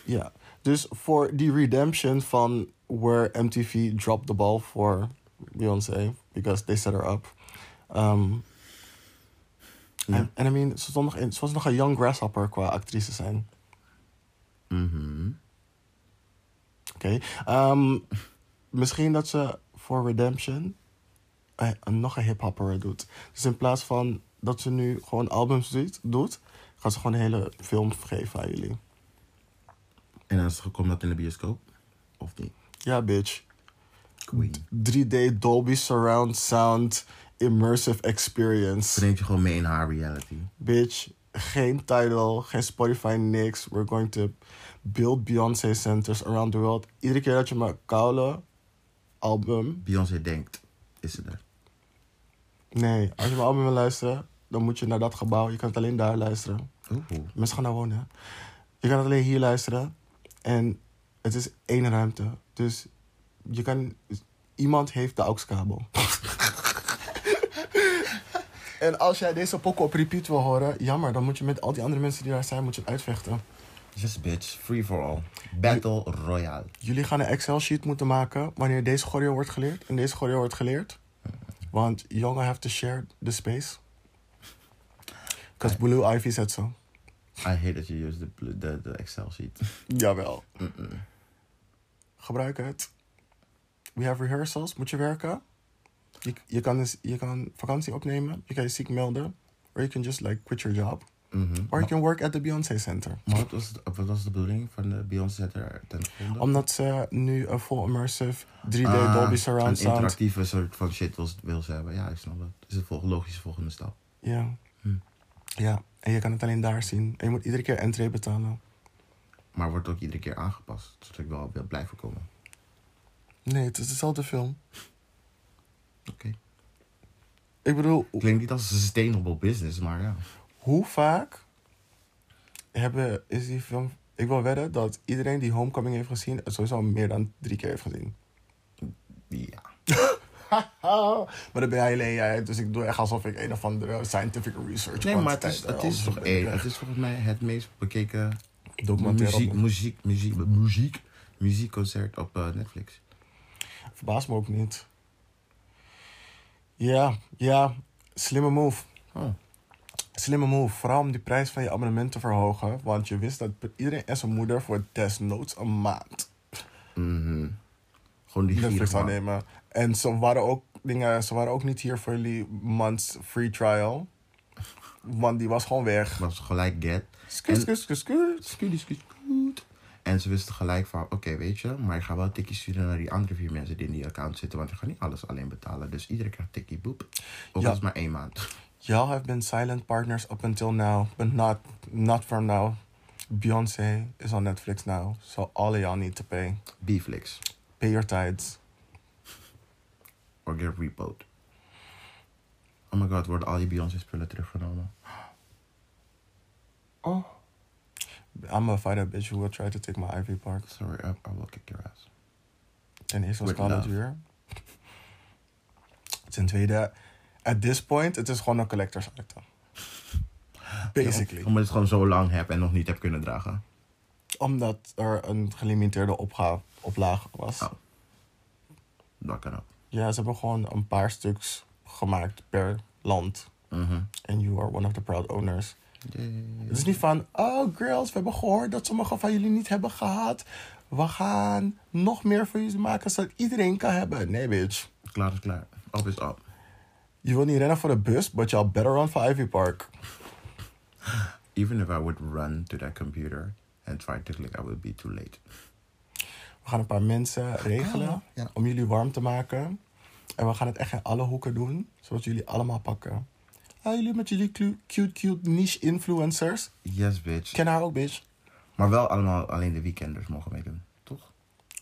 Speaker 1: Ja, dus voor die redemption van where MTV dropped the ball voor Beyoncé, because they set her up. Um,
Speaker 2: Ja.
Speaker 1: En en I mean, ze, stond nog in, ze was nog een young grasshopper qua actrice zijn.
Speaker 2: Mhm.
Speaker 1: Oké. Ehm, misschien dat ze voor Redemption eh, nog een hip-hopper doet. Dus in plaats van dat ze nu gewoon albums doet, doet gaat ze gewoon een hele film geven aan jullie.
Speaker 2: En het komt dat in de bioscoop? Of niet?
Speaker 1: Ja, bitch.
Speaker 2: Queen.
Speaker 1: 3D Dolby Surround Sound Immersive Experience.
Speaker 2: Dan neemt je gewoon mee in haar reality.
Speaker 1: Bitch, geen Tidal, geen Spotify, niks. We're going to build Beyoncé centers around the world. Iedere keer dat je mijn koude album...
Speaker 2: Beyoncé denkt, is ze er.
Speaker 1: Nee, als je mijn album wil luisteren, dan moet je naar dat gebouw. Je kan het alleen daar luisteren.
Speaker 2: Oeh.
Speaker 1: Mensen gaan daar wonen. Je kan het alleen hier luisteren. En het is één ruimte. Dus je kan... Iemand heeft de AUX-kabel. en als jij deze pokken op repeat wil horen... Jammer, dan moet je met al die andere mensen die daar zijn... moet je het uitvechten.
Speaker 2: Just bitch, free for all. Battle Royale.
Speaker 1: Jullie gaan een Excel-sheet moeten maken... wanneer deze choreo wordt geleerd. En deze choreo wordt geleerd. Want jongen have to share the space. Because Blue Ivy said so.
Speaker 2: I hate that you use the, the, the Excel sheet.
Speaker 1: Jawel. Gebruik het. We have rehearsals. Moet je werken? Je, je, kan, eens- je kan vakantie opnemen. Je kan je ziek melden. Or you can just like quit your job.
Speaker 2: Mhm.
Speaker 1: Or you can work at the Beyoncé Center.
Speaker 2: Maar wat was, de- wat was de bedoeling van de Beyoncé Center ten?
Speaker 1: Omdat ze nu een full immersive 3D
Speaker 2: Ah,
Speaker 1: Dolby Surround
Speaker 2: Een
Speaker 1: Sound...
Speaker 2: interactieve soort van shit wil, wil ze hebben. Ja, ik snap het. Dat is de vol- logische volgende stap.
Speaker 1: Ja.
Speaker 2: Hm.
Speaker 1: Ja. En je kan het alleen daar zien. En je moet iedere keer entree betalen.
Speaker 2: Maar wordt ook iedere keer aangepast. Zodat ik wel wil blijven komen.
Speaker 1: Nee, het is dezelfde film.
Speaker 2: Oké.
Speaker 1: Ik bedoel,
Speaker 2: Klinkt niet als een sustainable business, maar ja.
Speaker 1: Hoe vaak hebben, is die film Ik wil wedden dat iedereen die Homecoming heeft gezien... het sowieso meer dan drie keer heeft gezien.
Speaker 2: Ja.
Speaker 1: maar dan ben jij alleen jij. Dus ik doe echt alsof ik een of andere scientific research...
Speaker 2: Nee, maar het is,
Speaker 1: kwantiteit,
Speaker 2: het is
Speaker 1: eh,
Speaker 2: toch één.
Speaker 1: ik
Speaker 2: Het is volgens mij het meest bekeken
Speaker 1: Documentaire
Speaker 2: muziek, muziek, muziek, muziek, muziekconcert op eh, Netflix.
Speaker 1: Verbaast me ook niet. Ja, ja. Slimme move.
Speaker 2: Oh.
Speaker 1: Slimme move. Vooral om die prijs van je abonnement te verhogen. Want je wist dat iedereen en zijn moeder voor desnoods een maand
Speaker 2: Mhm. Gewoon die
Speaker 1: Netflix zou
Speaker 2: gierig, man.
Speaker 1: nemen. En ze waren ook, dingen, ze waren ook niet hier voor jullie months free trial. Want die was gewoon weg.
Speaker 2: was gelijk get. Scoot. En ze wisten gelijk van, oké, weet je, maar ik ga wel tikkie sturen naar die andere vier mensen die in die account zitten, want ik ga niet alles alleen betalen. Dus iedereen krijgt tikkie boep. Ook
Speaker 1: Ja.
Speaker 2: al is maar één maand.
Speaker 1: Y'all have been silent partners up until now, but not not from now. Beyoncé is on Netflix now, so all of y'all need to pay.
Speaker 2: Bflix.
Speaker 1: Pay your tithes.
Speaker 2: Or get repoed. Oh my god, worden al je Beyoncé spullen teruggenomen? Oh.
Speaker 1: I'm a fighter bitch who will try to take my Ivy Park.
Speaker 2: Sorry, I, I will kick your ass.
Speaker 1: Ten eerste was Call of duur. Ten tweede, at this point, het is gewoon een collector's item. Basically.
Speaker 2: Ja, omdat je het gewoon zo lang hebt en nog niet hebt kunnen dragen.
Speaker 1: Omdat er een gelimiteerde opga oplage was.
Speaker 2: Oh. Dat kan ook.
Speaker 1: Ja, ze hebben gewoon een paar stuks gemaakt per land.
Speaker 2: Mhm.
Speaker 1: And you are one of the proud owners. Het is niet van, oh girls, we hebben gehoord dat sommige van jullie niet hebben gehad. We gaan nog meer voor jullie maken zodat iedereen kan hebben. Nee, bitch.
Speaker 2: Klaar is klaar. Op is op.
Speaker 1: Je wil niet rennen voor de bus, but y'all better run for Ivy Park.
Speaker 2: Even if I would run to that computer and try to click, I would be too late.
Speaker 1: We gaan een paar mensen regelen
Speaker 2: Ah, ja.
Speaker 1: om jullie warm te maken. En we gaan het echt in alle hoeken doen, zodat jullie allemaal pakken. Ah, jullie met jullie cute, cute niche influencers.
Speaker 2: Yes, bitch.
Speaker 1: Ken haar ook, bitch.
Speaker 2: Maar wel allemaal alleen de weekenders mogen meedoen, toch?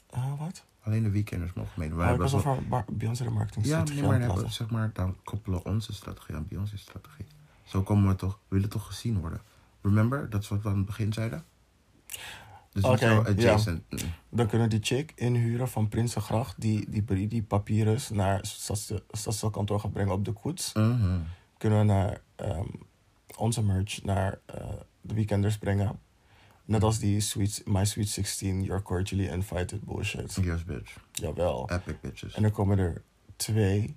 Speaker 1: Ah, wat?
Speaker 2: Alleen de weekenders mogen meedoen. Hebben
Speaker 1: was over Beyoncé de marketing
Speaker 2: Ja, nee, maar, hebben, zeg maar dan koppelen onze strategie aan Beyoncé's strategie. Zo komen we toch, we willen toch gezien worden. Remember, dat is wat we aan het begin zeiden? Dus zo
Speaker 1: ja.
Speaker 2: adjacent. Mm.
Speaker 1: Dan kunnen die chick inhuren van Prinsengracht... die die, die, papieren naar stads- stadsdeelkantoor gaat brengen op de koets.
Speaker 2: Mhm.
Speaker 1: Kunnen we naar ehm, onze merch naar eh, de weekenders brengen. Net als die sweet, My Sweet 16, You're Cordially Invited bullshit.
Speaker 2: Yes, bitch.
Speaker 1: Jawel.
Speaker 2: Epic bitches.
Speaker 1: En dan komen er twee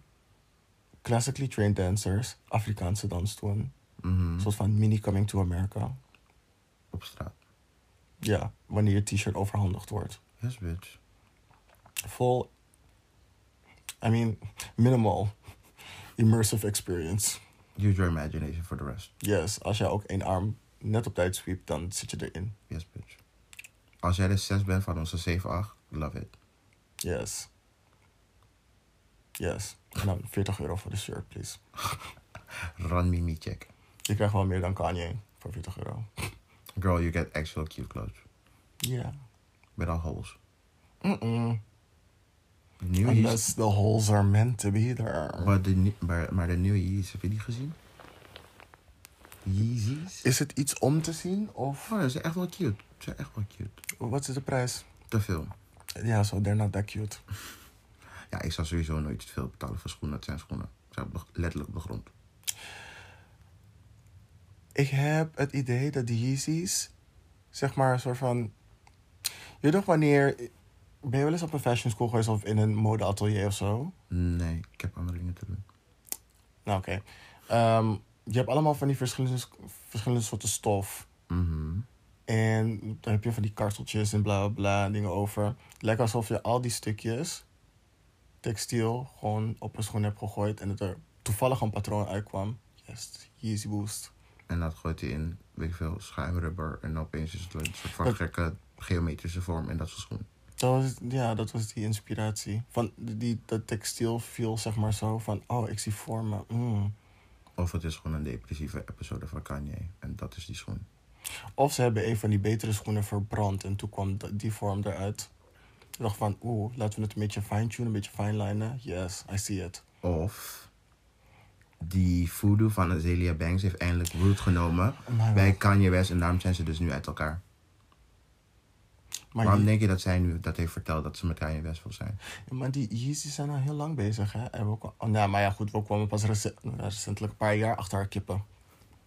Speaker 1: classically trained dancers, Afrikaanse dans doen. Soort van mini Coming to America.
Speaker 2: Op straat.
Speaker 1: Ja, wanneer je t-shirt overhandigd wordt.
Speaker 2: Yes, bitch.
Speaker 1: Full, I mean, minimal immersive experience.
Speaker 2: Use your imagination for the rest.
Speaker 1: Yes, als jij ook één arm net op tijd sweept, dan zit je erin.
Speaker 2: Yes, bitch. Als jij de 6 bent van onze 7, 8, love it.
Speaker 1: Yes. Yes. En dan 40 euro voor de shirt, please.
Speaker 2: Run me me check.
Speaker 1: Je krijgt wel meer dan Kanye voor 40 euro.
Speaker 2: Girl, you get actual cute clothes.
Speaker 1: Ja.
Speaker 2: Met al holes.
Speaker 1: Mm-mm.
Speaker 2: Yeezys.
Speaker 1: Unless the holes are meant to be there.
Speaker 2: Maar de, maar, maar de nieuwe Yeezys, heb je die gezien? Yeezys?
Speaker 1: Is het iets om te zien of
Speaker 2: Oh, ze zijn echt wel cute. Ze zijn echt wel cute.
Speaker 1: wat is de prijs?
Speaker 2: Te veel.
Speaker 1: Ja, zo, they're not that cute.
Speaker 2: Ja, ik zou sowieso nooit te veel betalen voor schoenen. Het zijn schoenen. Ze zijn letterlijk op de grond.
Speaker 1: Ik heb het idee dat de Yeezys, zeg maar, een soort van... Je weet toch wanneer... Ben je wel eens op een fashion school geweest of in een modeatelier of zo?
Speaker 2: Nee, ik heb andere dingen te doen.
Speaker 1: Nou, oké. Ehm, je hebt allemaal van die verschillende, verschillende soorten stof.
Speaker 2: Mhm.
Speaker 1: En dan heb je van die karteltjes en bla bla bla dingen over. Lijkt alsof je al die stukjes textiel gewoon op een schoen hebt gegooid. En dat er toevallig een patroon uitkwam. Yes, Yeezy Boost.
Speaker 2: En dat gooit hij in, weet ik veel, schuimrubber. En opeens is het een soort van
Speaker 1: Dat-
Speaker 2: gekke geometrische vorm. En dat soort schoen.
Speaker 1: Dat was, ja, dat was die inspiratie. Van die, dat textiel viel zeg maar zo van, oh, ik zie vormen. Mm.
Speaker 2: Of het is gewoon een depressieve episode van Kanye. En dat is die schoen.
Speaker 1: Of ze hebben een van die betere schoenen verbrand en toen kwam die vorm eruit. Ik dacht van, oeh, laten we het een beetje fine-tunen, een beetje fine-linen. Yes, I see it.
Speaker 2: Of die voodoo van Azealia Banks heeft eindelijk root genomen bij Kanye West. En daarom zijn ze dus nu uit elkaar.
Speaker 1: Maar,
Speaker 2: Waarom
Speaker 1: Ye-
Speaker 2: denk je dat zij nu dat heeft verteld dat ze met Kanye West wil zijn?
Speaker 1: maar die Yeezys zijn al heel lang bezig, hè? En we, oh, nou, maar ja, goed, we kwamen pas rece- recentelijk een paar jaar achter haar kippen.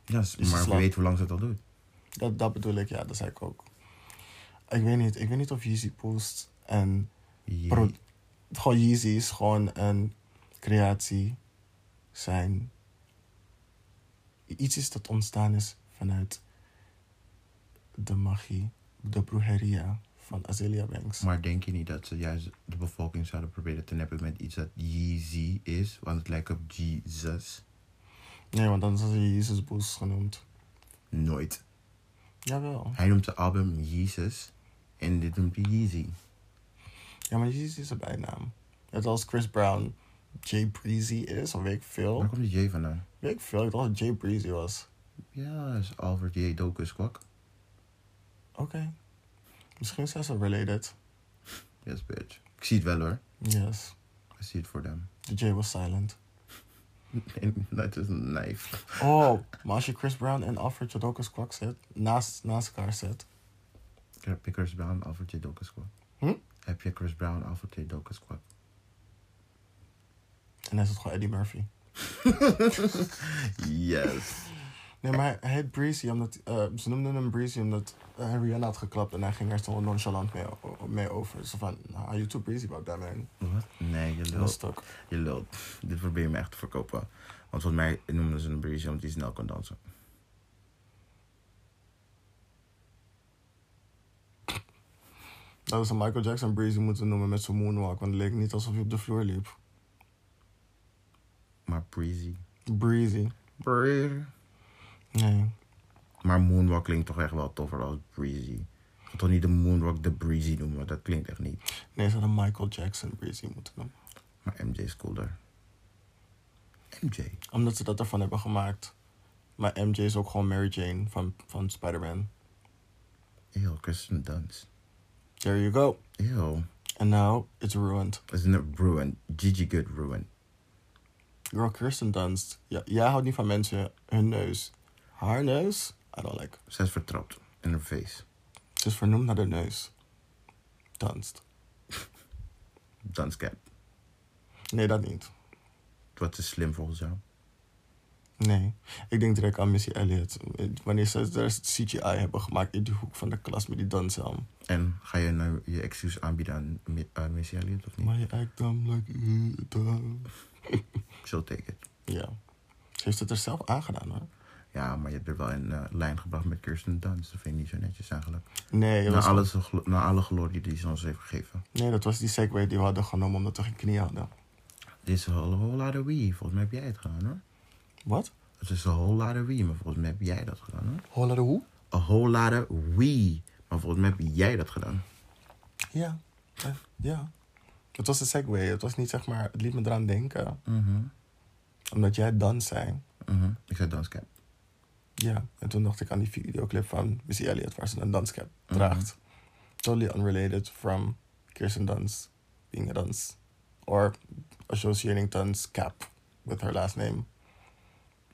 Speaker 2: Ja,
Speaker 1: Dus
Speaker 2: maar
Speaker 1: lang.
Speaker 2: weet hoe lang ze het al doet.
Speaker 1: Dat, dat bedoel ik, ja, dat zei ik ook. Ik weet niet, ik weet niet of Yeezy Post en pro- gewoon Yeezys gewoon een creatie zijn. Iets is dat ontstaan is vanuit de magie, de brujeria van Azealia Banks.
Speaker 2: Maar denk je niet dat ze juist de bevolking zouden proberen te neppen met iets dat Yeezy is? Want het lijkt op Jesus.
Speaker 1: Nee, want dan is ze Jezus Boost genoemd.
Speaker 2: Nooit.
Speaker 1: Jawel.
Speaker 2: Hij noemt de album Jesus en dit noemt hij Yeezy.
Speaker 1: Ja, maar Jezus is een bijnaam. Net als Chris Brown Jay Breezy is, of weet ik veel.
Speaker 2: Waar komt die J vandaan?
Speaker 1: Weet ik veel, ik dacht dat Jay Breezy was.
Speaker 2: Ja, is Alfred J. Docus Kwak.
Speaker 1: Oké. Misschien zijn ze related.
Speaker 2: Yes, bitch. Ik zie het wel hoor.
Speaker 1: Yes.
Speaker 2: I see it for them.
Speaker 1: De J was silent.
Speaker 2: Dat is een knife.
Speaker 1: Oh, maar als je Chris Brown en Alfred Jodocus Kwak zet, naast, naast elkaar zet.
Speaker 2: Heb je Chris Brown, Alfred J. Docus Kwak?
Speaker 1: Hm?
Speaker 2: Heb je Chris Brown, Alfred J. Docus Kwak?
Speaker 1: En dan is het gewoon Eddie Murphy.
Speaker 2: Yes.
Speaker 1: Nee, maar hij heet Breezy omdat... eh, ze noemden hem Breezy omdat uh, Rihanna had geklapt en hij ging er zo nonchalant mee, mee over. Zo van, nou, are you too breezy about that, man?
Speaker 2: Wat? Nee, je lult. Je lult. Dit probeer je me echt te verkopen. Want volgens mij noemden ze een breezy omdat hij snel kon dansen.
Speaker 1: Dat is een Michael Jackson Breezy moeten noemen met zijn moonwalk, want het leek niet alsof hij op de vloer liep.
Speaker 2: Maar breezy.
Speaker 1: Breezy. Nee.
Speaker 2: Maar moonwalk klinkt toch echt wel toffer als breezy. Ik ga toch niet de moonwalk de breezy noemen. Dat klinkt echt niet.
Speaker 1: Nee, ze hadden Michael Jackson Breezy moeten noemen.
Speaker 2: Maar MJ is cooler. MJ?
Speaker 1: Omdat ze dat ervan hebben gemaakt. Maar MJ is ook gewoon Mary Jane van, van Spider-Man.
Speaker 2: Ew, Kristen Dunst.
Speaker 1: There you go.
Speaker 2: Ew.
Speaker 1: And now it's ruined.
Speaker 2: Isn't it ruined? Gigi Good ruined.
Speaker 1: Girl, Kirsten Dunst. Ja, jij houdt niet van mensen hun neus. Haar neus? I don't like.
Speaker 2: Zij is vertrapt. In haar face.
Speaker 1: Ze is vernoemd naar de neus. Dunst.
Speaker 2: Dunst cap.
Speaker 1: Nee, dat niet.
Speaker 2: Wat is slim volgens jou?
Speaker 1: Nee. Ik denk direct aan Missy Elliott. Wanneer ze daar CGI hebben gemaakt in die hoek van de klas met die danshelm.
Speaker 2: En ga je nou je excuus aanbieden aan Mi- aan Missy Elliott of niet?
Speaker 1: Maar je act dan like...
Speaker 2: She'll take it.
Speaker 1: Ja. Ze heeft het er zelf aangedaan hoor.
Speaker 2: Ja, maar je hebt er wel in eh, lijn gebracht met Kirsten Dunst. Dat vind ik niet zo netjes eigenlijk.
Speaker 1: Nee, dat
Speaker 2: Na,
Speaker 1: was
Speaker 2: alles, na alle glorie die ze ons heeft gegeven.
Speaker 1: nee, dat was die segway die we hadden genomen omdat we geen knie hadden.
Speaker 2: Dit is een whole, whole lot of we. Volgens mij heb jij het gedaan hoor.
Speaker 1: Wat?
Speaker 2: Het is een whole lot of we, maar volgens mij heb jij dat gedaan hoor.
Speaker 1: Holla de hoe?
Speaker 2: A whole lot of we. Maar volgens mij heb jij dat gedaan.
Speaker 1: Ja. Eh, Ja. Het was een segway. Het was niet zeg maar... Het liet me eraan denken.
Speaker 2: Mhm.
Speaker 1: Omdat jij dan zei.
Speaker 2: Mhm. Ik zei danscap.
Speaker 1: Ja. En toen dacht ik aan die videoclip van Missy Elliott waar ze een danscap
Speaker 2: Mhm.
Speaker 1: draagt. Totally unrelated from Kirsten Dunst being a dans. Or associating Dunst cap with her last name.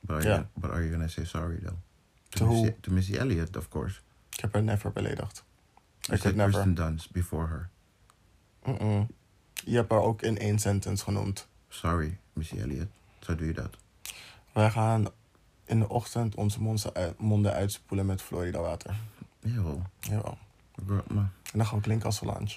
Speaker 2: But are,
Speaker 1: Ja.
Speaker 2: you, but are you gonna say sorry though? To,
Speaker 1: To?
Speaker 2: Missy, to Missy Elliott, of course.
Speaker 1: Ik heb haar never beledigd.
Speaker 2: You
Speaker 1: I could
Speaker 2: said
Speaker 1: never.
Speaker 2: Kirsten Dunst before her.
Speaker 1: Mm-mm. Je hebt haar ook in één sentence genoemd.
Speaker 2: Sorry, Missy Elliott. Zo doe je dat.
Speaker 1: Wij gaan in de ochtend onze monden uit- monden uitspoelen met Florida water.
Speaker 2: Eeuw.
Speaker 1: Jawel. En dan gaan we klinken als Solange.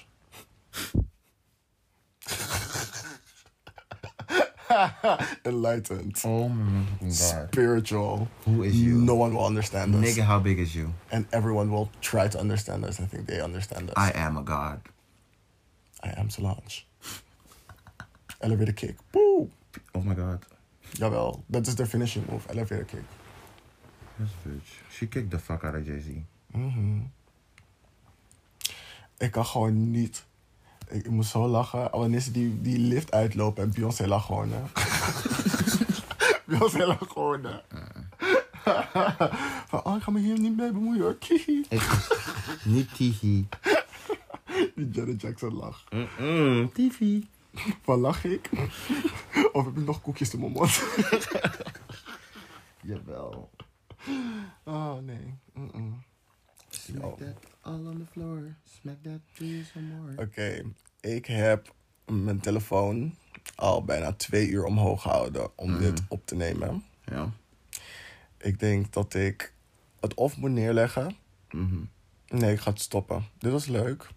Speaker 1: Enlightened.
Speaker 2: Oh my god.
Speaker 1: Spiritual.
Speaker 2: Who is you?
Speaker 1: No one will understand us.
Speaker 2: Nigga, how big is you?
Speaker 1: And everyone will try to understand us and think they understand us.
Speaker 2: I am a god.
Speaker 1: I am Solange. Elevator kick. Boom.
Speaker 2: Oh my god.
Speaker 1: Jawel, dat is de finishing move. Elevator kick.
Speaker 2: This bitch. She kicked the fuck out of Jay-Z.
Speaker 1: Mhm. Ik kan gewoon niet. Ik, ik moest zo lachen wanneer ze die, die lift uitlopen en Beyoncé lag gewoon. Hè. Beyoncé lag gewoon. Hè. Van, oh, ik ga me hier niet mee bemoeien hoor. Kihi.
Speaker 2: Niet Tihi.
Speaker 1: Die Janet Jackson lach.
Speaker 2: Mm-mm. Tifi.
Speaker 1: Van lach ik? of heb ik nog koekjes in mijn mond?
Speaker 2: Jawel.
Speaker 1: oh nee.
Speaker 2: Smack that all on the floor. Smack that you some more.
Speaker 1: Oké, ik heb mijn telefoon al bijna twee uur omhoog gehouden om
Speaker 2: Mhm.
Speaker 1: dit op te nemen.
Speaker 2: Ja.
Speaker 1: Ik denk dat ik het of moet neerleggen.
Speaker 2: Mhm.
Speaker 1: Nee, ik ga het stoppen. Dit was leuk.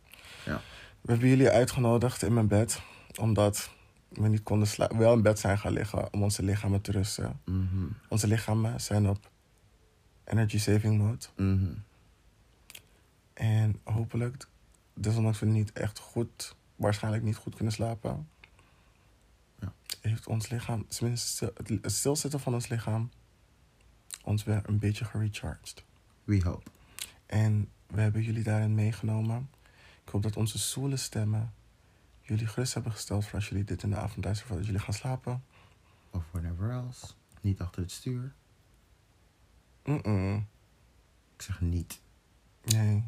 Speaker 2: Ja.
Speaker 1: We hebben jullie uitgenodigd in mijn bed. Omdat we niet konden slapen. Wel in bed zijn gaan liggen om onze lichamen te rusten.
Speaker 2: Mhm.
Speaker 1: Onze lichamen zijn op energy saving mode.
Speaker 2: Mhm.
Speaker 1: En hopelijk, desondanks we niet echt goed, waarschijnlijk niet goed kunnen slapen,
Speaker 2: Ja.
Speaker 1: heeft ons lichaam, tenminste het het stilzitten van ons lichaam, ons weer een beetje gerecharged.
Speaker 2: We hope.
Speaker 1: En we hebben jullie daarin meegenomen. Ik hoop dat onze zoele stemmen jullie gerust hebben gesteld voor als jullie dit in de avond luisteren voordat jullie gaan slapen.
Speaker 2: Of whatever else. Niet achter het stuur.
Speaker 1: Mm-mm.
Speaker 2: Ik zeg niet.
Speaker 1: Nee.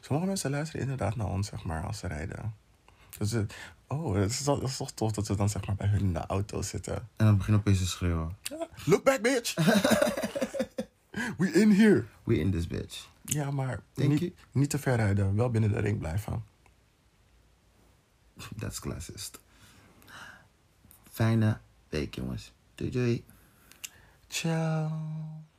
Speaker 1: Sommige mensen luisteren inderdaad naar ons, zeg maar, als ze rijden. Dus het, oh, het is, toch- het is toch tof dat we dan zeg maar bij hun in de auto zitten.
Speaker 2: En dan begin ik opeens te schreeuwen.
Speaker 1: Look back, bitch! We in here!
Speaker 2: We in this bitch.
Speaker 1: Ja, maar niet te ver rijden. Wel binnen de ring blijven.
Speaker 2: That's classist. Fijne week, jongens. Doei doei.
Speaker 1: Ciao.